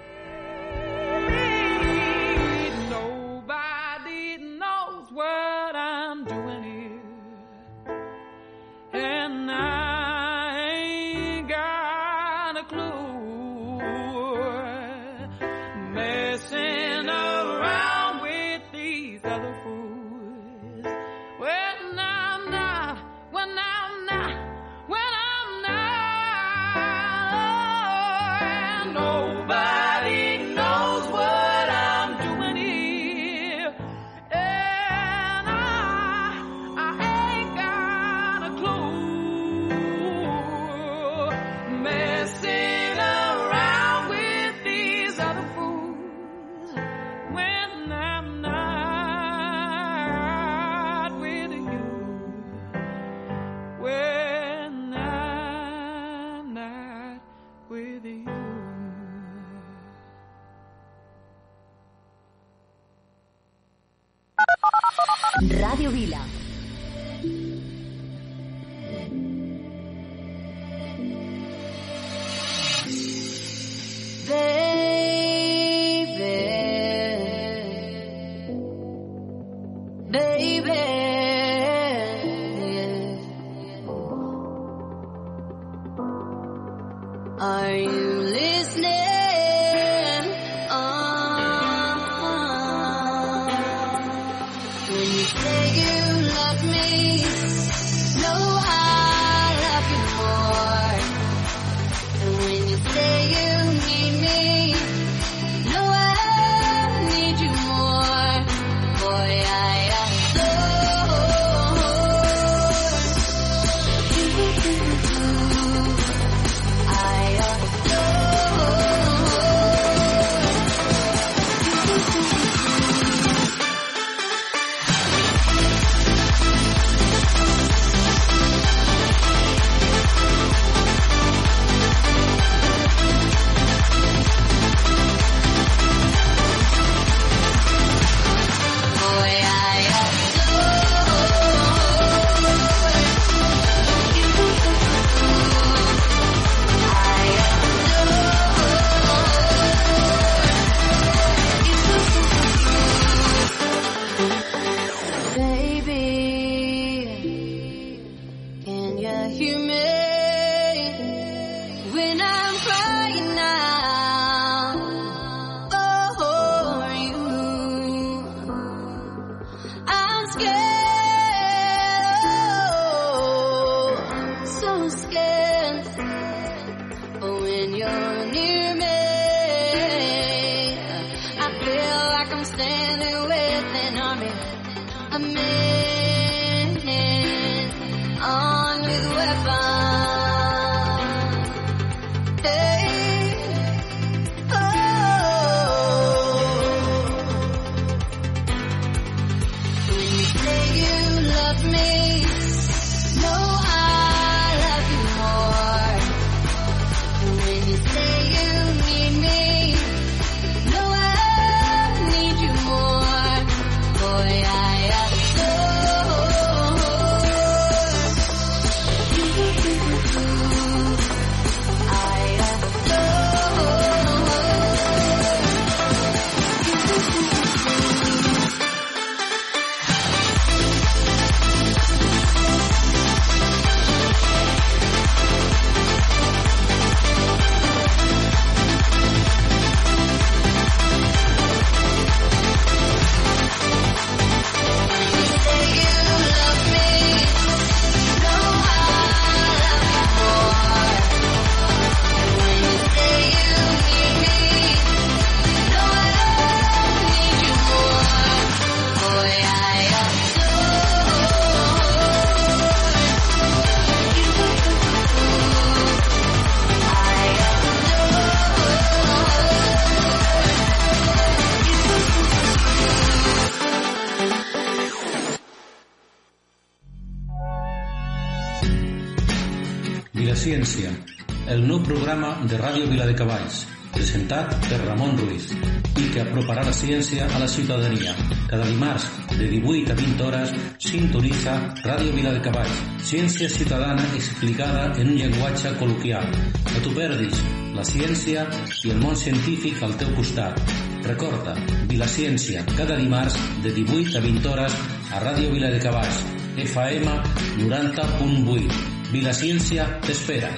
standing with an army. A million ciència a la ciutadania. Cada dimarts, de 18 a 20 hores, sintonitza Ràdio Vila de Cavall. ciència ciutadana explicada en un llenguatge col·loquial. No t'ho perdis, la ciència i el món científic al teu costat. Recorda, Vila Ciència, cada dimarts de 18 a 20 hores a Ràdio Vila de Cavall. FM 90.8. Vilaciencia t'espera.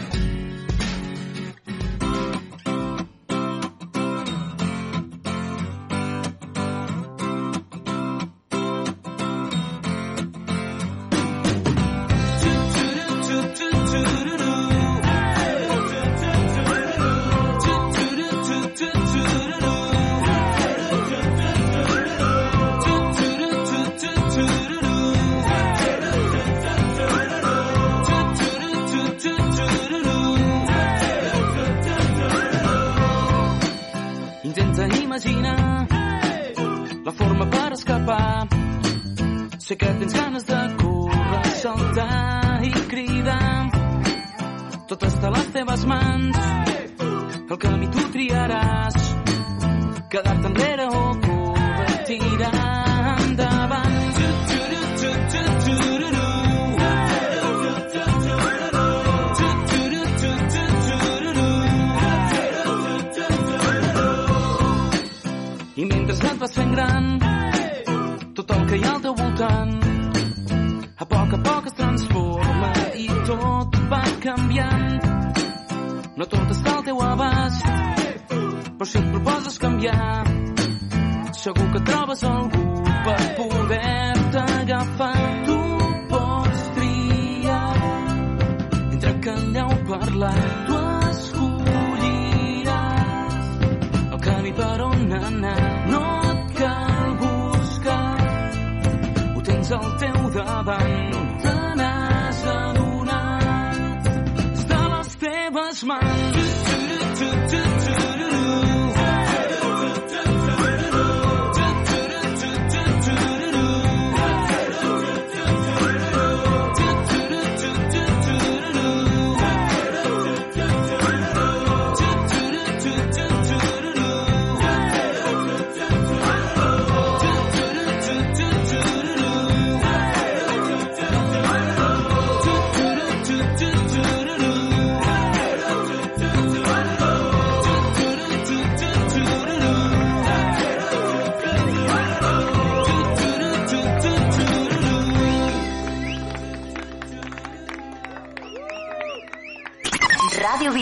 Teu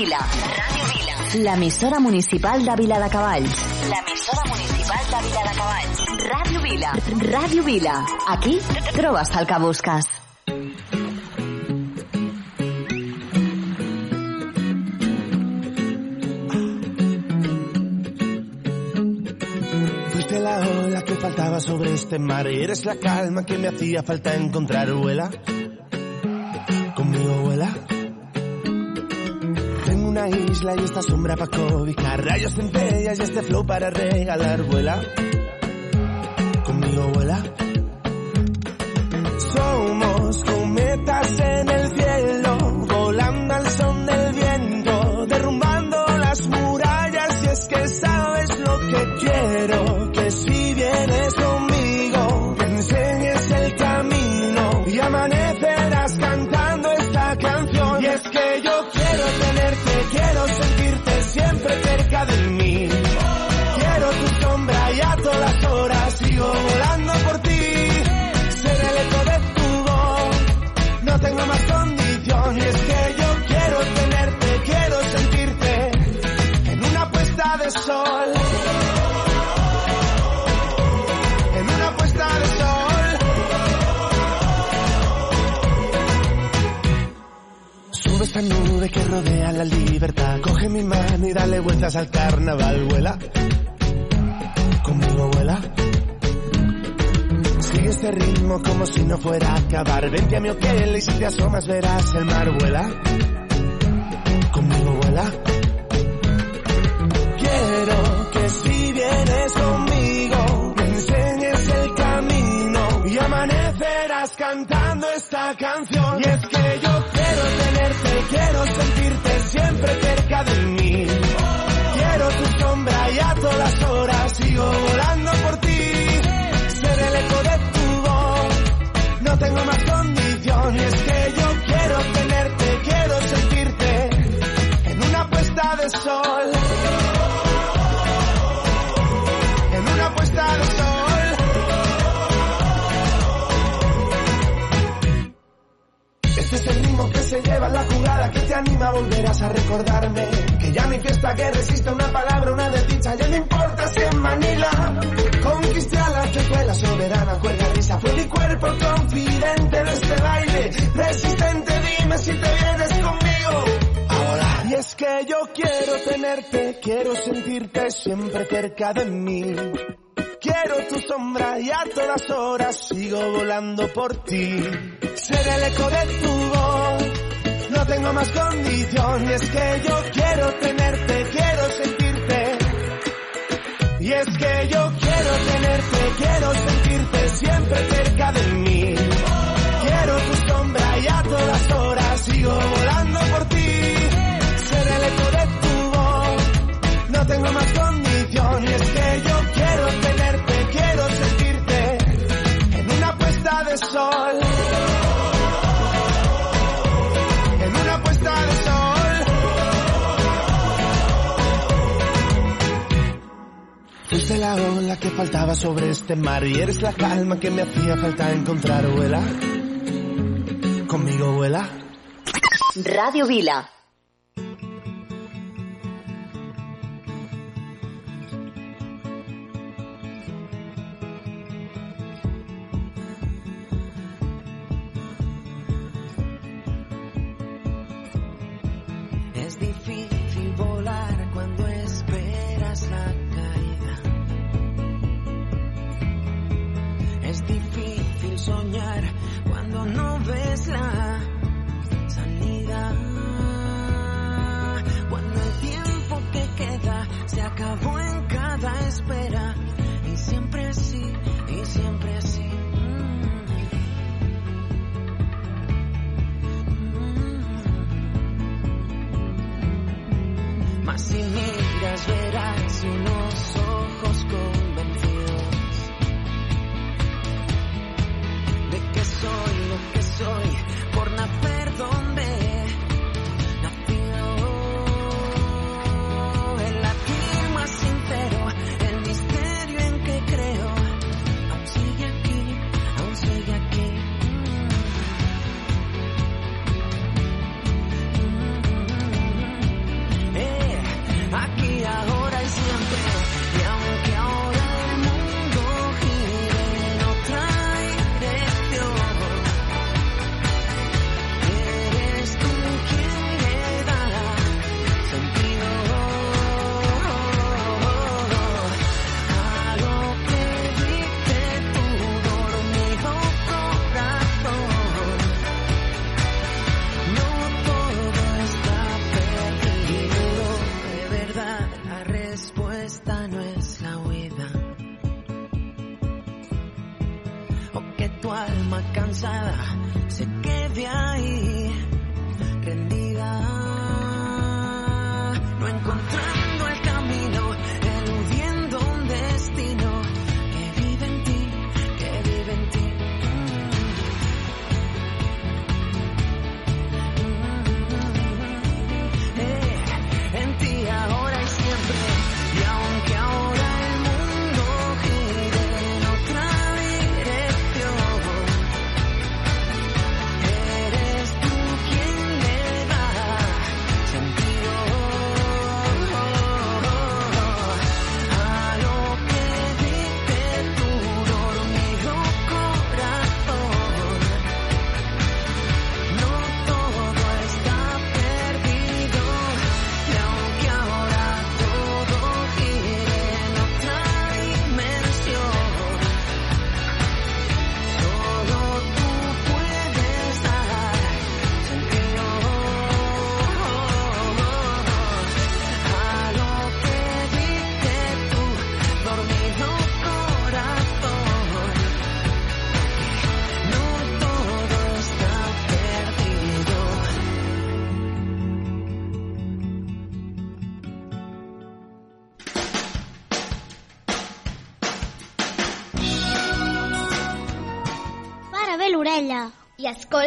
Vila. Ràdio Vila. L'emissora municipal de Vila de Cavalls. L'emissora municipal de Vila de Cavalls. Ràdio Vila. Ràdio Vila. Aquí trobes el que busques. Fuiste la ola que faltaba sobre este mar eres la calma que me hacía falta encontrar, vuela. Isla y esta sombra para cobijar, rayos centellas y este flow para regalar, vuela. Que rodea la libertad. Coge mi mano y dale vueltas al carnaval, vuela. Conmigo vuela. Sigue este ritmo como si no fuera a acabar. Vente a mi hotel y si te asomas verás el mar, vuela. Conmigo vuela. Quiero que si vienes conmigo me enseñes el camino y amanecerás cantando esta canción. De mí. Quiero tu sombra y a todas horas sigo volando por ti. Ser el eco de tu voz, no tengo más ritmo que se lleva la jugada que te anima, volverás a recordarme. Que ya mi fiesta que resiste una palabra, una desdicha, ya no importa si en Manila. Conquisté a la tejuela soberana, cuerda risa, fue mi cuerpo confidente de este baile. Resistente, dime si te vienes conmigo. Y es que yo quiero tenerte, quiero sentirte siempre cerca de mí. Quiero tu sombra y a todas horas sigo volando por ti. Ser el eco de tu voz, no tengo más condición. Y es que yo quiero tenerte, quiero sentirte. Y es que yo quiero tenerte, quiero sentirte siempre cerca de mí. Quiero tu sombra y a todas horas sigo volando por ti. Ser el eco de tu voz, no tengo más condición. Eres el la que faltaba sobre este mar y eres la calma que me hacía falta encontrar, vuela. Conmigo, vuela. Radio Vila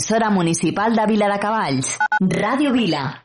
l'emissora municipal de Vila de Cavalls. Ràdio Vila,